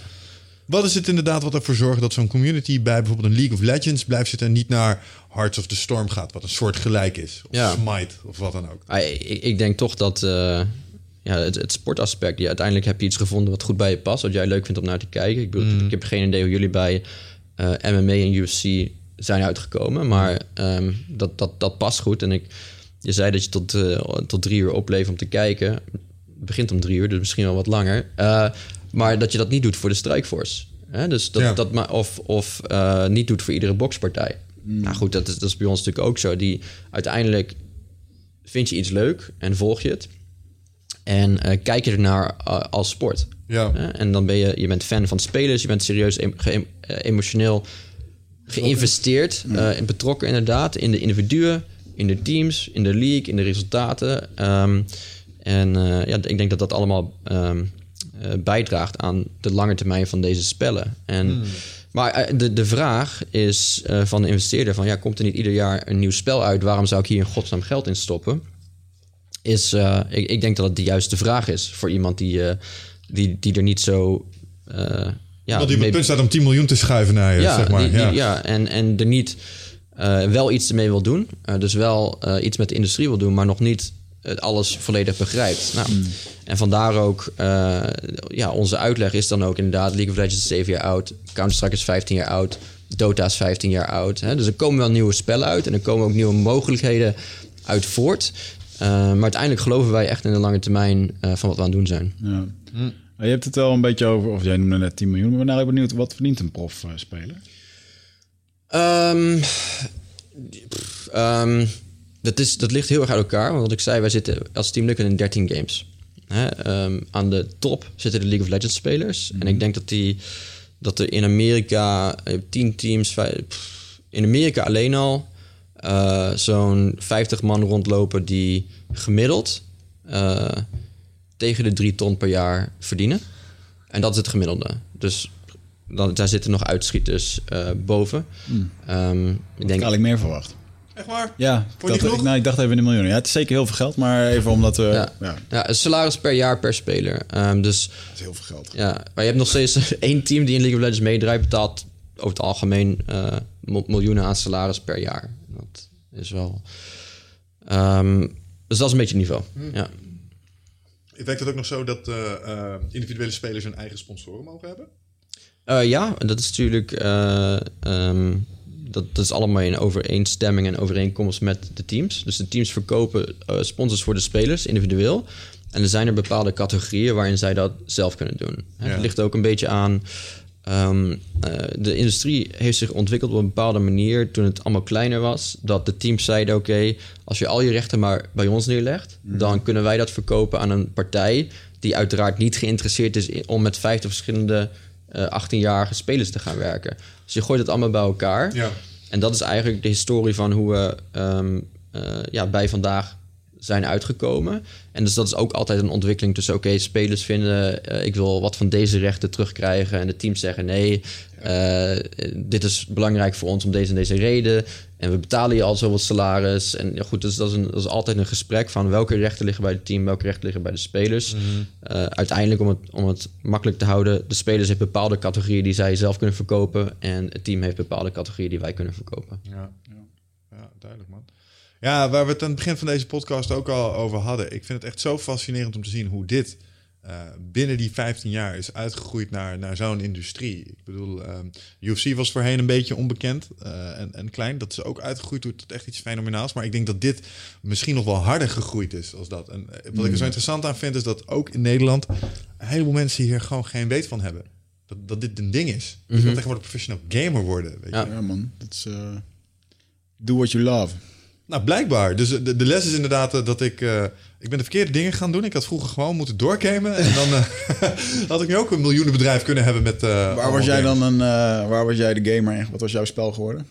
Wat is het inderdaad wat ervoor zorgt dat zo'n community bij bijvoorbeeld een League of Legends blijft zitten en niet naar Hearts of the Storm gaat, wat een soort gelijk is? Of Ja. Smite of wat dan ook. Ah, ik, ik denk toch dat eh, ja, het, het sportaspect... Uiteindelijk heb je iets gevonden wat goed bij je past... wat jij leuk vindt om naar te kijken. Ik, bedoel, ik heb geen idee hoe jullie bij eh, MMA en UFC zijn uitgekomen... maar ehm, dat, dat, dat past goed. En ik, je zei dat je tot, eh, tot drie uur opleeft om te kijken. Het begint om drie uur, dus misschien wel wat langer. Maar dat je dat niet doet voor de Strikeforce. Hè? Dus dat, Ja. dat maar, of of eh, niet doet voor iedere bokspartij. Nou goed, dat is, dat is bij ons natuurlijk ook zo. Die uiteindelijk vind je iets leuk en volg je het. En eh, kijk je ernaar eh, als sport. Ja. En dan ben je, je bent fan van spelers, je bent serieus em- ge- emotioneel geïnvesteerd, eh, en betrokken inderdaad in de individuen, in de teams, in de league, in de resultaten. Ehm, en ja, ik denk dat dat allemaal ehm, eh, bijdraagt aan de lange termijn van deze spellen. En, Maar eh, de, de vraag is eh, van de investeerder: van ja, komt er niet ieder jaar een nieuw spel uit? Waarom zou ik hier in godsnaam geld in stoppen? Is, ik, ik denk dat het de juiste vraag is voor iemand die, die, die er niet zo. ja, Want die op het punt staat om 10 miljoen te schuiven naar je, ja, zeg maar. die- die- ja. ja, en, en er niet wel iets mee wil doen. Dus wel iets met de industrie wil doen, maar nog niet alles volledig begrijpt. Nou, En vandaar ook, eh, ja, onze uitleg is dan ook inderdaad... League of Legends is 7 jaar oud, Counter-Strike is 15 jaar oud... Dota is 15 jaar oud. Hè? Dus er komen wel nieuwe spellen uit... en er komen ook nieuwe mogelijkheden uit voort. Eh, maar uiteindelijk geloven wij echt in de lange termijn... eh, van wat we aan het doen zijn. Ja. Je hebt het wel een beetje over, of jij noemde net 10 miljoen. Maar ik ben nou benieuwd, wat verdient een prof eh, speler? Ehm, pff, ehm, dat, is, dat ligt heel erg uit elkaar. Want wat ik zei, wij zitten als Team Liquid in 13 games. Hè, ehm, aan de top zitten de League of Legends spelers. En ik denk dat, die, dat er in Amerika eh, 10 teams... vij- pff, in Amerika alleen al eh, zo'n 50 man rondlopen... die gemiddeld eh, tegen de 3 ton per jaar verdienen. En dat is het gemiddelde. Dus dan, daar zitten nog uitschieters eh, boven. Ehm, ik Ik denk, had ik meer verwacht. Echt waar? Ja, Vond je dat, ik, nou, ik dacht even in de miljoenen. Ja, het is zeker heel veel geld, maar even omdat we... Ja, Ja. een salaris per jaar per speler. Ehm, dus dat is heel veel geld. ja, maar je hebt nog steeds één team die in League of Legends meedraait, betaalt over het algemeen eh, mil- miljoenen aan salaris per jaar. Dat, is wel... Ehm, dus dat is een beetje het niveau. Ja. Werkt het ook nog zo dat eh, eh, individuele spelers hun eigen sponsoren mogen hebben? Eh, ja, dat is natuurlijk. eh, ehm, dat, dat is allemaal in overeenstemming en overeenkomst met de teams. Dus de teams verkopen eh, sponsors voor de spelers individueel. En er zijn er bepaalde categorieën waarin zij dat zelf kunnen doen. Ja. Het ligt ook een beetje aan. ehm, eh, de industrie heeft zich ontwikkeld op een bepaalde manier toen het allemaal kleiner was. Dat de teams zeiden: oké, als je al je rechten maar bij ons neerlegt, dan kunnen wij dat verkopen aan een partij die uiteraard niet geïnteresseerd is om met 50 verschillende 18-jarige spelers te gaan werken. Dus je gooit het allemaal bij elkaar. Ja. En dat is eigenlijk de historie van hoe we ehm, eh, ja, bij vandaag zijn uitgekomen. En dus dat is ook altijd een ontwikkeling tussen... oké, spelers vinden... eh, ik wil wat van deze rechten terugkrijgen... en de teams zeggen nee, eh, dit is belangrijk voor ons om deze en deze reden... en we betalen je al zoveel salaris. En ja, goed, dus dat is, een, dat is altijd een gesprek van... welke rechten liggen bij het team, welke rechten liggen bij de spelers. Eh, uiteindelijk, om het, om het makkelijk te houden... de spelers hebben bepaalde categorieën die zij zelf kunnen verkopen... en het team heeft bepaalde categorieën die wij kunnen verkopen. Ja, ja. ja, duidelijk man. Ja, waar we het aan het begin van deze podcast ook al over hadden. Ik vind het echt zo fascinerend om te zien hoe dit eh, binnen die 15 jaar is uitgegroeid naar, naar zo'n industrie. Ik bedoel, ehm, UFC was voorheen een beetje onbekend eh, en, en klein. Dat is ook uitgegroeid tot echt iets fenomenaals. Maar ik denk dat dit misschien nog wel harder gegroeid is als dat. En eh, wat ik er zo interessant aan vind, is dat ook in Nederland een heleboel mensen hier gewoon geen weet van hebben. Dat, dat dit een ding is. Je kan tegenwoordig professional gamer worden. Weet je? Ja. Ja, man. Dat is... eh, do what you love. Nou, blijkbaar. Dus de, de les is inderdaad eh, dat ik... eh, ik ben de verkeerde dingen gaan doen. Ik had vroeger gewoon moeten doorgamen. En dan eh, had ik nu ook een miljoenenbedrijf kunnen hebben met... eh, Waar was jij games. dan een... eh, waar was jij de gamer in? Wat was jouw spel geworden?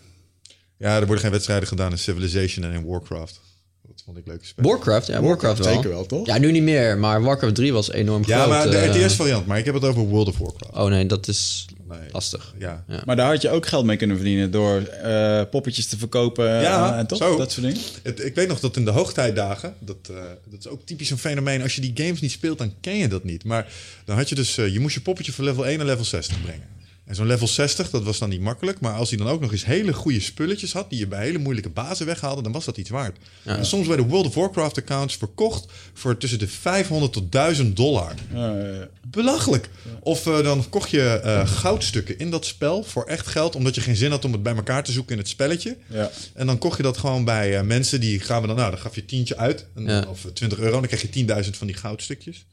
Ja, er worden geen wedstrijden gedaan in Civilization en in Warcraft. Dat vond ik leuke spellen. Warcraft, ja, Warcraft wel. Zeker wel, toch? Ja, nu niet meer, maar Warcraft 3 was enorm Ja, groot. maar de RTS-variant. Maar ik heb het over World of Warcraft. Oh nee, dat is Nee. lastig. Ja. Ja. Maar daar had je ook geld mee kunnen verdienen door eh, poppetjes te verkopen Ja, eh, en toch? zo. Dat soort dingen. Het, ik weet nog dat in de hoogtijdagen, dat, eh, dat is ook typisch een fenomeen. Als je die games niet speelt, dan ken je dat niet. Maar dan had je dus, je moest je poppetje van level 1 naar level 60 brengen. En zo'n level 60, dat was dan niet makkelijk. Maar als hij dan ook nog eens hele goede spulletjes had, die je bij hele moeilijke bazen weghaalde, dan was dat iets waard. En soms werden World of Warcraft accounts verkocht voor tussen de 500 tot 1000 dollar. Eh, Belachelijk. Of eh, dan kocht je eh, goudstukken in dat spel voor echt geld, omdat je geen zin had om het bij elkaar te zoeken in het spelletje. ja. En dan kocht je dat gewoon bij eh, mensen die gaven dan, nou, dan gaf je tientje uit, en, Ja. of 20 euro, dan kreeg je 10.000 van die goudstukjes.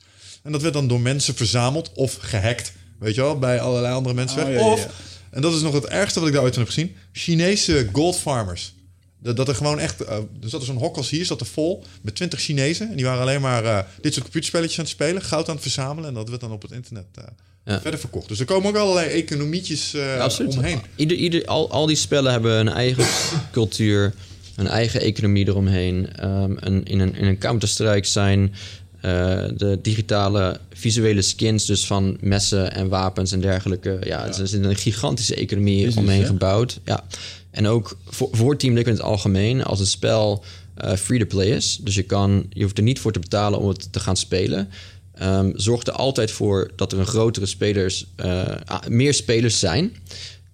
En dat werd dan door mensen verzameld of gehackt, weet je wel, bij allerlei andere mensen. Oh, weg. ja, ja, of, ja. en dat is nog het ergste wat ik daar ooit van heb gezien, Chinese gold farmers. Dat, dat er gewoon echt, eh, er zat zo'n hok als hier, zat er vol met 20 Chinezen. En die waren alleen maar eh, dit soort computerspelletjes aan het spelen, goud aan het verzamelen. En dat werd dan op het internet eh, Ja. verder verkocht. Dus er komen ook allerlei economietjes eh, omheen. Ieder, ieder, al, al die spellen hebben een eigen cultuur, een eigen economie eromheen. Ehm, een, in, een, in een Counter-Strike zijn de digitale visuele skins, dus van messen en wapens en dergelijke. Ja, er is een gigantische economie Business, omheen hè? gebouwd. Ja. En ook voor, voor Team Liquid in het algemeen, als het spel eh, free-to-play is, dus je, kan, je hoeft er niet voor te betalen om het te gaan spelen. Ehm zorg er altijd voor dat er een grotere spelers, eh, ah, meer spelers zijn.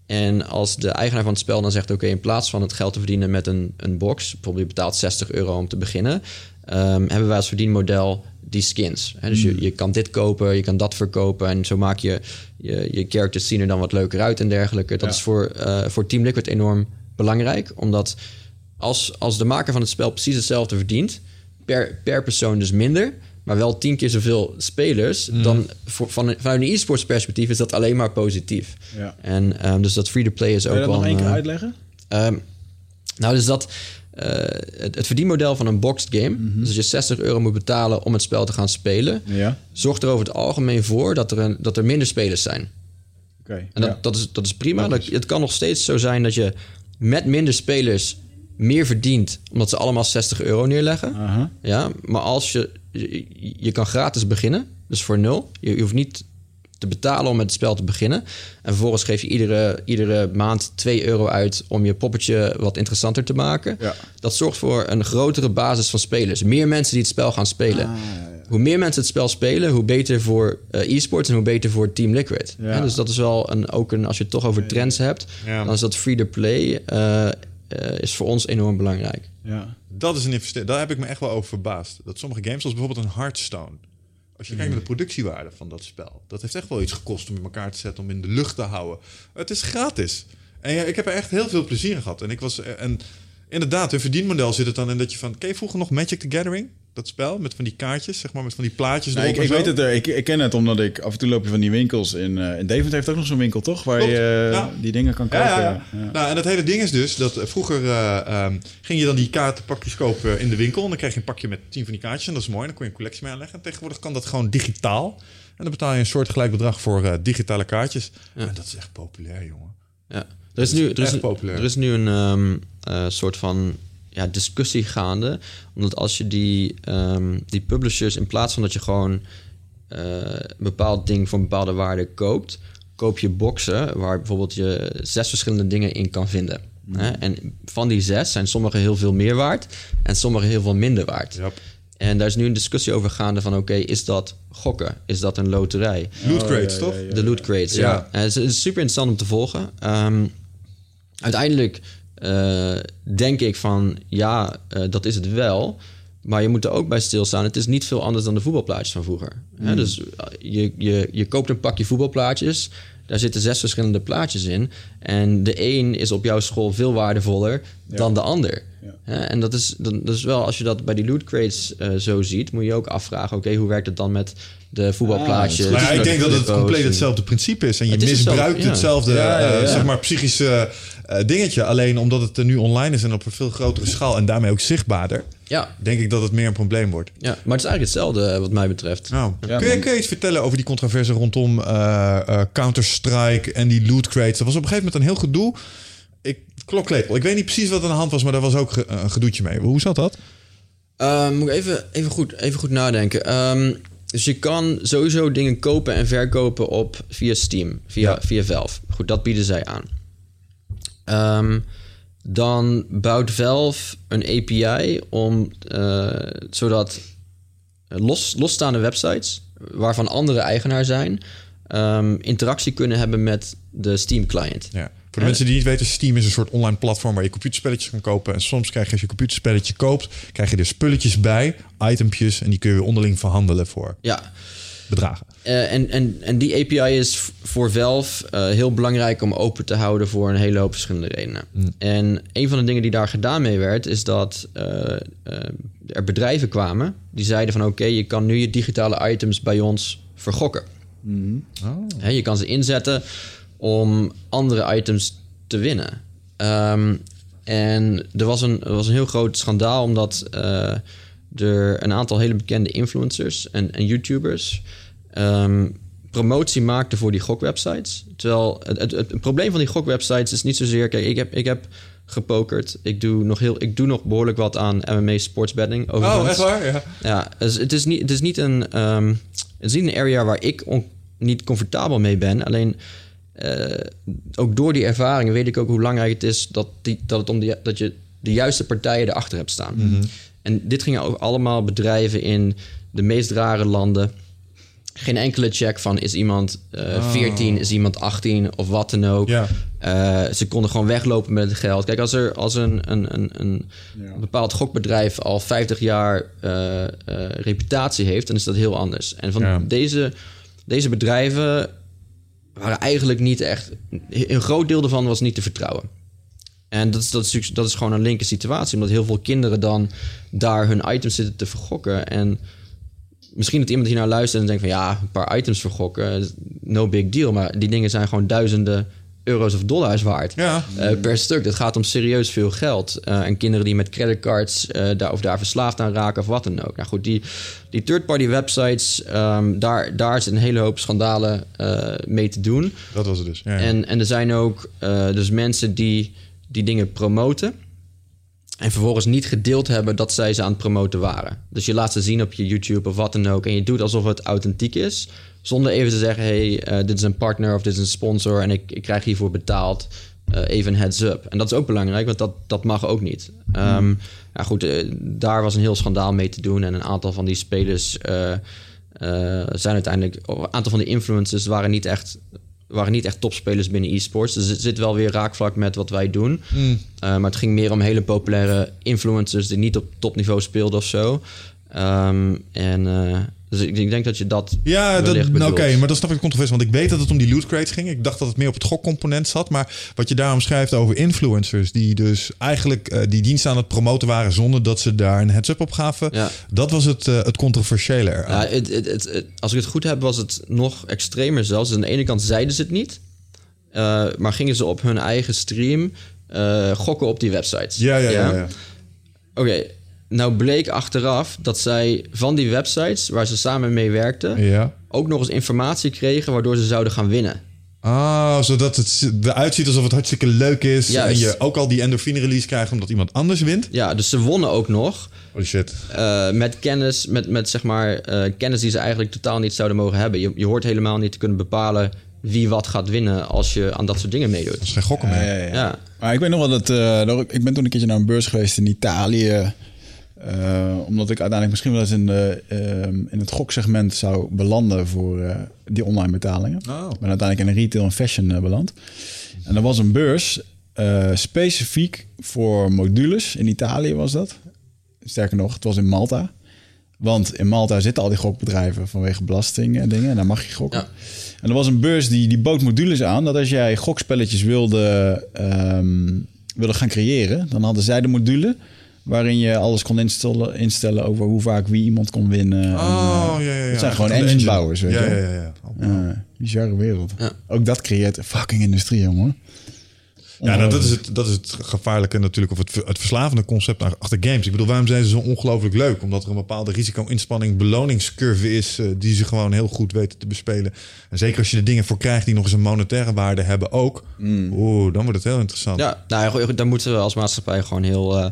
En als de eigenaar van het spel dan zegt: Oké, in plaats van het geld te verdienen met een, een box, bijvoorbeeld je betaalt 60 euro om te beginnen, ehm, hebben wij als verdienmodel die skins. Hè, dus je, je kan dit kopen, je kan dat verkopen en zo maak je je, je characters zien er dan wat leuker uit en dergelijke. Dat Ja. is voor, eh, voor Team Liquid enorm belangrijk, omdat als, als de maker van het spel precies hetzelfde verdient, per, per persoon dus minder, maar wel tien keer zoveel spelers, dan voor, van, vanuit een e-sports perspectief is dat alleen maar positief. Ja. En ehm, dus dat free-to-play is Kun ook je dat wel... nog één keer eh, uitleggen? Ehm, nou, dus dat eh, het, het verdienmodel van een boxed game, dus dat je 60 euro moet betalen om het spel te gaan spelen, Ja. zorgt er over het algemeen voor dat er, een, dat er minder spelers zijn. Oké. En dat, ja. dat, is, dat is prima. Dat, het kan nog steeds zo zijn dat je met minder spelers meer verdient, omdat ze allemaal 60 euro neerleggen. Ja, maar als je, je, je kan gratis beginnen, dus voor nul. Je, je hoeft niet te betalen om met het spel te beginnen. En vervolgens geef je iedere, iedere maand 2 euro uit om je poppetje wat interessanter te maken. Ja. Dat zorgt voor een grotere basis van spelers. Meer mensen die het spel gaan spelen. Ah, ja, ja. Hoe meer mensen het spel spelen, hoe beter voor eh, e-sports en hoe beter voor Team Liquid. Dus dat is wel een, ook een, als je het toch over trends hebt, Ja. dan is dat free-to-play. eh, eh, is voor ons enorm belangrijk. Ja. Dat is een investering. Daar heb ik me echt wel over verbaasd. Dat sommige games, zoals bijvoorbeeld een Hearthstone. Als je kijkt naar de productiewaarde van dat spel. Dat heeft echt wel iets gekost om in elkaar te zetten, om in de lucht te houden. Het is gratis. En ja, ik heb er echt heel veel plezier in gehad. En ik was. En inderdaad, hun verdienmodel zit het dan in dat je van. Ken je vroeger nog Magic the Gathering? Dat spel met van die kaartjes, zeg maar, met van die plaatjes. Nou, ik, weet het, er. ik, ik ken het omdat ik af en toe loop je van die winkels in, eh in Deventer heeft ook nog zo'n winkel, toch? Waar Klopt, je eh, ja. die dingen kan kopen. Ja, ja, Ja, ja. Nou, en het hele ding is dus dat eh, vroeger eh, ehm, ging je dan die kaartenpakjes kopen in de winkel. En dan kreeg je een pakje met tien van die kaartjes. En dat is mooi. Dan kon je een collectie mee aanleggen. En tegenwoordig kan dat gewoon digitaal. En dan betaal je een soortgelijk bedrag voor eh, digitale kaartjes. En dat is echt populair, jongen. Ja. Er is nu, er is, echt populair. Er is nu een ehm, eh, soort van ja, discussie gaande. Omdat als je die, ehm, die publishers, in plaats van dat je gewoon eh, een bepaald ding voor een bepaalde waarde koopt, koop je boxen waar bijvoorbeeld je zes verschillende dingen in kan vinden. Hè? En van die zes zijn sommige heel veel meer waard en sommige heel veel minder waard. Yep. En daar is nu een discussie over gaande van oké, is dat gokken? Is dat een loterij? Loot Oh, crates, ja, toch? ja, ja. De loot crates, ja. Ja. En het, is, super interessant om te volgen. Ehm, uiteindelijk denk ik van ja, eh, dat is het wel. Maar je moet er ook bij stilstaan. Het is niet veel anders dan de voetbalplaatjes van vroeger. Hè, dus eh, je, je, je koopt een pakje voetbalplaatjes. Daar zitten zes verschillende plaatjes in. En de een is op jouw school veel waardevoller dan de ander. Ja. Hè, en dat is, dat dat is wel, als je dat bij die loot crates eh, zo ziet, moet je ook afvragen: oké, hoe werkt het dan met de voetbalplaatjes? Ah, Maar ja, ik denk dat het compleet hetzelfde principe is. En je Het misbruikt hetzelfde, ja. hetzelfde Ja, ja, eh, ja. zeg maar, psychische eh, dingetje. Alleen omdat het er nu online is en op een veel grotere schaal... en daarmee ook zichtbaarder... Ja, denk ik dat het meer een probleem wordt. ja, maar het is eigenlijk hetzelfde eh, wat mij betreft. Nou, Ja, kun, je, man. kun je iets vertellen over die controverse rondom eh, eh, Counter-Strike en die loot crates? Dat was op een gegeven moment een heel gedoe. Ik, kloklepel. Ik weet niet precies wat aan de hand was, maar daar was ook ge- een gedoetje mee. Hoe zat dat? Ehm, moet ik even, even, goed, even goed nadenken. Ehm, dus je kan sowieso dingen kopen en verkopen op, via Steam, via, Ja. via Valve. Goed, dat bieden zij aan. Ehm, dan bouwt Valve een API om, eh, zodat los, losstaande websites, waarvan andere eigenaar zijn, ehm, interactie kunnen hebben met de Steam client. Ja. Voor de mensen die niet weten, Steam is een soort online platform waar je computerspelletjes kan kopen. En soms krijg je als je een computerspelletje koopt, krijg je er spulletjes bij, itempjes, en die kun je weer onderling verhandelen voor Ja, bedragen. Eh, en, en, en die API is voor Valve eh, heel belangrijk om open te houden voor een hele hoop verschillende redenen. En een van de dingen die daar gedaan mee werd, is dat eh, er bedrijven kwamen die zeiden van oké, je kan nu je digitale items bij ons vergokken. Hè, je kan ze inzetten om andere items te winnen. Ehm, en er was, een, er was een heel groot schandaal omdat eh, er een aantal hele bekende influencers en, en YouTubers ehm, promotie maakten voor die gokwebsites. Terwijl het, het, het, probleem van die gokwebsites is niet zozeer... Kijk, ik heb, ik heb gepokerd. Ik doe, nog heel, ik doe nog behoorlijk wat aan MMA sportsbetting. overigens. Ja. Ja, dus het is niet, het is niet een, ehm, het is niet een area waar ik on- niet comfortabel mee ben. Alleen eh, ook door die ervaringen weet ik ook hoe belangrijk het is dat, die, dat, het om die, dat je de juiste partijen erachter hebt staan. En dit gingen ook allemaal bedrijven in de meest rare landen. Geen enkele check van is iemand eh 14, is iemand 18 of wat dan ook. Ja. Eh, ze konden gewoon weglopen met het geld. Kijk, als er als een, een, een, een bepaald gokbedrijf al 50 jaar eh, eh, reputatie heeft, dan is dat heel anders. En van Ja. deze, deze bedrijven waren eigenlijk niet echt. Een groot deel daarvan was niet te vertrouwen. En dat is, dat, is, dat is gewoon een linker situatie, omdat heel veel kinderen dan daar hun items zitten te vergokken. En misschien dat iemand hier naar luistert en denkt van ja, een paar items vergokken, no big deal. Maar die dingen zijn gewoon duizenden euro's of dollars waard. Ja. Eh, per stuk. Dat gaat om serieus veel geld. Eh, en kinderen die met creditcards eh, daar, of daar verslaafd aan raken of wat dan ook. Nou goed, die, die third-party websites, ehm, daar, daar is een hele hoop schandalen mee te doen. Dat was het dus. Ja, ja. En, en er zijn ook dus mensen die die dingen promoten. En vervolgens niet gedeeld hebben dat zij ze aan het promoten waren. Dus je laat ze zien op je YouTube of wat dan ook. En je doet alsof het authentiek is. Zonder even te zeggen: hey, eh, dit is een partner of dit is een sponsor. En ik, ik krijg hiervoor betaald. Eh, even heads up. En dat is ook belangrijk, want dat, dat mag ook niet. Ehm, ja, goed, eh, daar was een heel schandaal mee te doen. En een aantal van die spelers zijn uiteindelijk. Een aantal van die influencers waren niet echt waren niet echt topspelers binnen e-sports. Dus het zit wel weer raakvlak met wat wij doen. Eh, maar het ging meer om hele populaire influencers die niet op topniveau speelden of zo. Ehm, en eh, dus ik, ik denk dat je dat. Ja, nou, oké, maar dat snap ik controversie. Want ik weet dat het om die loot crates ging. Ik dacht dat het meer op het gokcomponent zat. Maar wat je daarom schrijft over influencers... die dus eigenlijk eh, die dienst aan het promoten waren... zonder dat ze daar een heads-up op gaven... Ja. dat was het, eh, het controversiële eraan. Ja, het, het, het, het- als ik het goed heb, was het nog extremer zelfs. Dus aan de ene kant zeiden ze het niet, eh, maar gingen ze op hun eigen stream gokken op die websites. ja, ja, ja. ja. Oké, nou bleek achteraf dat zij van die websites waar ze samen mee werkten, ja. ook nog eens informatie kregen waardoor ze zouden gaan winnen. Ah, zodat het eruit ziet alsof het hartstikke leuk is. Juist. En je ook al die endorfine release krijgt omdat iemand anders wint. Ja, dus ze wonnen ook nog Holy shit. eh, met kennis, met, met zeg maar eh, kennis die ze eigenlijk totaal niet zouden mogen hebben. Je, je hoort helemaal niet te kunnen bepalen wie wat gaat winnen als je aan dat soort dingen meedoet. Dat is geen gokken meer. Ja, ja, ja. Ja. Maar ik weet nog wel dat... eh, dat ik- ik ben toen een keertje naar een beurs geweest in Italië. Eh, omdat ik uiteindelijk misschien wel eens in, de, ehm, in het goksegment zou belanden voor eh, die online betalingen. Oh. Ik ben uiteindelijk in een retail en fashion eh, beland. En er was een beurs specifiek voor modules. In Italië was dat. Sterker nog, het was in Malta. Want in Malta zitten al die gokbedrijven vanwege belasting en dingen. En daar mag je gokken. Ja. En er was een beurs die, die bood modules aan. Dat als jij gokspelletjes wilde, ehm, wilde gaan creëren... dan hadden zij de module waarin je alles kon instellen, instellen over hoe vaak wie iemand kon winnen. En, Oh, eh, ja, ja, ja. Het zijn gewoon enginebouwers, weet ja, je. Ja, ja, ja. Ja, bizarre wereld. Ja. Ook dat creëert een fucking industrie, jongen. Ja, nou, dat, is het, dat is het gevaarlijke natuurlijk, of het, het verslavende concept achter games. Ik bedoel, waarom zijn ze zo ongelooflijk leuk? Omdat er een bepaalde risico-inspanning beloningscurve is eh, die ze gewoon heel goed weten te bespelen. En zeker als je er dingen voor krijgt die nog eens een monetaire waarde hebben ook. Oeh, dan wordt het heel interessant. Ja, nou, daar moeten we als maatschappij gewoon heel eh,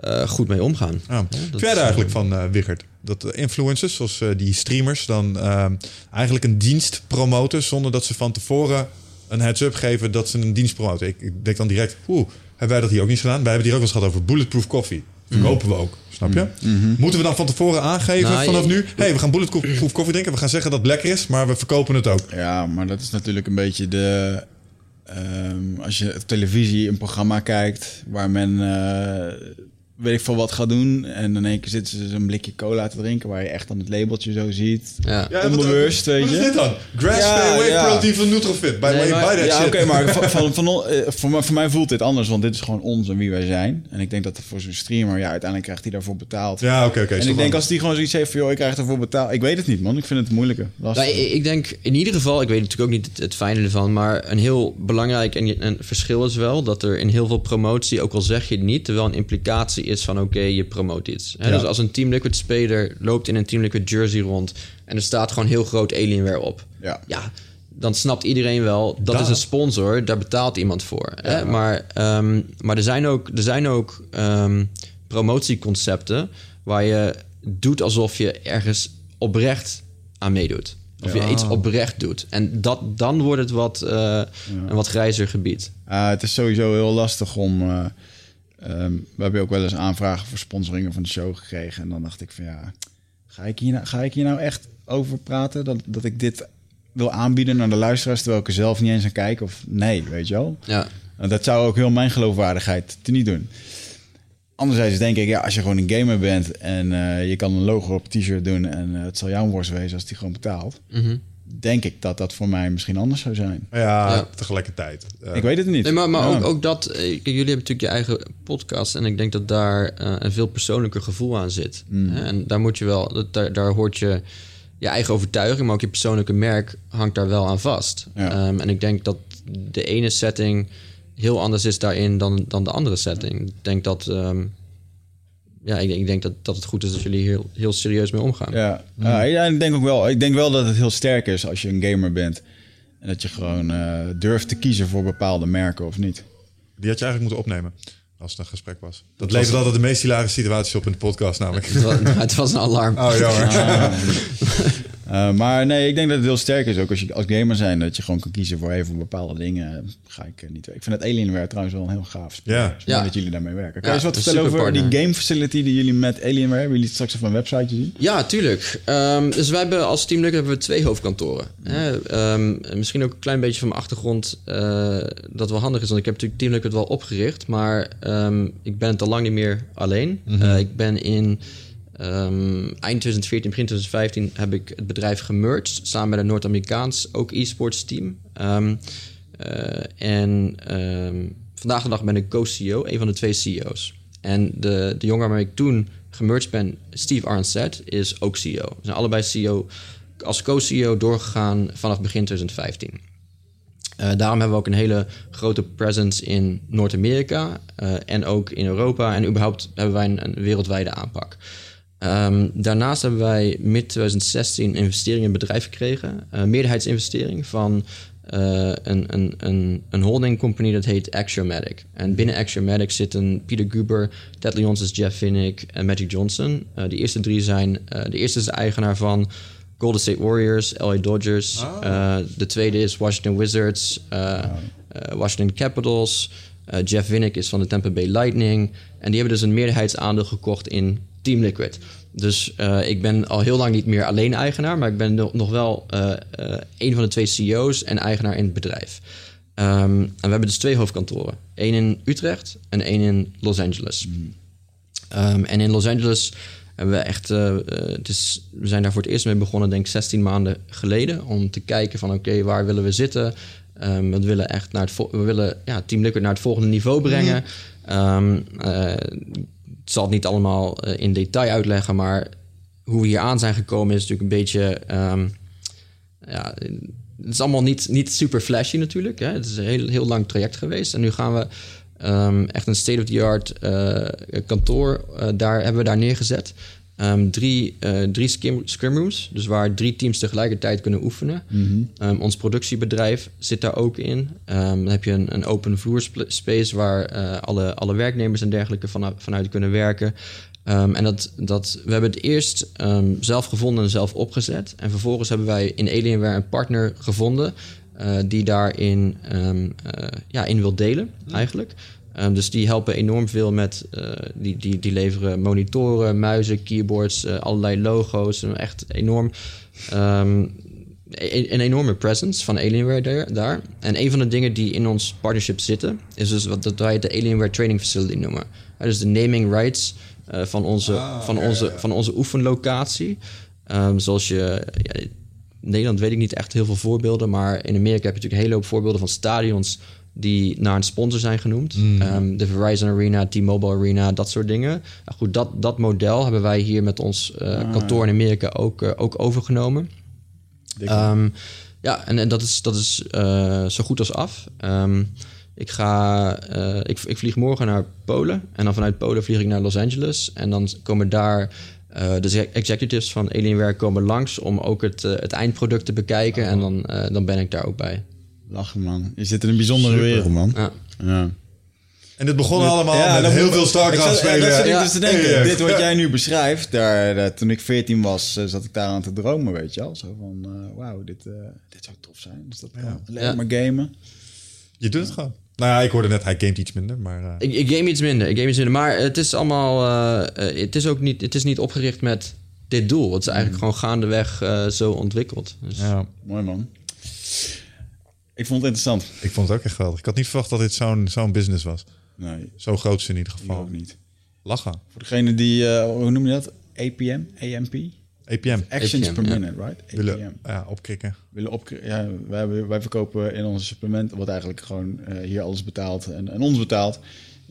eh, goed mee omgaan. Ja. dat Vind is, jij er eigenlijk van, eh Wiggert? Dat de influencers, zoals eh, die streamers, dan eh, eigenlijk een dienst promoten zonder dat ze van tevoren een heads-up geven dat ze een dienst promoten. Ik, ik denk dan direct, oeh, hebben wij dat hier ook niet gedaan? Wij hebben het hier ook wel eens gehad over bulletproof koffie. Verkopen we ook, snap je? Moeten we dan van tevoren aangeven Nou, vanaf je- nu, hey, we gaan bulletproof koffie drinken, we gaan zeggen dat het lekker is, maar we verkopen het ook. Ja, maar dat is natuurlijk een beetje de... ehm, als je op televisie een programma kijkt waar men eh, weet ik veel wat gaat doen en in één keer zitten ze zo'n blikje cola te drinken waar je echt dan het labeltje zo ziet. Ja. Ja, wat- Onbewust, weet Wat is je. dit dan? Grass Ja, Away ja. Protein van Nutrofit. By Nee, maar- that Ja, shit. oké, maar van, van, eh, voor, mij- voor mij voelt dit anders, want dit is gewoon ons en wie wij zijn. En ik denk dat voor zo'n streamer, ja, uiteindelijk krijgt hij daarvoor betaald. Ja, oké, oké. en ik denk als die gewoon zoiets heeft van, joh, ik krijg ervoor betaald. Ik weet het niet, man. Ik vind het moeilijker. Lastig. Nou, ik, denk in ieder geval, ik weet natuurlijk ook niet het, het fijne ervan, maar een heel belangrijk en, een verschil is wel dat er in heel veel promotie, ook al zeg je het niet, er wel een implicatie is van oké, je promoot iets. Hè, Ja. Dus als een Team Liquid speler loopt in een Team Liquid jersey rond en er staat gewoon heel groot Alienware op. Ja. Ja, dan snapt iedereen wel, dat Da- is een sponsor, daar betaalt iemand voor. Hè? Maar, ehm, maar er zijn ook, er zijn ook ehm, promotieconcepten waar je doet alsof je ergens oprecht aan meedoet. Of je iets oprecht doet. En dat, dan wordt het wat, eh, een wat grijzer gebied. Ah, het is sowieso heel lastig om. eh, ehm, we hebben ook wel eens aanvragen voor sponsoringen van de show gekregen. En dan dacht ik van ja, ga ik hier nou, ga ik hier nou echt over praten? Dat, dat ik dit wil aanbieden aan de luisteraars terwijl ik er zelf niet eens aan kijk? Of nee, weet je wel? Ja, En dat zou ook heel mijn geloofwaardigheid te niet doen. Anderzijds denk ik, ja, als je gewoon een gamer bent en eh, je kan een logo op t-shirt doen en eh, het zal jouw worst wezen als die gewoon betaalt, Mhm. Denk ik dat dat voor mij misschien anders zou zijn. Ja, Ja. tegelijkertijd. Ik weet het niet. Nee, maar, maar Ja. ook, ook dat, eh, kijk, jullie hebben natuurlijk je eigen podcast en ik denk dat daar eh, een veel persoonlijker gevoel aan zit. Mm. Hè, En daar moet je wel, dat, daar, daar hoort je je eigen overtuiging, maar ook je persoonlijke merk hangt daar wel aan vast. Ja. Ehm, en ik denk dat de ene setting heel anders is daarin dan, dan de andere setting. Ik denk dat, ehm, ja, ik, ik denk dat, dat het goed is dat jullie heel, heel serieus mee omgaan. Ja, ja, ja, ik denk ook wel. Ik denk wel dat het heel sterk is als je een gamer bent. En dat je gewoon eh, durft te kiezen voor bepaalde merken of niet. Die had je eigenlijk moeten opnemen als het een gesprek was. Dat levert altijd de meest hilarische situaties op in de podcast namelijk. Het, was, het was een alarm. Oh, jammer. Ah, Eh, maar nee, ik denk dat het heel sterk is ook als je als gamer zijn dat je gewoon kan kiezen voor even bepaalde dingen. Ga ik eh, niet. Ik vind het Alienware trouwens wel een heel gaaf spel. Ja. Ja. dat jullie daarmee werken. Kan Ja, je eens wat vertellen over die game facility die jullie met Alienware hebben? Jullie straks even een website zien. Ja, tuurlijk. Ehm, dus wij hebben als Team Liquid hebben we twee hoofdkantoren. Hè, ehm, en misschien ook een klein beetje van mijn achtergrond eh, dat wel handig is. Want ik heb natuurlijk Team Liquid wel opgericht. Maar ehm, ik ben het al lang niet meer alleen. Eh, ik ben in ehm, eind 2014, begin 2015 heb ik het bedrijf gemerged. Samen met een Noord-Amerikaans, ook e-sports team. Ehm, eh, en em, vandaag de dag ben ik co-CEO, een van de twee CEO's. En de, de jongen waarmee ik toen gemerged ben, Steve Arnset, is ook CEO. We zijn allebei CEO, als co-CEO doorgegaan vanaf begin 2015. Eh, daarom hebben we ook een hele grote presence in Noord-Amerika eh, en ook in Europa. En überhaupt hebben wij een, een wereldwijde aanpak. Ehm, daarnaast hebben wij mid 2016 een investering in een bedrijf gekregen. Een meerderheidsinvestering van eh, een, een, een, een holding company dat heet Axiomatic. En binnen Axiomatic zitten Peter Guber, Ted Leonsis, Jeff Vinnick en Magic Johnson. Eh, die eerste drie zijn... de eerste is de eigenaar van Golden State Warriors, LA Dodgers. Eh, de tweede is Washington Wizards, Washington Capitals. Jeff Winnick is van de Tampa Bay Lightning. En die hebben dus een meerderheidsaandeel gekocht in Team Liquid. Dus eh, ik ben al heel lang niet meer alleen eigenaar, maar ik ben no- nog wel eh, eh, een van de twee CEO's en eigenaar in het bedrijf. Ehm, en we hebben dus twee hoofdkantoren. Eén in Utrecht en één in Los Angeles. Ehm, en in Los Angeles hebben we echt, het is, we zijn daar voor het eerst mee begonnen, denk ik 16 maanden geleden, om te kijken van oké, waar willen we zitten? Ehm, we willen echt naar het, we willen ja, Team Liquid naar het volgende niveau brengen. Eh, ik zal het niet allemaal eh, in detail uitleggen, maar hoe we hier aan zijn gekomen is natuurlijk een beetje, ehm, ja, het is allemaal niet, niet super flashy natuurlijk. Hè? Het is een heel, heel lang traject geweest en nu gaan we Ehm, echt een state-of-the-art eh, kantoor. eh, daar hebben we daar neergezet. Ehm, drie eh, drie scrim, scrim rooms, dus waar drie teams tegelijkertijd kunnen oefenen. Ehm, ons productiebedrijf zit daar ook in. Ehm, dan heb je een, een open vloer sp- space waar eh, alle, alle werknemers en dergelijke vanuit, vanuit kunnen werken. En dat, dat, we hebben het eerst zelf gevonden en zelf opgezet. En vervolgens hebben wij in Alienware een partner gevonden eh, die daarin eh, ja, in wil delen, eigenlijk. Ehm, dus die helpen enorm veel met, eh, die, die, die leveren monitoren, muizen, keyboards, eh, allerlei logo's. Een Echt enorm, ehm, een, een enorme presence van Alienware daar, daar. En een van de dingen die in ons partnership zitten, is dus wat dat wij de Alienware Training Facility noemen. Eh, dus de naming rights eh, van, onze, van, onze, van onze oefenlocatie. Ehm, zoals je, ja, in Nederland weet ik niet echt heel veel voorbeelden, maar in Amerika heb je natuurlijk een hele hoop voorbeelden van stadions die naar een sponsor zijn genoemd. Ehm, de Verizon Arena, T-Mobile Arena, dat soort dingen. Nou goed, dat, dat model hebben wij hier met ons eh, kantoor in Amerika ook, eh, ook overgenomen. Ehm, ja, en, en dat is, dat is eh, zo goed als af. Ehm, ik, ga, ik, ik vlieg morgen naar Polen. En dan vanuit Polen vlieg ik naar Los Angeles. En dan komen daar de executives van Alienware komen langs... om ook het, het eindproduct te bekijken. En dan, dan ben ik daar ook bij. Lachen, man. Je zit in een bijzondere Super. wereld, man. Ja. Ja. En dit begon allemaal Ja, met heel veel StarCraft zat- ja, spelen. Dat Ja. dus te denken. Ja. Dit wat jij nu beschrijft, daar, daar- toen ik 14 was, eh, zat ik daar aan te dromen, weet je wel. Zo van, eh, wauw, dit, eh, dit zou tof zijn. Dus dat kan alleen Ja. maar gamen. Je doet het gewoon. Nou ja, ik hoorde net, hij gamet iets minder, maar... eh, Ik, ik game iets minder. Ik game iets minder. Maar het is allemaal. het is ook niet. Het is niet opgericht met dit doel. Het is eigenlijk gewoon gaandeweg eh, zo ontwikkeld. Dus, ja, Mooi, man. Ik vond het interessant. ik vond het ook echt geweldig. Ik had niet verwacht dat dit zo'n zo'n business was. Nee, Zo groot is in ieder ik geval. ook niet. Lachen. Voor degene die, eh, hoe noem je dat? APM? AMP? APM. Actions APM, per ja. minute, right? APM. Willen ja, opkrikken. willen op, ja, wij, wij verkopen in onze supplement, wat eigenlijk gewoon eh, hier alles betaalt en, en ons betaalt,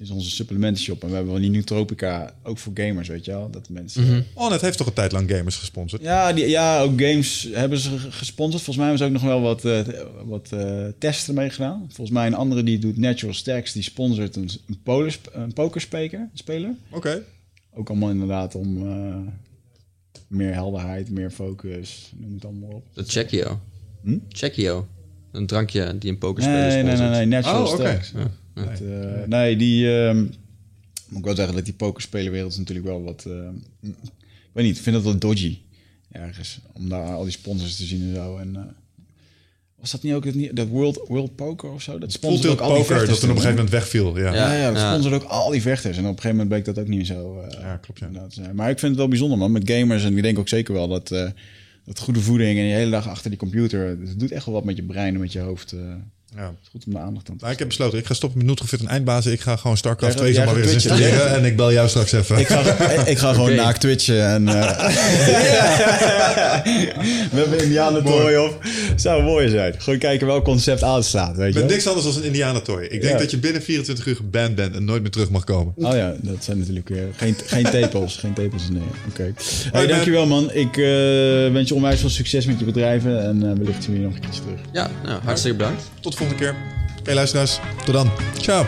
is onze supplementenshop. En we hebben wel die Nootropica ook voor gamers, weet je wel. Dat mensen. Oh, net heeft toch een tijd lang gamers gesponsord? Ja, die, ja, ook games hebben ze ge- gesponsord. Volgens mij hebben ze ook nog wel wat, eh, wat eh, testen mee gedaan. Volgens mij een andere die doet Natural Stacks, die sponsort een, een, polis, een pokerspeler. Speler. Oké. Ook allemaal inderdaad om eh, meer helderheid, meer focus, noem het allemaal op. Dat Checkio. Hm? Checkio. Een drankje die een pokerspelen Nee, nee, nee, sponsort. nee, Natural Oh, oké. Stacks. Ja. Dat, eh, nee, die. ehm, moet ik wel zeggen dat die pokerspelerwereld is natuurlijk wel wat. eh, ik weet niet, ik vind dat wel dodgy. ergens. Om daar al die sponsors te zien en zo. En, eh, was dat niet ook het, niet- dat World, World Poker of zo? Dat sponsorde ook al die Poker, vechters dat toen op een gegeven moment wegviel. Ja? Ja. Ja, ja, dat Ja. sponsorde ook al die vechters. En op een gegeven moment bleek dat ook niet zo... eh, Ja, klopt, ja. Maar ik vind het wel bijzonder, man. Met gamers en ik denk ook zeker wel dat... eh, dat goede voeding en je hele dag achter die computer... Het doet echt wel wat met je brein en met je hoofd. Eh. het Ja. is goed om de aandacht aan te Nou, ik heb besloten, ik ga stoppen met Nutrofit en eindbazen. Ik ga gewoon StarCraft Jij 2 gaat- zomaar weer eens installeren. En ik bel jou straks even. Ik ga, ik ga gewoon Oké. naakt twitchen en... eh We hebben Indianen toy op. Zou mooi zijn. Gewoon kijken welk concept aanslaat, weet je Met niks anders dan een Indianatoy. Ik denk Ja. dat je binnen 24 uur geband bent en nooit meer terug mag komen. Oh ja, dat zijn natuurlijk weer... Geen, geen tepels. geen tepels, nee. Oké. Hey, man. dankjewel man. Ik eh, wens je onwijs veel succes met je bedrijven. En eh, wellicht zien we je nog een keertje terug. Ja, nou, hartstikke bedankt. Tot de volgende keer. Oké, luisteraars. Tot dan. Ciao.